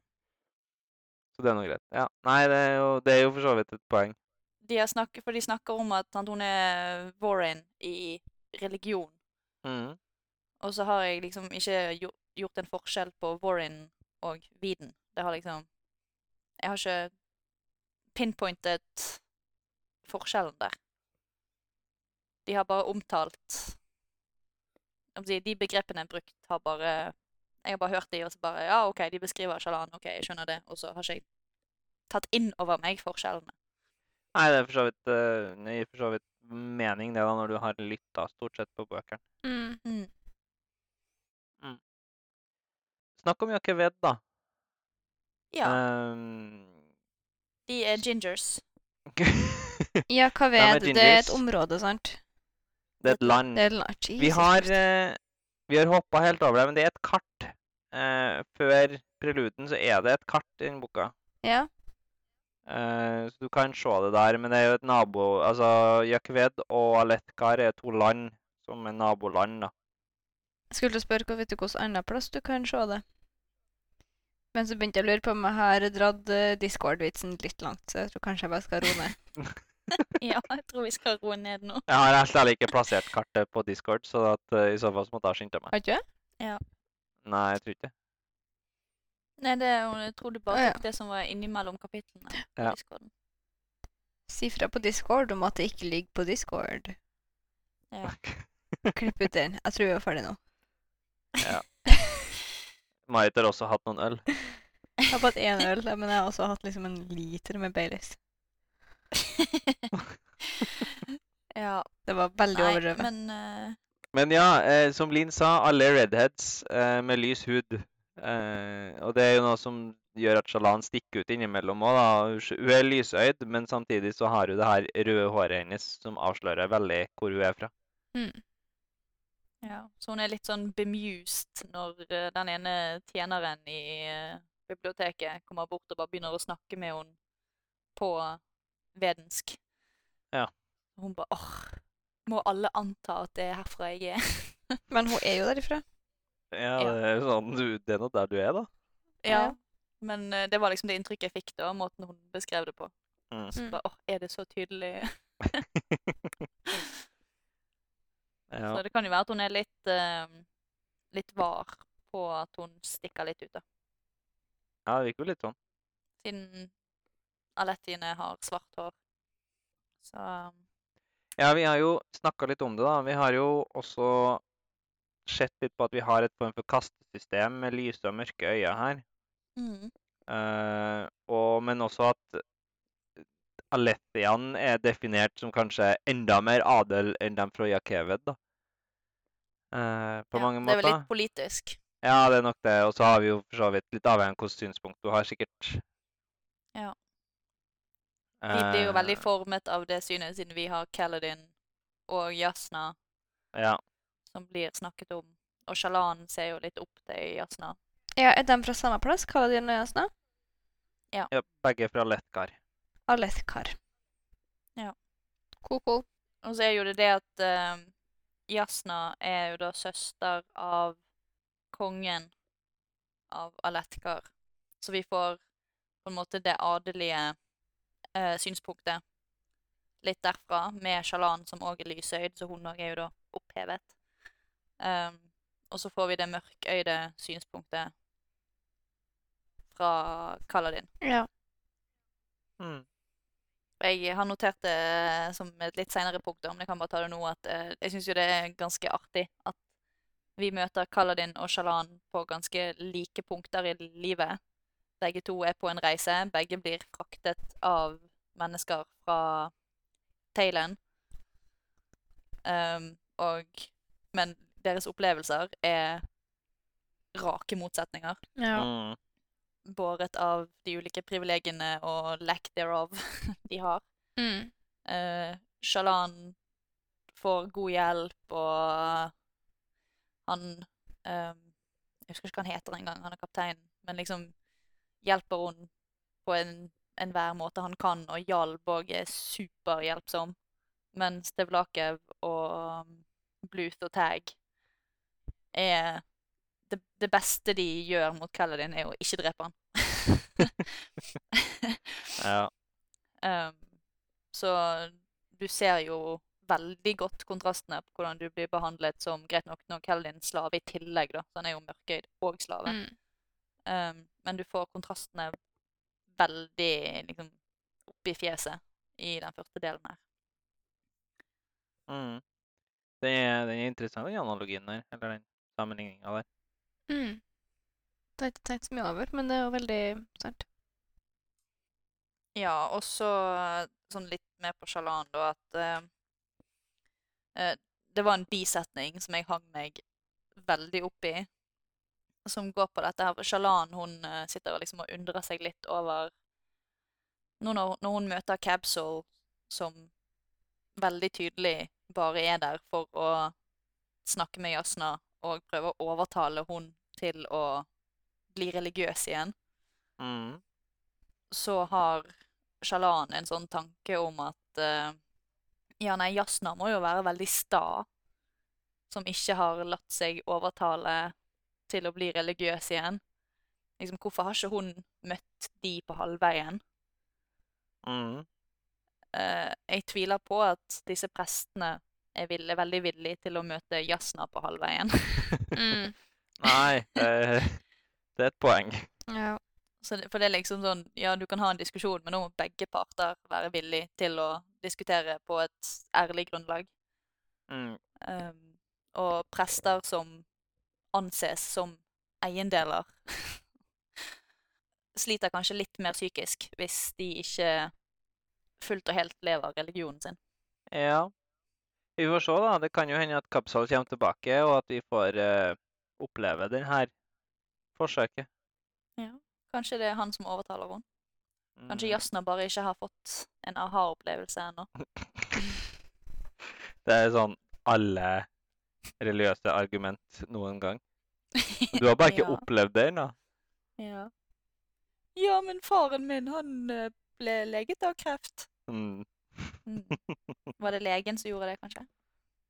Så det er nå greit. Ja. Nei, det er, jo, det er jo for så vidt et poeng.
de har snakket, For de snakker om at hun er Warren i religion.
Mhm.
Og så har jeg liksom ikke gjort, en forskjell på Warren og Weeden. Det har liksom Jeg har ikke pinpointet forskjellen der. De har bare omtalt De begrepene jeg har brukt, har bare Jeg har bare hørt de, og så bare Ja, OK, de beskriver Shalan. OK, jeg skjønner det. Og så har ikke jeg tatt inn over meg forskjellene.
Nei, det er for så vidt, uh, det gir for så vidt mening, det, da, når du har lytta stort sett på bøkene.
Mm.
Mm.
Snakk om Jakeved, da.
Ja,
Um...
de er gingers.
Ja, hva
Hvem er?
Det er et område, sant?
det er et land.
Det er la- Jesus
Vi har, eh, vi har hoppa helt over det, men det er et kart. Uh, før preluden så er det et kart i den boka.
Ja.
Uh, så du kan se det der, men det er jo et nabo... Altså, Jakved og Aletkar er to land som er naboland, da.
Jeg skulle spørre hva vet du hvilken annen plass du kan se det. Men så begynte jeg å lure på om jeg har dratt eh, Discord-vitsen litt langt, så jeg tror kanskje jeg bare skal roe ned.
Ja, jeg tror vi skal roe ned nå.
Jeg har ærlig ikke plassert kartet på Discord, så at, uh, i så fall så måtte jeg ha skyndt meg.
Har du ikke Ja.
Nei, jeg tror ikke det.
Nei, det, jeg tror du bare
Å, ja.
det som var innimellom kapitlene. på
Ja.
Discorden.
Si fra på Discord om at det ikke ligger på Discord.
Ja.
Klipp ut den. Jeg tror vi er ferdig nå. Ja.
Marit har også hatt noen øl.
Jeg har bare hatt én øl, men jeg har også hatt liksom en liter med Baileys.
ja.
Det var veldig overdrevet.
men uh...
Men ja, eh, som Linn sa, alle redheads eh, med lys hud. Eh, og det er jo noe som gjør at Shalan stikker ut innimellom òg. Hun er lysøyd, men samtidig så har hun det her røde håret hennes som avslører veldig hvor hun er fra.
Mm.
Ja, Så hun er litt sånn bemused når eh, den ene tjeneren i eh, biblioteket kommer bort og bare begynner å snakke med henne på vedensk.
Ja.
Hun bare åh, må alle anta at det er herfra jeg er?
Men hun er jo derifra.
Ja,
Ja.
det er jo sånn du, Det er nå der du er, da.
Ja.
Ja.
Men eh, det var liksom det inntrykket jeg fikk da, måten hun beskrev det på.
Mm.
Så
Mm.
bare, åh, er det så tydelig?
ja.
Så det kan jo være at hun er litt, uh, litt var på at hun stikker litt ut, da.
Ja, det virker jo litt sånn.
Siden Alettiene har svart hår. Så
Ja, vi har jo snakka litt om det, da. Vi har jo også sett litt på at vi har et form for kastesystem med lyse og mørke øyne her.
mm.
Uh, og, men også at alettiene er definert som kanskje enda mer adel enn dem fra Jakeved, da. Uh, på
ja,
mange
Det er vel litt politisk.
Ja, det er nok det. Og så har vi jo for så vidt litt avhengig av hvilket synspunkt du har, sikkert.
Ja. Vi blir jo veldig
Eh,
formet av det synet, siden vi har Kaladin og Jasna
Ja.
som blir snakket om. Og Shalan ser jo litt opp til Jasna.
Ja, er de fra samme plass? Kaladin og Jasna?
ja, begge fra Lethkar.
Av Lethkar.
Ja.
Cool, cool.
Og så er jo det det at uh, Jasna er jo da søster av kongen av Aletkar. Så vi får på en måte det adelige eh, synspunktet litt derfra, med Shalan som òg er lysøyd, så hun òg er jo da opphevet. Um, og så får vi det mørkøyde synspunktet fra Kaladin.
Ja.
Mm.
Jeg har notert det som et litt senere punkt, men jeg kan bare ta det nå. at eh, Jeg syns jo det er ganske artig at vi møter Kaladin og Shalan på ganske like punkter i livet. Begge to er på en reise. Begge blir fraktet av mennesker fra Thailand. Um, og Men deres opplevelser er rake motsetninger
Ja.
Mm.
båret av de ulike privilegiene og lack thereof de har.
Mm.
Uh, Shalan får god hjelp, og han um, Jeg husker ikke hva han heter engang, han er kaptein, men liksom hjelper hun på en enhver måte han kan, og hjalp òg er superhjelpsom. Mens Stevlakev og um, Bluth og Tag er det, det beste de gjør mot Kaladin, er å ikke drepe han.
Ja.
Um, så du ser jo veldig godt kontrastene på hvordan du blir behandlet som greit nok når din slave i tillegg, da. Så han er jo mørkøyd og slave.
Mm.
Um, men du får kontrastene veldig liksom opp i fjeset i den første delen her.
Mm. Den er, den er interessant, den analogien der. Eller den sammenligninga der.
Mm. Det har jeg ikke tenkt så mye over, men det er jo veldig sant.
Ja, og så sånn litt mer på Shalan, da, at eh, eh, det var en bisetning som jeg hang meg veldig opp i, som går på dette her. Shalan hun eh, sitter og liksom og undrer seg litt over Nå når, når hun møter Cabsol, som veldig tydelig bare er der for å snakke med Jasna og prøve å overtale hun til å bli religiøs igjen,
Mm.
så har Shalan en sånn tanke om at eh, Ja, nei, Jasna må jo være veldig sta, som ikke har latt seg overtale til å bli religiøs igjen. Liksom, hvorfor har ikke hun møtt de på halvveien?
Mm.
Uh, jeg tviler på at disse prestene er, vill, er veldig villige til å møte Jasna på halvveien.
Mm.
Nei, det, det er et poeng.
Ja.
Så det, for det er liksom sånn, ja, du kan ha en diskusjon, men nå må begge parter være villige til å diskutere på et ærlig grunnlag.
Mm.
Um, og prester som anses som eiendeler, sliter kanskje litt mer psykisk hvis de ikke fullt og helt lever religionen sin.
Ja. Vi får se, da. Det kan jo hende at Kapsal kommer tilbake, og at vi får uh, oppleve denne forsøket.
Kanskje det er han som overtaler henne. Kanskje
Mm.
Jasna bare ikke har fått en aha-opplevelse ennå.
Det er sånn alle religiøse argument noen gang. Du har bare ikke
Ja.
opplevd det ennå.
Ja. ja, men faren min, han eh, ble leget av kreft.
Mm,
Mm. Var det legen som gjorde det, kanskje?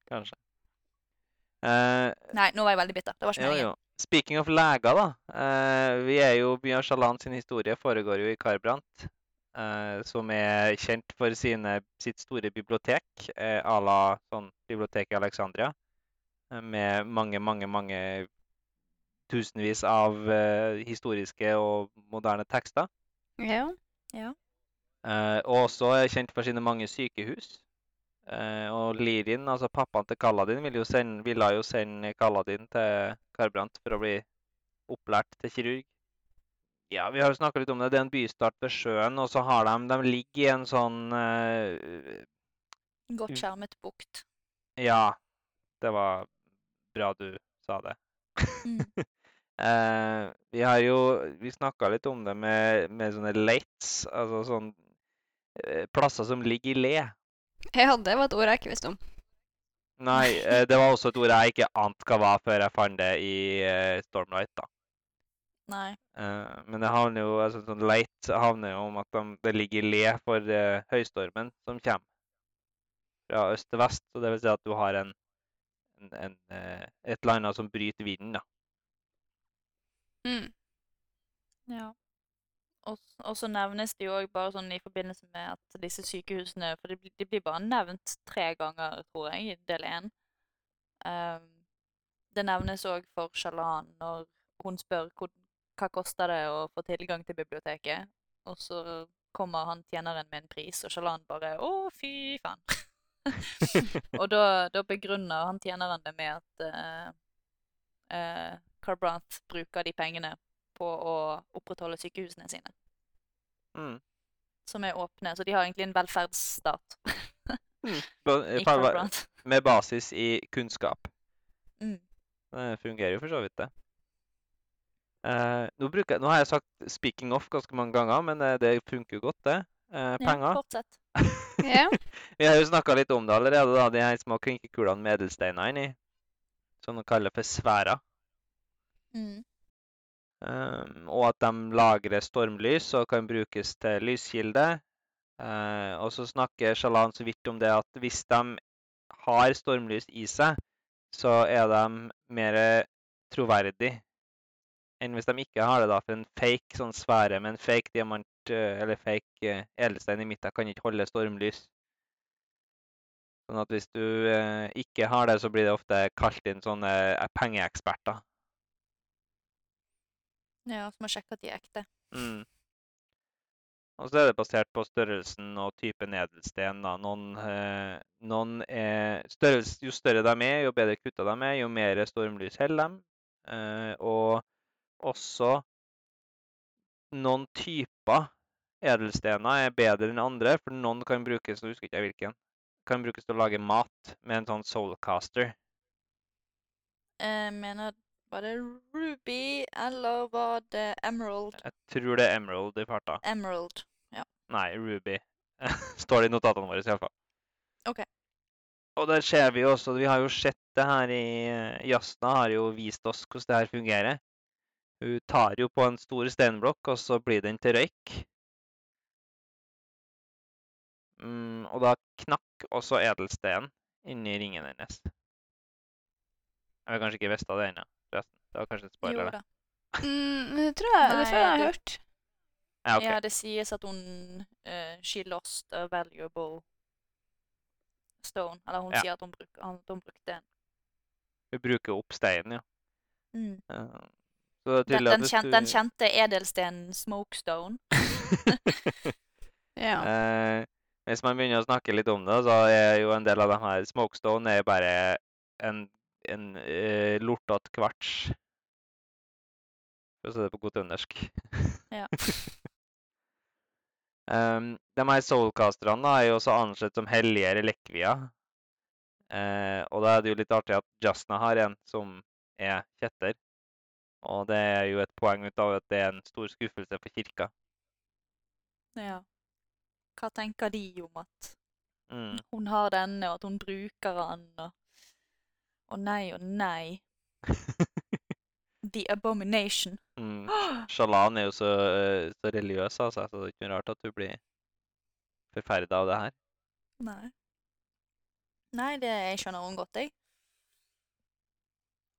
kanskje. Eh,
Nei, nå var jeg veldig bitter. Det var ikke meningen.
Speaking of leger, da. eh, vi er jo Bjørn av sin historie foregår jo i Karbrandt. eh, som er kjent for sine, sitt store bibliotek, eh, à la sånn biblioteket i Alexandria. eh, med mange, mange, mange tusenvis av eh, historiske og moderne tekster.
Ja.
Eh, og også kjent for sine mange sykehus. Eh, og Lirin, altså pappaen til Kaladin, ville jo sende, ville jo sende Kaladin til Karbrandt for å bli opplært til kirurg. Ja, vi har jo snakka litt om det. Det er en bystart ved sjøen, og så har de De ligger i en sånn eh,
Godt skjermet bukt.
Ja, det var bra du sa det.
Mm.
Eh, vi har jo Vi snakka litt om det med, med sånne lates, altså sånn eh, plasser som ligger i le.
Hadde det var et ord jeg ikke visste om.
Nei, eh, det var også et ord jeg ikke ante hva var før jeg fant det i eh, Stormlight. da.
Nei.
Eh, men det havner jo, altså sånn light havner jo om at de, det ligger le for høystormen som kommer fra øst til vest. Så det vil si at du har en, en, en, et eller annet som bryter vinden. da.
Mm.
Ja. Og, så nevnes det jo òg bare sånn i forbindelse med at disse sykehusene For de, de blir bare nevnt tre ganger, tror jeg, i del én. Um, det nevnes òg for Shalan når hun spør hvor, hva koster det å få tilgang til biblioteket. Og så kommer han tjeneren med en pris, og Shalan bare 'Å, fy faen'. og da, da begrunner han tjeneren det med at uh, uh, Carbranth bruker de pengene på å opprettholde sykehusene sine,
Mm.
som er åpne. Så de har egentlig en velferdsstat i Carbranth.
Med basis i kunnskap.
Mm.
Det fungerer jo for så vidt, det. Eh, nå, bruker, nå har jeg sagt 'speaking off' ganske mange ganger, men det, det funker jo godt, det. Eh,
Ja,
penger.
fortsett.
Ja.
Vi har jo snakka litt om det allerede, da, de her små klinkekulene med edelsteiner inni. Som de kaller for sfærer.
Mm.
Um, og at de lagrer stormlys og kan brukes til lyskilde. Eh, og så snakker Shalan så vidt om det at hvis de har stormlys i seg, så er de mer troverdig enn hvis de ikke har det. da, For en fake sånn sfære med en fake diamant eh, eller fake eh, edelstein i midten kan ikke holde stormlys. Sånn at hvis du eh, ikke har det, så blir det ofte kalt inn sånne pengeeksperter.
Ja, som har sjekke at de er ekte.
Mm. Og så er det basert på størrelsen og typen edelsten. Da. Noen, eh, noen er størrelse, jo større de er, jo bedre kutta de er, jo mer stormlys holder de. Eh, og også noen typer edelstener er bedre enn andre, for noen kan brukes nå husker ikke jeg hvilken, kan brukes til å lage mat med en sånn soulcaster.
Jeg mener Var det Ruby, eller var det Emerald?
Jeg tror det er emerald i farta.
Emerald. ja.
Nei, Ruby. Står det i notatene våre iallfall.
Ok.
Og der ser vi jo også Vi har jo sett det her i Jasna har jo vist oss hvordan det her fungerer. Hun tar jo på en stor steinblokk, og så blir den til røyk. Mm, og da knakk også edelsteinen inni ringen hennes. Jeg har kanskje ikke visst av det ennå, forresten. Det var kanskje en
Jo
spoiler, det.
da.
Mm, det tror jeg, det tror jeg jeg har hørt.
Ja, okay.
Ja, det sies at hun uh, She lost a valuable stone. Eller hun
Ja.
sier at hun, bruk, at hun brukte en.
Hun bruker opp steinen, ja.
Mm.
Uh,
Den, den, kjente,
du-
den kjente edelstenen Smokestone.
Ja.
Uh, hvis man begynner å snakke litt om det, så er jo en del av de her Smokestone er bare en, en eh, lortete kvarts. For å si det på godt trøndersk.
Ja.
um, de her soulcasterne er jo også ansett som hellige relikvier. Uh, og da er det jo litt artig at Jasna har en som er kjetter. Og det er jo et poeng ut av at det er en stor skuffelse for kirka.
Ja. Hva tenker de om at
Mm.
hun har denne, og at hun bruker den, og Å nei og nei. The abomination.
Mm. Shalan er jo så, eh, så religiøs, altså, så det er ikke noe rart at hun blir forferda av det her.
Nei. Nei, det jeg skjønner hun godt, jeg.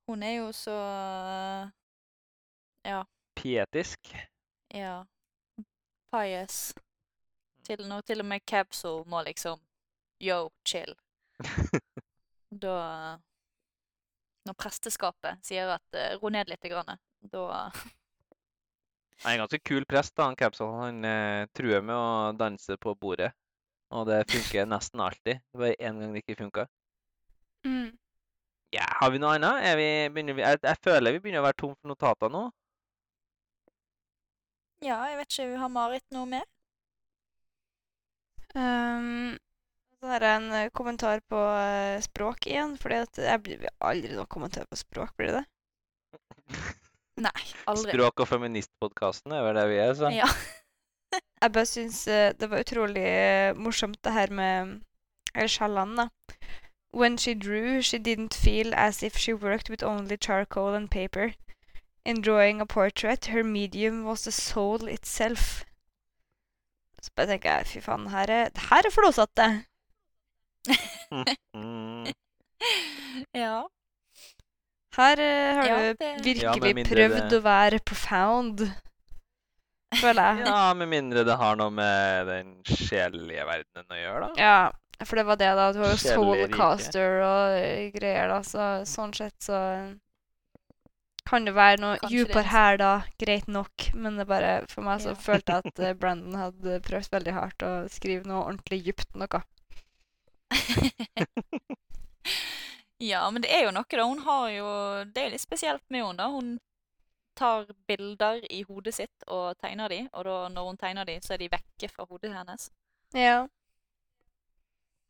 Hun er jo så Ja.
Pietisk.
Ja. Pious. Til nå til og med Capsule må liksom Yo, chill. Da Når presteskapet sier at uh, ro ned litt, grann, da
Han er en ganske kul prest, da, han Capsol. Han uh, truer med å danse på bordet. Og det funker nesten alltid. Det var én gang det ikke funka.
Mm.
Ja, har vi noe annet? Er vi, begynner vi, jeg, jeg føler vi begynner å være tom for notater nå.
Ja, jeg vet ikke, har Marit noe mer?
Um, så er en eh, kommentar på eh, språk igjen, For jeg blir aldri noe kommentar på språk, blir det det?
Nei, aldri.
Språk- og feministpodkasten er vel det vi er, så.
Ja.
Jeg bare syns eh, det var utrolig morsomt det her med Eller Sjallan, da. When she drew, she didn't feel as if she worked with only charcoal and paper. In drawing a portrait, her medium was the soul itself. Så bare tenker jeg, fy faen, her er, her er flåsete.
Mm.
ja.
Her uh, har
Ja,
du
det-
Ja,
virkelig
med
prøvd
det-
å være profound, føler jeg.
Ja, med mindre det har noe med den sjelelige verdenen å gjøre, da.
Ja, for det var det, da. Du var jo soulcaster og eh, greier, da. Så sånn sett så kan det være noe dypere
er-
her, da. Greit nok. Men det bare for meg så
Ja.
følte jeg at eh, Brandon hadde prøvd veldig hardt å skrive noe ordentlig dypt noe.
ja, men det er jo noe, da. Hun har jo Det er jo litt spesielt med henne, da. Hun tar bilder i hodet sitt og tegner de, og da når hun tegner de, så er de vekke fra hodet hennes.
Ja.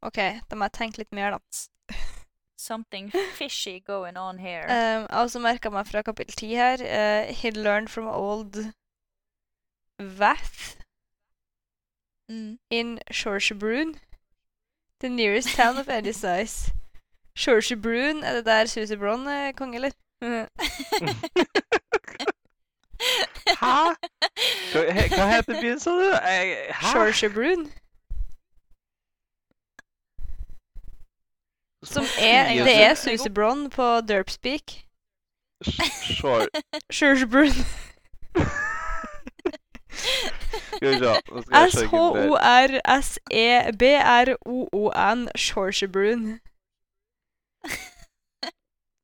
OK, da må jeg tenke litt mer, da.
Something fishy going on here.
Um, jeg har også merka meg fra kapittel 10 her uh, He learned from old Vath
Mm.
in Shorshabrun, the nearest town of any size. Shorshabrun, er det der Susie Bronn er konge, eller?
Hæ? Hva, heter byen, sa du? Jeg- Hæ?
Som er Det er Susie Bronn på Derpspeak.
Sh- Shore
S-H-O-R-S-E-B-R-O-O-N. Shorshabrun.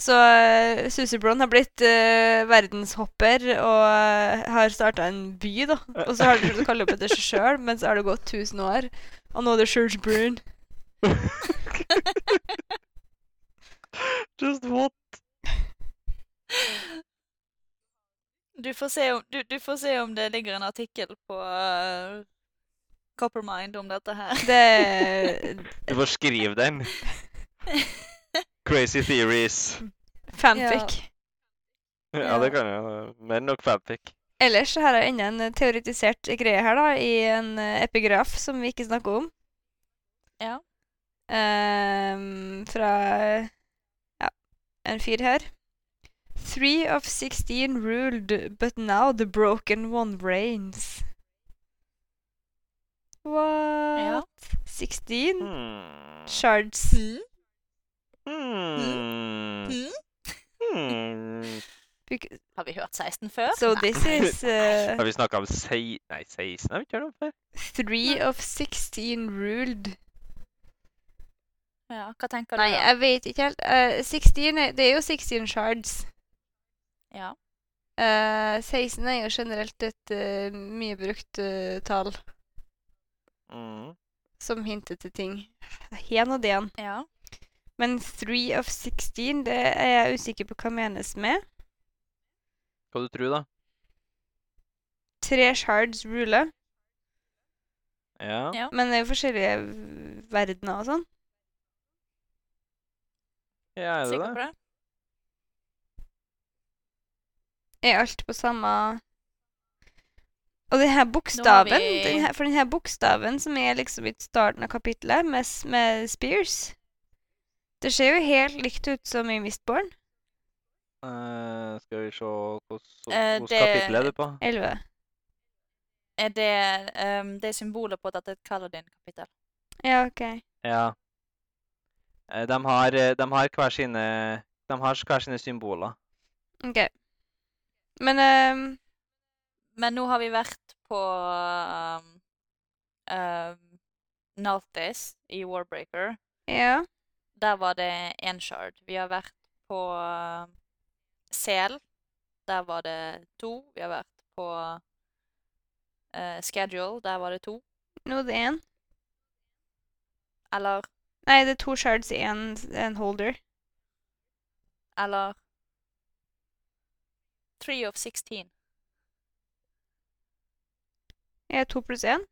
Så uh, Susie Brown har blitt uh, verdenshopper og uh, har starta en by, da. Og så har de prøvd å kalle opp etter seg sjøl, men så har det gått 1000 år. Og nå er det Shorshabrun.
Just what?
Du får, se om, du, du får se om det ligger en artikkel på uh, Coppermind om dette her.
Det
Du får skrive den. Crazy theories.
Fanfic.
Ja, det kan jeg. Mer enn nok fanfic.
Ellers så har jeg enda en teoretisert greie her, da, i en eh, epigraf som vi ikke snakker om.
Ja.
Ehm, fra ja, en fyr her. Three of sixteen ruled, but now the broken one reigns. What?
Ja.
Sixteen shards.
Mm.
Hmm.
Mm.
Hmm.
Har vi hørt 16 før?
So this is uh,
Har vi snakka om sei... Nei, 16 har vi ikke hørt om før?
three of sixteen ruled.
Ja, hva tenker du?
Nei,
da?
jeg vet ikke helt. Uh, 16 er, det er jo 16 shards.
Ja.
Eh, 16 er jo generelt et eh, mye brukt eh, tall
Mm.
som hinter til ting. Hen og den.
ja.
Men 3 of 16, det er jeg usikker på hva menes med.
Hva du tror da?
Tre shards ruler,
Ja.
Ja.
men det er jo forskjellige verdener og sånn.
Ja, er det
Sikker
det?
på det?
Er alt på samme Og denne bokstaven,
vi-
den her, for denne bokstaven som er liksom i starten av kapittelet, med, med Spears Det ser jo helt likt ut som i Mistborn.
Uh, skal vi se Hvilket
uh,
kapittel er du på?
11.
Er det, um, det er symbolet på at dette er et Kaladin-kapittel?
Ja, OK.
Ja. Eh, De har, de har hver sine De har hver sine symboler.
ok. Men ehm,
Men nå har vi vært på um, um, Nalthis i Warbreaker.
ja.
Der var det én shard. Vi har vært på Sel. Der var det to. Vi har vært på uh, Schedule. Der var det to.
Nå er det én.
Eller
Nei, det er to shards i en, en holder.
Eller Three of 16.
Er to pluss én?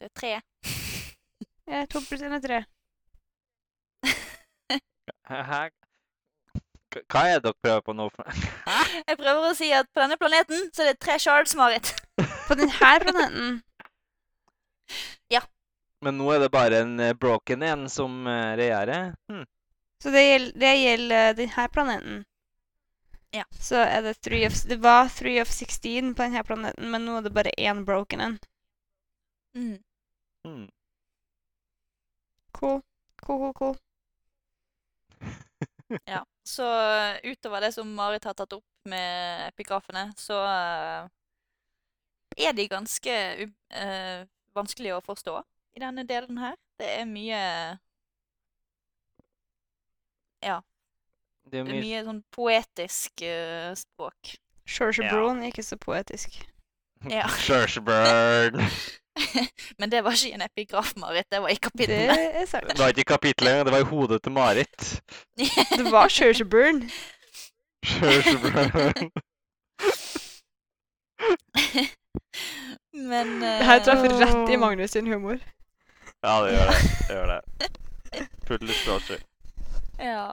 Det er tre.
er to pluss én er tre.
Hva er det dere prøver på nå?
Jeg prøver å si at på denne planeten så er det tre shards, Marit.
På denne planeten ja.
Men nå er det bare en eh, broken en som eh, regjerer? Hm.
Så det gjelder, det gjelder denne planeten.
Ja.
Så er det three of Det var three of 16 på denne planeten, men nå er det bare én broken en.
Mm.
Hm.
Cool. Cool, cool, cool.
Ja. Så uh, utover det som Marit har tatt opp med epigrafene, så uh, er de ganske uh, vanskelig å forstå i denne delen her. Det er mye Ja,
Det er
det er
mye
mye sånn poetisk uh, språk.
Shorshire
Ja.
Brown ikke så poetisk.
Ja.
Churchburn.
Men det var ikke en epigraf, Marit. Det var i
Det er sant.
Det var ikke i kapitlet, det var i hodet til Marit.
Det var Burn.
Churchburn.
Men
Det her traff
uh,
rett i Magnus sin humor.
Ja, det gjør det. Det gjør det. Full disclosure.
Ja.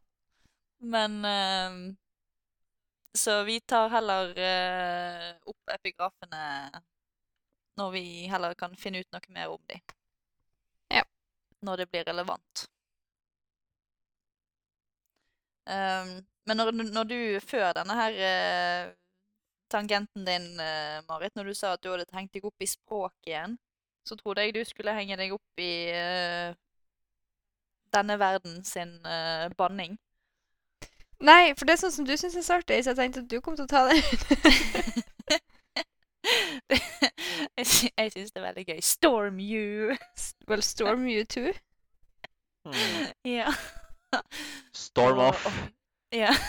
Men ehm, Så vi tar heller eh, opp epigrafene når vi heller kan finne ut noe mer om dem.
Ja.
Når det blir relevant. Um, men når, når du før denne her eh, tangenten din, eh, Marit, når du sa at du hadde hengt deg opp i språk igjen, så trodde jeg du skulle henge deg opp i eh, denne verden sin uh, banning.
Nei, for det er sånn som du syns er så artig, så jeg tenkte at du kom til å ta det.
jeg sy- jeg syns det er veldig gøy. Storm you!
well, Storm you too.
Mm.
Ja.
Storm off.
Ja.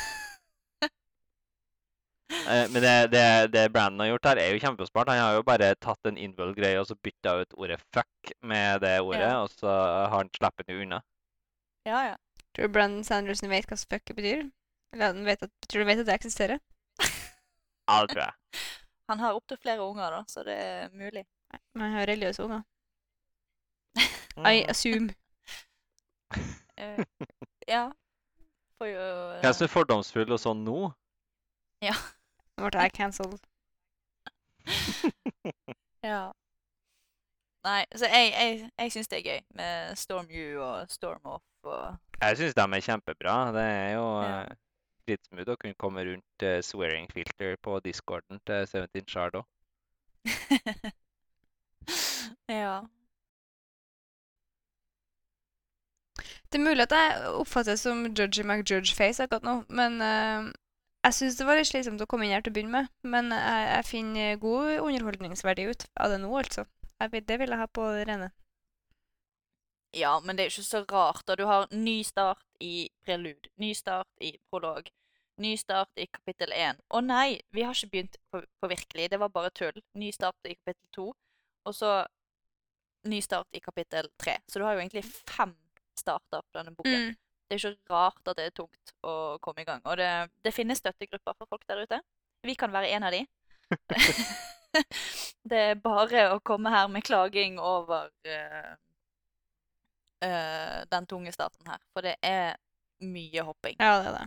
Eh, Men det, det, det Brandon har gjort her, er jo kjempesmart. Han har jo bare tatt en invul-greie og så bytta ut ordet 'fuck' med det ordet,
Ja.
og så har han sluppet det unna.
ja, ja.
Tror du Brandon Sanderson vet hva fuck betyr? Eller han vet at, tror du vet at det eksisterer?
Ja, det tror jeg.
Han har opptil flere unger, da, så det er mulig.
Nei, men han har religiøse unger. I assume.
uh, ja. Får jo
Hvem er så fordomsfull og sånn nå? Ja.
Nå ble jeg cancelled.
Ja. Nei, så jeg, jeg, jeg syns det er gøy med Storm U og Storm Off og
Jeg syns de er kjempebra. Det er jo
Ja.
eh, dritsmooth å kunne komme rundt eh, swearing filter på discorden til 17 Shard òg.
Ja.
Det er mulig at jeg oppfattes som Judgy McJudge-face akkurat nå, men uh, jeg syns det var litt slitsomt å komme inn her til å begynne med. Men jeg, jeg finner god underholdningsverdi ut av det nå, altså. Jeg, det vil jeg ha på det rene.
Ja, men det er ikke så rart. da. Du har ny start i prelud, ny start i prolog, ny start i kapittel 1. Å nei, vi har ikke begynt på, på virkelig, det var bare tull. Ny start i kapittel 2, og så ny start i kapittel 3. Så du har jo egentlig fem starter på denne boken.
Mm.
Det er ikke rart at det er tungt å komme i gang. Og det, det finnes støttegrupper for folk der ute. Vi kan være en av de. det er bare å komme her med klaging over eh, eh, den tunge starten her. For det er mye hopping.
Ja, det er det.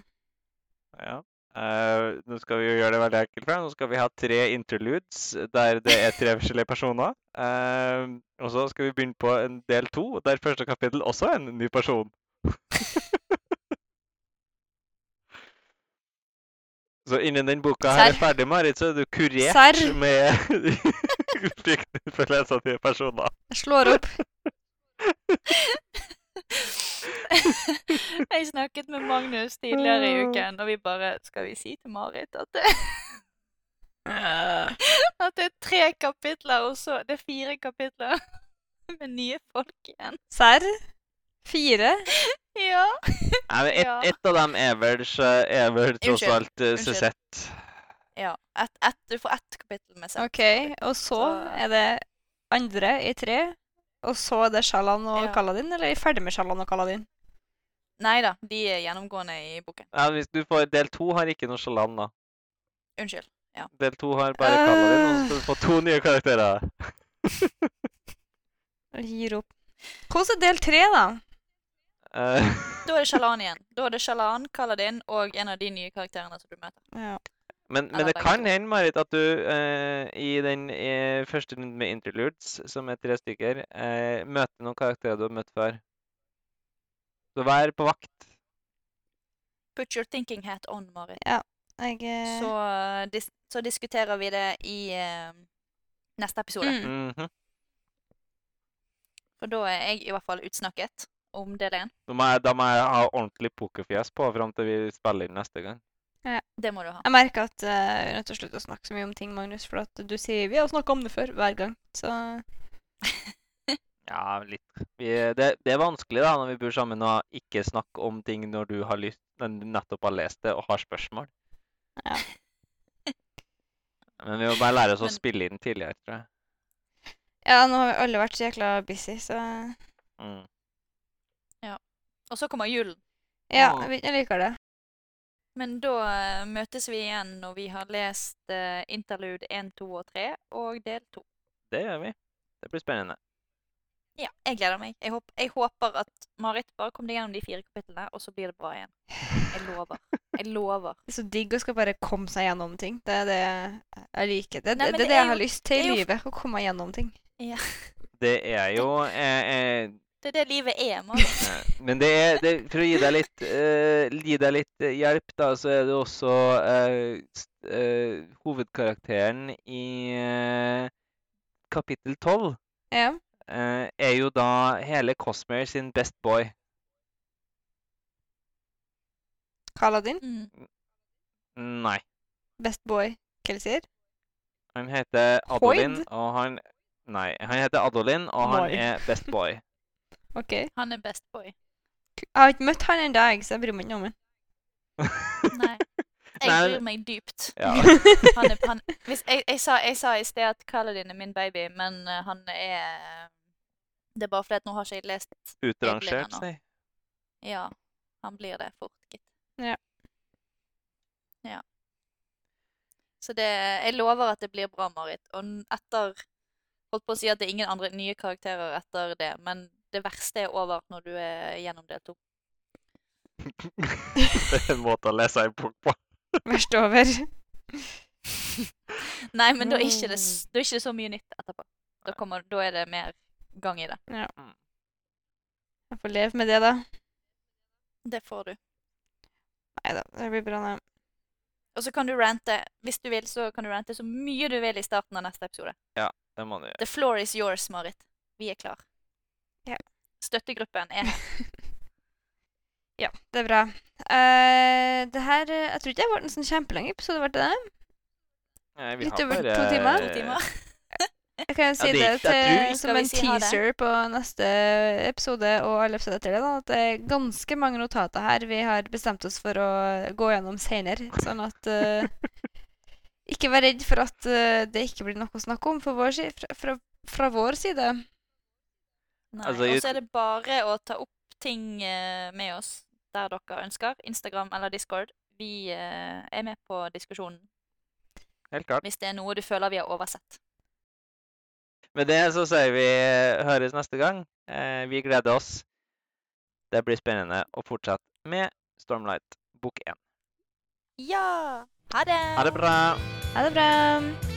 Ja. Uh, nå skal vi jo gjøre det veldig enkelt. for Nå skal vi ha tre interludes der det er tre forskjellige personer. Uh, og så skal vi begynne på en del to, der første kapittel også er en ny person. så innen den boka her er ferdig, Marit, så er du kurert Serr. med frykten for leserlige personer.
Jeg slår opp.
jeg snakket med Magnus tidligere i uken, og vi bare Skal vi si til Marit at det At det er tre kapitler, og så Det er fire kapitler med nye folk igjen.
Serr? Fire?
Ja.
Nei, et, et, av dem er vel, er vel tross alt uh, Suzette.
Ja. Et, et, du får ett kapittel med Sett.
OK, og så, så, er det andre i tre, og så er det Shalan og ja. Kaladin, eller er vi ferdig med Shalan og Kaladin?
Nei da, de er gjennomgående i boken.
Ja, hvis du får Del to har ikke noe Shalan, da.
Unnskyld. Ja.
Del to har bare uh... Kaladin, og så skal du få to nye karakterer.
Gir opp. Hvordan er del tre, da?
Uh... da er det Shalan igjen. Da er det Shalan, Kaladin og en av de nye karakterene som du møter.
Ja.
Men, men det kan hende, Marit, at du uh, i den uh, første runden med interludes, som er tre stykker, møter noen karakterer du har møtt før. Så vær på vakt.
Put your thinking hat on, Marit.
Ja, jeg...
Så, dis så diskuterer vi det i neste episode.
Mm. Mm -hmm.
For da er jeg i hvert fall utsnakket om del én.
Da må jeg, da må jeg ha ordentlig pokerfjes på fram til vi spiller inn neste gang.
Ja. Det må du ha.
Jeg merker at uh, vi er nødt til å slutte å snakke så mye om ting, Magnus. For at du sier 'vi har snakka om det før' hver gang. Så
Ja, litt. Vi, det, det, er vanskelig da, når vi bor sammen, å ikke snakke om ting når du har lyst, når du nettopp har lest det og har spørsmål.
Ja.
Men vi må bare lære oss å spille inn tidligere, tror jeg.
Ja, nå har vi alle vært så jækla busy, så
mm.
Ja. Og så kommer julen.
Ja, jeg liker det.
Men da uh, møtes vi igjen når vi har lest uh, interlude 1, 2 og 3 og del 2.
Det gjør vi. Det blir spennende.
Ja, jeg gleder meg. Jeg, håper, jeg håper at Marit bare kommer deg gjennom de fire kapitlene, og så blir det bra igjen. Jeg lover. Jeg lover.
Det er så digg å skal bare komme seg gjennom ting. Det er det jeg liker. Det, Nei, det, det, er det jeg har lyst til i livet. Å komme meg gjennom ting.
Ja.
Det er jo eh, eh,
Det er det livet er, mann.
Men det er, det, for å gi deg litt, uh, gi deg litt hjelp, da, så er det også uh, uh, hovedkarakteren i kapittel tolv.
Ja.
er jo da hele Cosmere sin best boy.
Kaladin?
Mm.
Nei.
Best boy Kelsier?
Han heter Adolin, og han Nei, han heter Adolin, og han er best boy.
OK.
Han er best boy.
Jeg har ikke møtt han en dag, så jeg bryr meg ikke om han.
Nei. Jeg bryr meg dypt.
Ja.
han er, han, hvis, jeg, jeg, sa, jeg, sa, i sted at Kaladin er min baby, men uh, han er Det er bare fordi at nå har ikke jeg lest
Utrangert seg?
Ja. Han blir det fort, gitt.
Ja.
ja. Så det Jeg lover at det blir bra, Marit. Og etter holdt på å si at det er ingen andre nye karakterer etter det, men det verste er over når du er gjennom del to.
det er en måte å lese en bok på.
Verst over.
Nei, men da er, ikke det, da er ikke det så mye nytt etterpå. Da, kommer, da er det mer gang i det.
Ja. Jeg får leve med det, da.
Det får du.
Nei da, det blir bra, det.
Og så kan du rante. Hvis du vil, så kan du rante så mye du vil i starten av neste episode.
Ja. Det må du gjøre.
The floor is yours, Marit. Vi er klar.
Ja.
Støttegruppen er
ja, det er bra. Uh, det her Jeg tror ikke det ble en sånn kjempelang episode, ble det det?
Nei, vi
Litt
har
over
bare
to timer.
To timer.
Jeg kan si ja, det, det til, som en si teaser på neste episode og alle episoder etter det. da, At det er ganske mange notater her vi har bestemt oss for å gå gjennom senere. Sånn at uh, ikke vær redd for at uh, det ikke blir noe å snakke om vår fra, fra, fra, vår side.
Nei, altså, og så er det bare å ta opp ting uh, med oss der dere ønsker. Instagram eller Discord. Vi uh, er med på diskusjonen.
Helt klart.
Hvis det er noe du føler vi har oversett.
Med det så sier vi høres neste gang. vi gleder oss. Det blir spennende å fortsette med Stormlight bok 1.
Ja. Ha det.
Ha det bra.
Ha det bra.